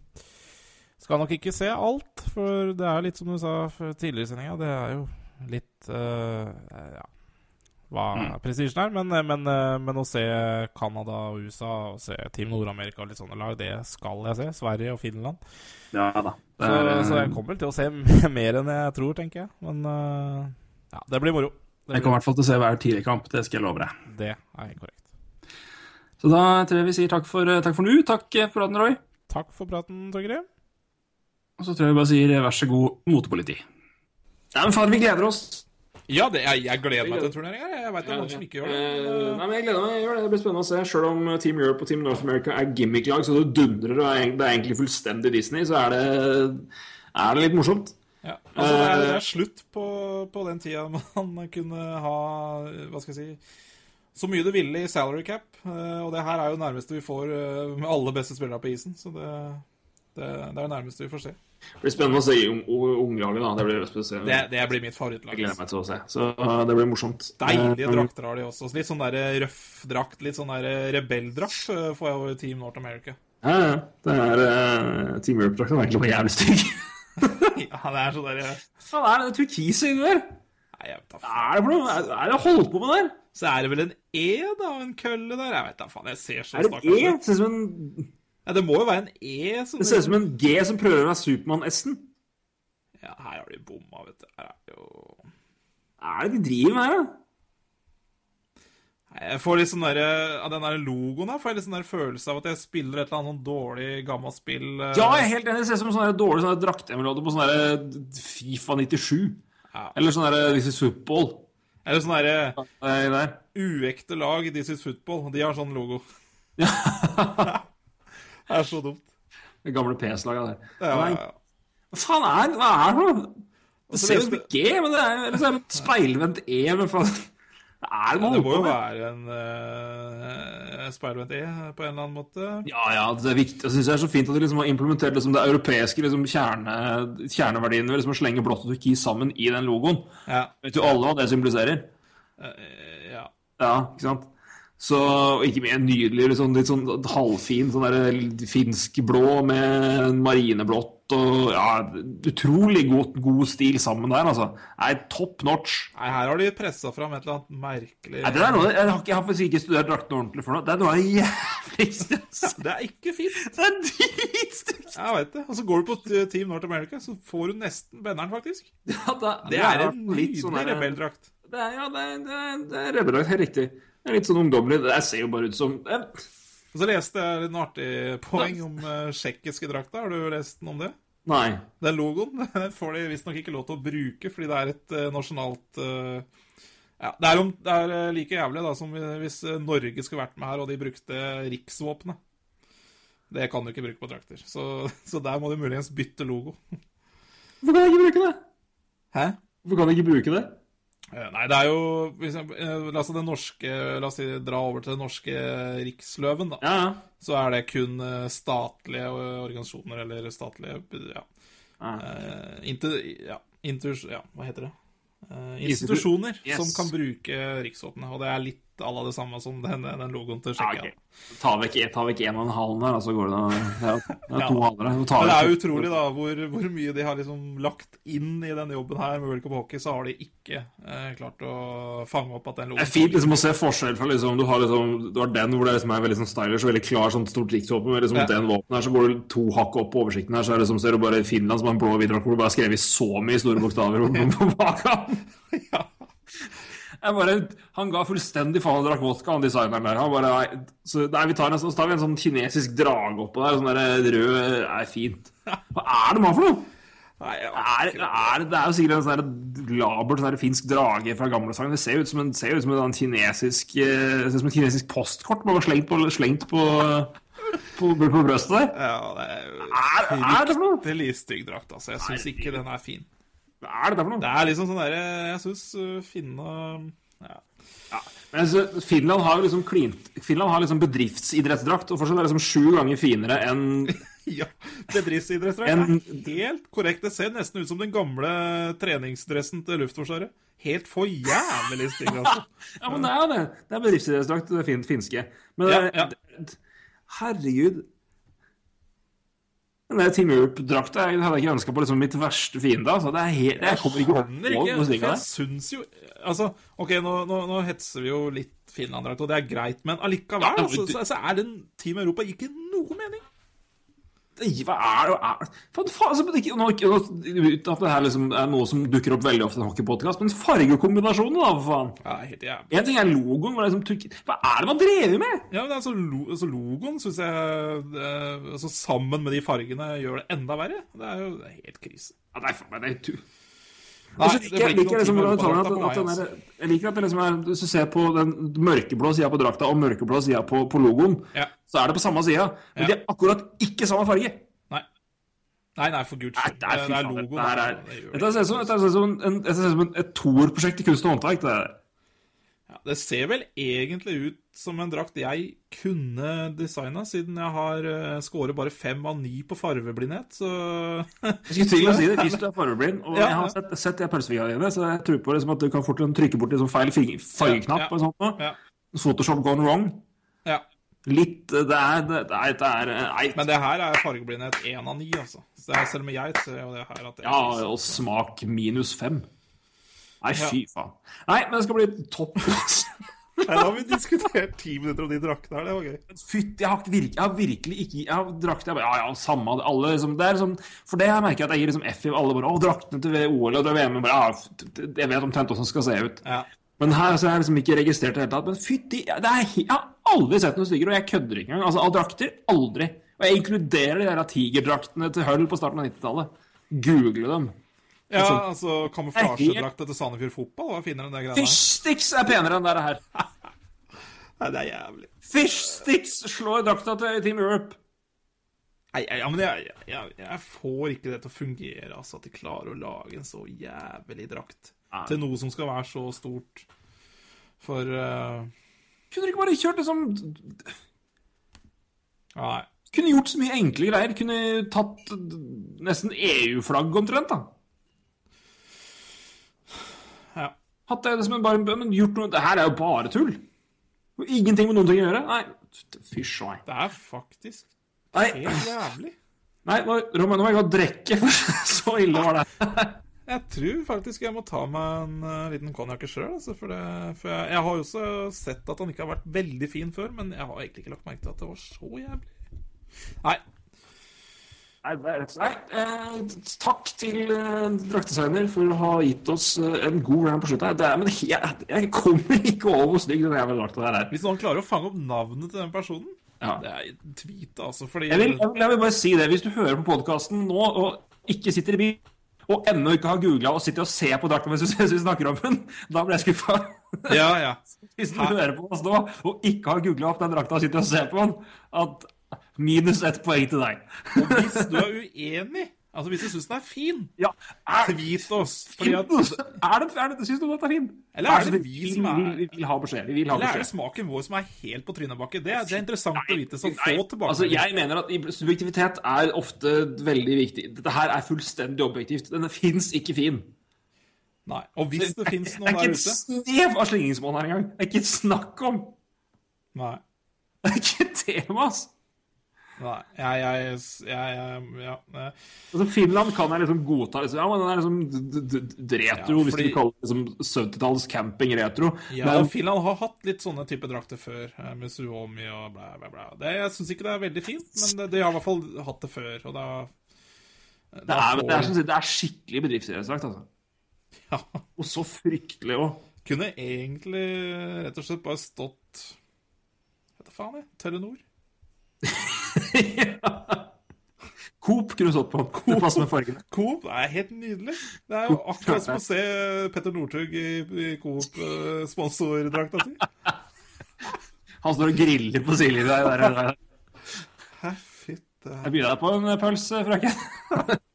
Skal nok ikke se alt, for det er litt som du sa tidligere i sendinga, det er jo litt uh, Ja hva Mm. prestisjen er, men, men, eh, men å se Canada og USA og se Team Nord-Amerika og litt sånne lag, det skal jeg se. Sverige og Finland. Ja da. Så, er, eh, så jeg kommer vel til å se [laughs] mer enn jeg tror, tenker jeg. Men eh, ja, det blir moro. Det, Jeg kommer i hvert fall til å se hver tidlig kamp, det skal jeg love deg. det er helt korrekt. Så da tror jeg vi sier takk for, takk for nå. Takk for praten, Roy. Takk for praten, Torgrim. Og så tror jeg vi bare sier vær så god, motepoliti. Nei, men faen, vi gleder oss. Ja, det, jeg, jeg gleder meg til turneringa. Jeg veit det er noen som ikke gjør det. Eh, nei, men jeg gleder meg. Jeg gjør det. Det blir spennende å se. Selv om Team Europe og Team North America er gimmick-lag, så det dundrer og det er egentlig fullstendig Disney, så er det, er det litt morsomt. ja. altså, det, er, det er slutt på, på den tida [laughs] man kunne ha Hva skal jeg si Så mye du ville i salary cap. eh, Og det her er jo nærmeste vi får eh, med alle beste spillere på isen. Så det, det, det er det nærmeste vi får se. Det blir spennende å se i ung- unglaget, da. Det blir spesielt. Det, det blir mitt Jeg favorittlag. gleder meg til å se. Så uh, det blir morsomt. Deilige Eh, drakter har de også. Litt sånn der røff drakt, litt sånn der rebelldrakt eh, får jeg over Team North America. Ja, ja. Det er uh, Team Europe-drakten er egentlig bare jævlig stygg. [laughs] Ja, det er sånn der Hva faen er det turkise inni der? Nei, jeg vet da faen. er det er det holdt på med der? Så er det vel en E, da, en kølle der? Jeg vet da faen. Jeg ser så Er det en E? ut. Ser ut som en, Ja, det må jo være en E. Som det ser ut som en G som prøver å være Supermann-S-en. Ja, her har de bomma, vet du. Her er jo Hva er det de driver med her, da? Jeg får litt sånn der, Av den der logoen her får jeg litt sånn der følelse av at jeg spiller et eller annet sånn dårlig, gammelt spill. eh, Ja, jeg er helt enig. Det ser ut som sånn her dårlig sånn på sånn der Fifa 97. Ja. Eller sånn der This is football. Eller sånn derre eh, der. uekte lag, This is football. De har sånn logo. Ja. [laughs] [laughs] Det er så dumt. Det gamle PS-laget der. Ja, ja, ja. Hva faen er det? Hva er det? Det ser ut som G, men det er, det er et speilvendt E. Men faen Hva er det man Det må jo være en uh, speilvendt E på en eller annen måte. Ja, ja, det er viktig. Jeg synes det er så fint at de liksom har implementert liksom det europeiske liksom kjerne, kjerneverdiene ved liksom å slenge blått og turkis sammen i den logoen. Ja. Vet jo alle hva det symboliserer. Uh, ja. Ja, ikke sant? Så ikke mer nydelig, liksom, litt sånn halvfin sånn der finsk blå med marineblått og ja, utrolig god, god stil sammen der, altså. Nei, top notch. Nei, her har de pressa fram et eller annet merkelig Nei, det er noe, jeg har, ikke, jeg har faktisk ikke studert draktene ordentlig for noe. Det er noe av det jævligste. ass. [laughs] Det er ikke fint. Det er dritstygt! Jeg veit det. Og så går du på Team North America, så får du nesten benneren, faktisk. Ja, det, Det er en nydelig sånn nydelig rebelldrakt. Det er, ja, det er, det er, det er helt riktig. Det er litt sånn ungdommelig. Det der ser jo bare ut som eh, Og så leste jeg en artig poeng om uh, tsjekkiske drakta. Har du lest noe om det? Nei. Den logoen [laughs] den får de visstnok ikke lov til å bruke, fordi det er et eh, nasjonalt eh, ja, Det er, om, det er like jævlig da som hvis Norge skulle vært med her og de brukte riksvåpenet. Det kan du ikke bruke på drakter. Så, [laughs] så der må du muligens bytte logo. Hvorfor kan jeg ikke bruke det? Hæ? Hvorfor kan jeg ikke bruke det? Eh, Nei, det er jo eh, La oss, det norske, la oss si, dra over til den norske riksløven, da. Ja. Så er det kun eh, statlige organisasjoner eller statlige ja, Ja. eh, inter, ja, inter, ja, hva heter det? Institusjoner Yes. som kan bruke riksvåpenet. Og det er litt à la det samme som den, den logoen til Ja, Tsjekkia. ok. Ta vekk, ta vekk en og en halv der, og så går det Det er, det er to Men det er utrolig da hvor, hvor mye de har liksom lagt inn i denne jobben her med World Cup Hockey, så har de ikke eh, klart å fange opp at den logoen Det er fint liksom å se forskjell fra liksom, du har, liksom, du har den hvor det liksom er veldig sånn stylish og veldig klar, sånn stort riksvåpen. med liksom Ja. den våpenet her, så går du to hakk opp på oversikten her, så er det som ser du bare Finland som har en blå og hvit hvor du bare har skrevet så mye store bokstaver på, på. Ja. Bare, han ga fullstendig faen og drakk vodka, han designeren der. Han bare, nei, så, nei, vi tar en, så tar vi en sånn kinesisk drage oppå der, sånn der rød er fint. Hva er det man for noe? Nei. Er, er, det er jo sikkert en sånn labert sånn finsk drage fra gamle sanger. Det ser jo ut som en, ser ut som en sånn kinesisk eh, ser ut som et kinesisk postkort bare slengt på, slengt på, på, på brøstet der. ja, det er jo Er, er det for noe? fryktelig stygg drakt, altså. Jeg syns ikke den er fin. Hva er dette for noe? Det er liksom sånn derre Jeg syns uh, finna ja. Men jeg synes, Finland har liksom klint Finland har liksom bedriftsidrettsdrakt, og fortsatt er det liksom sju ganger finere enn [laughs] ja. Bedriftsidrettsdrakt En- er helt korrekt. Det ser nesten ut som den gamle treningsdressen til Luftforsvaret. Helt for jævlig stygg, [laughs] altså. Ja, men det er jo det. Det er bedriftsidrettsdrakt, det fin, finske. Men Ja, ja. herregud Den der Team Europe-drakta hadde jeg ikke ønska på liksom mitt verste fiende. Altså. Det er helt, jeg kommer ikke over ikke. noe slikt jeg syns jo Altså, OK, nå, nå, nå hetser vi jo litt Finland-drakt, og det er greit, men allikevel Ja, altså, så, så er den Team Europa ikke noe mening. Hva er det er, Faen, faen, altså, ikke, nå, ikke, Uten at det her liksom er noe som dukker opp veldig ofte i en hockeypodkast, men fargekombinasjonen, da, for faen. Ja, helt jævlig. En ting er logoen. Hvor det er liksom, hva er det man drever med? Ja, men altså, altså Logoen syns jeg eh, altså, Sammen med de fargene gjør det enda verre. Det er jo det er helt krise. Ja, faen meg, det er. Nei, det jeg blir ikke taler Europa-drakt at, på meg, jeg liker at det liksom Hvis du ser på den mørkeblå sida på drakta og mørkeblå sida på, på logoen, Ja. så er det på samme sida. Men Ja. de er akkurat ikke samme farge. Nei. Nei, nei, for guds skyld. det er, Det er logoen. det dette ser ut som et toerprosjekt i kunst og håndverk. Det der. Ja, det ser vel egentlig ut som en drakt jeg kunne designa, siden jeg har uh, scoret bare fem av ni på farveblindhet, så Jeg skulle til å si det hvis du er [laughs] fargeblind. Og Ja, jeg har sett, sett de pølsefingrene dine, så jeg tror på liksom at du kan fort trykke bort liksom feil fargeknapp Ja, og sånt. Ja. Photoshop gone wrong. ja. Litt Det er Det er, det er Nei. Men det her er fargeblindhet én av ni, altså. Så det er, selv om jeg ser jo det her at det Ja, og smak minus fem. Nei, fy faen. Nei, men det skal bli topp. [laughs] Da har vi diskutert ti minutter om de draktene her, det var gøy. Fytti, jeg har, jeg har virkelig ikke Jeg har drakt jeg bare, Ja, ja, samme alle liksom, det er liksom, For det jeg merker jeg at jeg gir liksom F i alle bare Å, draktene til OL og til VM bare, ja, Jeg vet omtrent hvordan det skal se ut. Ja. Men her så er jeg liksom ikke registrert i det hele tatt. Men fytti det Jeg har aldri sett noe styggere, og jeg kødder ikke engang. Altså, av drakter aldri. Og jeg inkluderer de der tigerdraktene til Hull på starten av 90-tallet. Google dem. Ja, altså Det kamuflasjedrakta til Sandefjord Fotball var finere enn det greiene her. Fishsticks er penere enn det her. [laughs] Nei, det er jævlig. Fishsticks slår drakta til Team Europe. Nei, ja, men jeg, jeg, jeg får ikke det til å fungere, altså, at de klarer å lage en så jævlig drakt til noe som skal være så stort. For uh, Kunne dere ikke bare kjørt det som Nei. Kunne gjort så mye enkle greier. Kunne tatt nesten EU-flagg omtrent, da. Ja. Hatt det som en bare Men gjort noe Det her er jo bare tull. Ingenting med noen ting å gjøre. Nei, fysj meg. Det er faktisk Nei, helt jævlig. nei nå, Roman, nå må jeg gå og drikke, for [laughs] så ille var det. [laughs] Jeg tror faktisk jeg må ta meg en uh, liten konjakk sjøl. Altså, for for jeg, jeg har jo også sett at han ikke har vært veldig fin før, men jeg har egentlig ikke lagt merke til at det var så jævlig. Nei. Nei, det er rett og slett- eh, takk til eh, draktdesigner for å ha gitt oss eh, en god round på slutten. Det er, men jeg, jeg kommer ikke over hvor stygg den jævla drakta der er. Hvis noen klarer å fange opp navnet til den personen Ja. Det er tweet, altså, fordi Jeg vil, jeg, vil, jeg vil bare si det. Hvis du hører på podkasten nå og ikke sitter i bil, og ennå ikke har googla og sitter og ser på drakta [laughs] mens vi snakker om den, da blir jeg skuffa. Ja, ja. [laughs] Hvis du hører på oss nå og ikke har googla opp den drakta og sitter og ser på den, at minus ett poeng til deg. Og hvis du er uenig, altså hvis du syns den er fin, Ja, er, tweet oss. Fordi at, er det, er det, Syns du den er fin? Eller er det vi som er- vi, vi, vi vil ha beskjed. Vi vil ha eller er det smaken vår som er helt på trynebakke? Det, det er interessant å vite. Så få tilbake. altså jeg mener at subjektivitet er ofte veldig viktig. Dette her er fullstendig objektivt. Den fins ikke fin. Nei. Og hvis det fins Det er ikke et snev av slingringsmonn her engang. Det er ikke et snakk om. Nei. Det er ikke et tema, ass. Nei. Jeg, jeg, jeg, jeg ja. Altså, Finland kan jeg liksom godta. Liksom. Ja, men den er liksom retro, Ja, hvis du kaller det liksom 70-talls camping-retro. Ja, Men og Finland har hatt litt sånne type drakter før, eh, med Suomi og bla, bla, bla. Jeg syns ikke det er veldig fint, men de har i hvert fall hatt det før, og da det er, det, er, det er skikkelig bedriftsidrettsdrakt, altså. ja, Og så fryktelig òg. Kunne egentlig rett og slett bare stått Vet da faen, jeg. Telenor. [laughs] [laughs] Coop kunne opp stått på. Det passer med fargene. Coop det er helt nydelig. Det er jo akkurat som å se Petter Northug i, i Coop-sponsordrakta si. Han står og griller på sidelinja der. der, der. Hæ, Jeg byr deg på en pølse, frøken.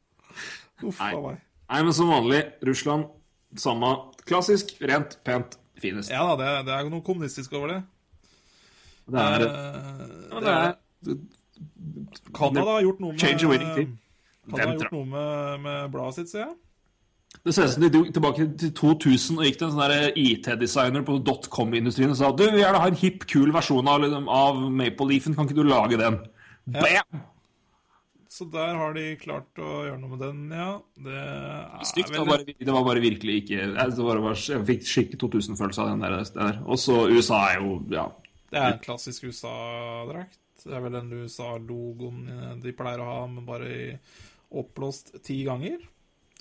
[laughs] Uff a meg. Nei, men som vanlig, Russland, samme klassisk, rent, pent, finest. Ja da, det, det er noe kommunistisk over det. Det er, Eh, ja, det er Canada har gjort noe med Change a winning team. Canada har Hvem gjort noe med, med bladet sitt, ser jeg. Det ser ut som de dro tilbake til 2000 og gikk til en sånn der IT-designer på dotcom-industrien og sa du, vi gjerne ha en hipp, kul versjon av, liksom, av Maple Leafen, kan ikke du lage den? Bam! Så der har de klart å gjøre noe med den, ja. Det er Stygt. Det, var bare- det var bare virkelig ikke var bare, jeg fikk skikkelig 2000-følelse av den der. der. Og så USA er jo Ja. Det er en klassisk USA-drakt. Det er vel den USA-logoen eh, de pleier å ha, men bare i oppblåst ti ganger.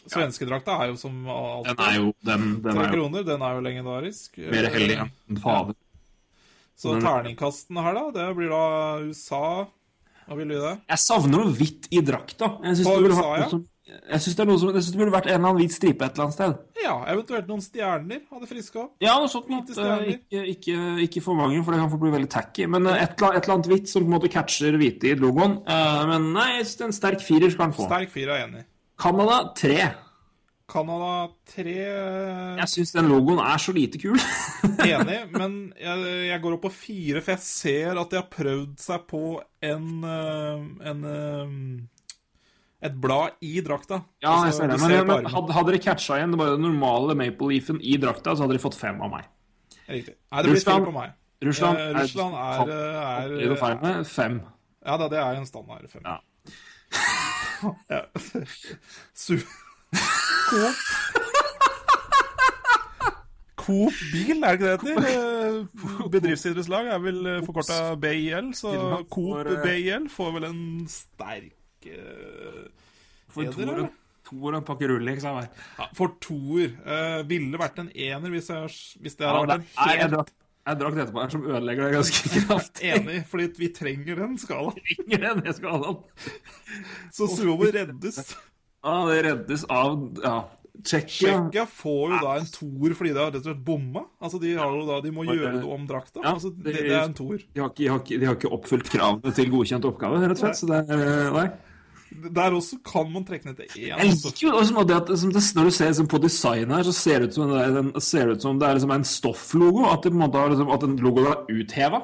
Svenskedrakta er jo som alltid Den er jo den, den er jo kroner. Den er jo legendarisk. mer hellig enn en pave. Så terningkasten terningkastene her, da, det blir da USA Hva vil du gi det? Jeg savner noe hvitt i drakta. Jeg synes På USA, ja? som- jeg synes det, det burde vært en eller annen hvit stripe et eller annet sted. Ja, eventuelt noen stjerner hadde friska opp. Ja, noe sånt. Eh, Ikke, ikke, ikke for mange, for det kan få bli veldig tacky. Men eh, et, et eller annet hvitt som på en måte catcher hvite i logoen. Eh, Men nei, jeg synes en sterk firer skal han få. Sterk fire er enig. Canada tre. Canada tre Jeg syns den logoen er så lite kul. [laughs] Enig, men jeg, jeg går opp på fire, for jeg ser at de har prøvd seg på en, en Et blad i drakta. Ja, jeg Altså, ser det. Men, men hadde, de dere catcha igjen det bare den normale Maple Leafen i drakta, så hadde dere fått fem av meg. Riktig. Nei, det blir fire på meg. Russland, Eh, Russland er, er, er, er feil med fem. Ja da, det er en standard fem. Ja. [laughs] Ja. Su... Coop Bil, er det ikke det det heter? Eh, Bedriftsidrettslag er vel forkorta BIL, så Coop eh, BIL får vel en sterk eh, For Heder, to eller? to og en pakke Rolex av hver. ja, For toer. Uh, ville vært en ener hvis, jeg, hvis det Ja, hadde vært det en er en drakk, drakt, en drakt etterpå her som ødelegger det ganske [laughs] kraftig. enig, fordi vi trenger den skalaen. Vi trenger den skalaen. Så Suomo reddes. Ja, det reddes av ja, Tsjekkia. Får jo da en toer fordi de har rett og slett bomma. Altså De da, de må gjøre det om drakta. Altså, det, det- er en toer. De de har ikke oppfylt kravene til godkjent oppgave, rett og slett. Så det er, nei. Der også kan man trekke ned til én. Jeg Altså. liker jo også det at det, Når du ser liksom, på designet her, så ser det ut som det er, en, ser ut som det er liksom en stofflogo. At, det på en måte har, liksom, at en logo er utheva.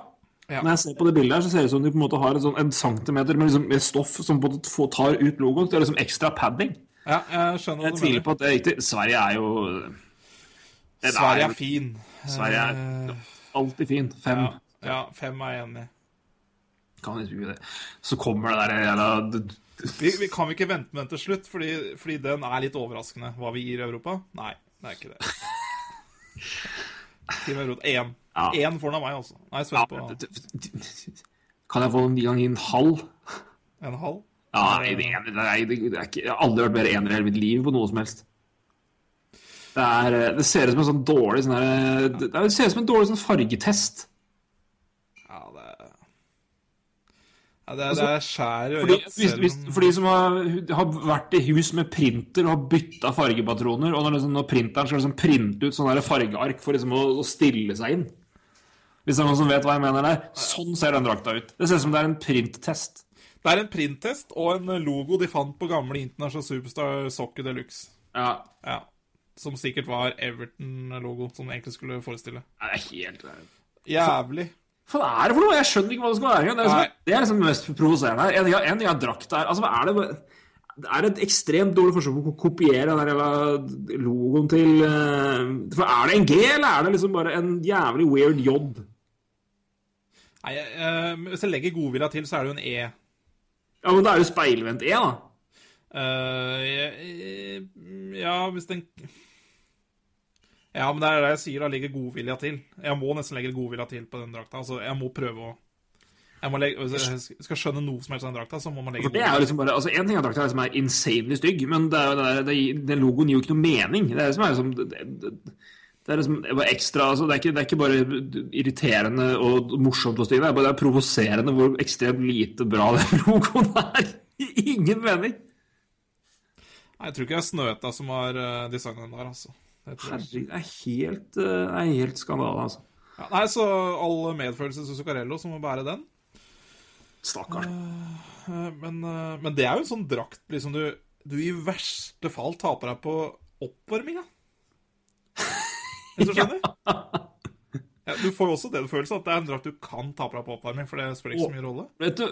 Ja. Når jeg ser på det bildet her, så ser det ut som de på en måte har en, sånn, en centimeter med, liksom, med stoff som på en måte tar ut logoen. Det er liksom ekstra padding. Ja, jeg skjønner Jeg hva du tviler mener. på at det er riktig. Sverige er jo er, Sverige er fin. Sverige er Eh, alltid fin. Fem. ja, ja, fem er jeg enig i. Kan ikke det. Så kommer det der jævla Vi, vi kan vi ikke vente med den til slutt, fordi, fordi den er litt overraskende. Hva vi gir Europa? Nei, det er ikke det. [laughs] Team Europa Én. Ja. Én av meg, altså. Nei, ja, på Kan jeg få en gang i en halv? en halv. Ja, nei, det, er, det ikke, jeg har aldri vært mer ener i hele mitt liv på noe som helst. Det, er, det ser ut som en sånn dårlig sånn her, det, det ser ut som en dårlig sånn fargetest. Ja, det Ja, det, er, det er skjær i øyet. selv hvis, om- for de som har, har vært i hus med printer og har bytta fargepatroner, og når, liksom, når printeren skal liksom printe ut sånne fargeark for liksom å, å stille seg inn Hvis det er noen som vet hva jeg mener der, sånn ser den drakta ut. Det ser ut som det er en printtest. Det er en printtest og en logo de fant på gamle International Superstar Soccer Deluxe. Ja, Ja. Som sikkert var Everton-logo, som de egentlig skulle forestille. det er helt Jævlig. Hva er det for noe? Jeg skjønner ikke hva det skal være. Det er, liksom, det er liksom det mest provoserende her. En ting en ting er drakt der. Altså, hva er det det er et ekstremt dårlig forsøk på å kopiere den jævla logoen til eh, For er det en G, eller er det liksom bare en jævlig weird J? Nei, eh, hvis jeg legger godvilja til, så er det jo en E. Ja, men da er jo speilvendt E, da. Uh, ja, ja, hvis den Ja, men det er det jeg sier, da ligger godvilja til. Jeg må nesten legge godvilja til på den drakta. Altså, jeg må prøve å jeg må legge, Hvis jeg skal skjønne noe som helst av den drakta, så må man legge godvilja det liksom bare, altså En ting er drakta er liksom er insanely stygg, men det er det er, den logoen gir jo ikke noe mening. Det er liksom, er liksom det, det, det er liksom bare ekstra altså det, er ikke, det er ikke bare irriterende og morsomt å styre, det er bare det er provoserende hvor ekstremt lite bra den [laughs] logoen er. Ingen mening. Nei, Jeg tror ikke det er Snøta som har uh, designet den der, altså. Herregud, det er helt, eh, er helt skandale, altså. Ja, nei, så all medfølelse til Zuccarello som må bære den. Stakkars. Eh, Men, eh, men det er jo en sånn drakt liksom du, du i verste fall taper deg på oppvarminga. Hvis du [laughs] skjønner? Ja, du får jo også den følelsen at det er en drakt du kan ta på deg på oppvarming, for det spiller ikke så mye rolle. Vet du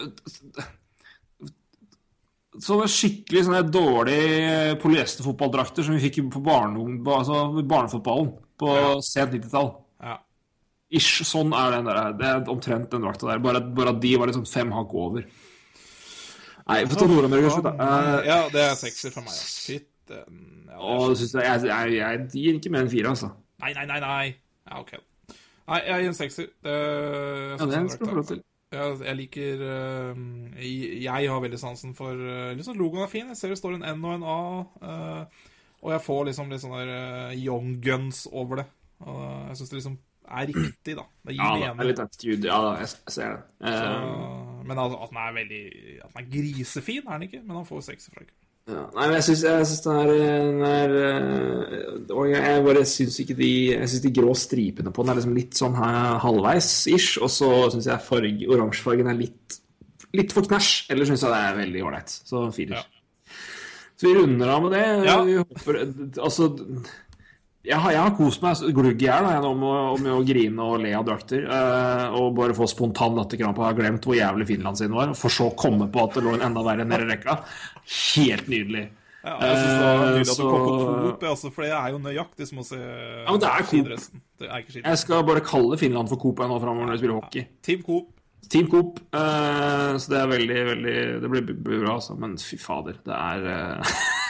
Sånne skikkelig sånne dårlige polyesterfotballdrakter som vi fikk på barne, altså barnefotballen på sent 90-tall. Ja. Ish, sånn er den der. Det er omtrent den drakta der. Bare, bare at de var liksom fem hakk over. Nei, få ta Nord-Amerika slutt, da. Eh, ja, det er sekser for meg. Ja. Fytten. Ja, og jeg, jeg, jeg, jeg gir ikke mer enn fire, altså. Nei, nei, nei, nei. Ja, OK. Nei, jeg gir en sekser. Det, Ja, det skal du få lov til. Jeg liker øh, jeg, jeg har veldig sansen for øh, liksom Logoen er fin. Jeg ser det står en N og en A. øh, og jeg får liksom litt sånn der øh, young guns over det. Og jeg syns det liksom er riktig, da. Det gir Ja, det er litt attitude. Ja da, jeg, ser det. Eh, Så- men altså, at den er veldig At den er grisefin, er den ikke. Men han får seks fra ikke. Ja, nei, men jeg syns, jeg syns den er, den er øh, Og jeg, bare syns ikke de Jeg syns de grå stripene på den er liksom litt sånn halvveis-ish. Og så syns jeg farg, oransjefargen er litt, litt for knæsj. Eller syns jeg det er veldig ålreit. Så firer. Ja. Så vi runder av med det. Ja. Vi håper, altså jeg har, jeg har kost meg glugg i hjel med, å- med å grine og le av drakter. eh, og bare få spontan latterkrampe. har glemt hvor jævlig Finland sin var. For så å komme på at det lå en enda verre nede i rekka. Helt nydelig. Ja, jeg synes det var Eh, nydelig at du så- kom på Coop, ja, altså, for det er jo nøyaktig som å se Ja, men det er skidressen. Det er ikke Jeg skal bare kalle Finland for Coop nå framover når vi spiller hockey. Team Coop. Team Coop. eh, så det er veldig, veldig Det blir, blir bra, altså. Men fy fader, det er eh, [laughs]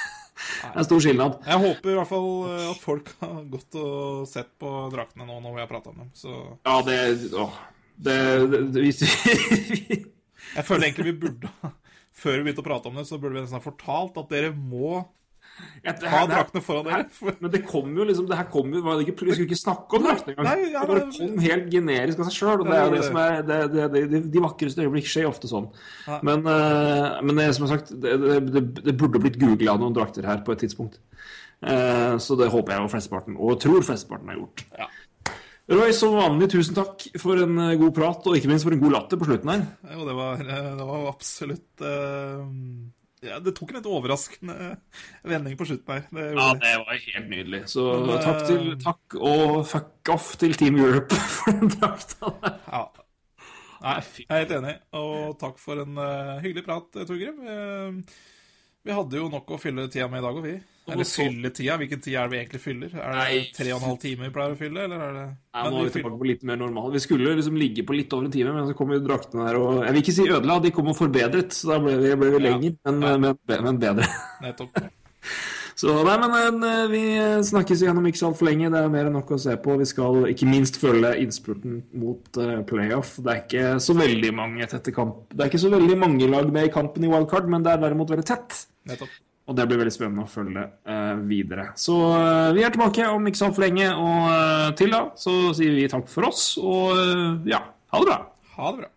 Det er stor skilnad. Jeg håper i hvert fall øh, at folk har gått og sett på draktene nå når vi har prata om dem. Så Ja, det å, Det, det, jeg føler egentlig vi burde [laughs] Før vi begynte å prate om det, så burde vi nesten ha fortalt at dere må Jeg- ha draktene foran dere. Men det kom jo liksom Det her kom jo var det ikke, Vi skulle ikke snakke om draktene engang. Nei, ja, det bare kom helt generisk av seg sjøl. Det er det som er det, det, det, de, vakreste øyeblikk skjer ofte sånn. Men, uh, men det, som sagt, det, det, burde blitt googla noen drakter her på et tidspunkt. Uh, så det håper jeg og flesteparten, og tror flesteparten har gjort. Ja. Roy, som vanlig, tusen takk for en eh, god prat, og ikke minst for en god latter på slutten her. jo, det var, det var absolutt øh, ja, Det tok en litt overraskende vending på slutten her. Det Ja, det. var helt nydelig. Så Men, eh, takk, til, takk og fuck off til Team Europe [laughs] for den drakta der. Ja. Nei, jeg er helt enig. Og takk for en uh, hyggelig prat, Torgrim. Uh, vi hadde jo nok å fylle tida med i dag, og vi. Eller så- fylle. Hvilken tid er det vi egentlig fyller? Er det tre og en halv time vi pleier å fylle, eller er det Nei, nå er vi tilbake på litt mer normal. Vi skulle liksom ligge på litt over en time, men så kom jo draktene der og Jeg vil ikke si ødela, de kom og forbedret, så da ble vi, ble vi Ja. lenger, men, men, men bedre. Nettopp. [laughs] Så nei, men eh, vi snakkes igjennom ikke så altfor lenge. Det er mer enn nok å se på. Vi skal ikke minst følge innspurten mot eh, playoff. Det er ikke så veldig mange tette kamp. Det er ikke så veldig mange lag med i kampen i wildcard, men det er derimot veldig tett. Nettopp. Og det blir veldig spennende å følge uh, videre. Så uh, vi er tilbake om ikke så altfor lenge, og uh, til da så sier vi takk for oss, og ja, ha det bra. Ha det bra.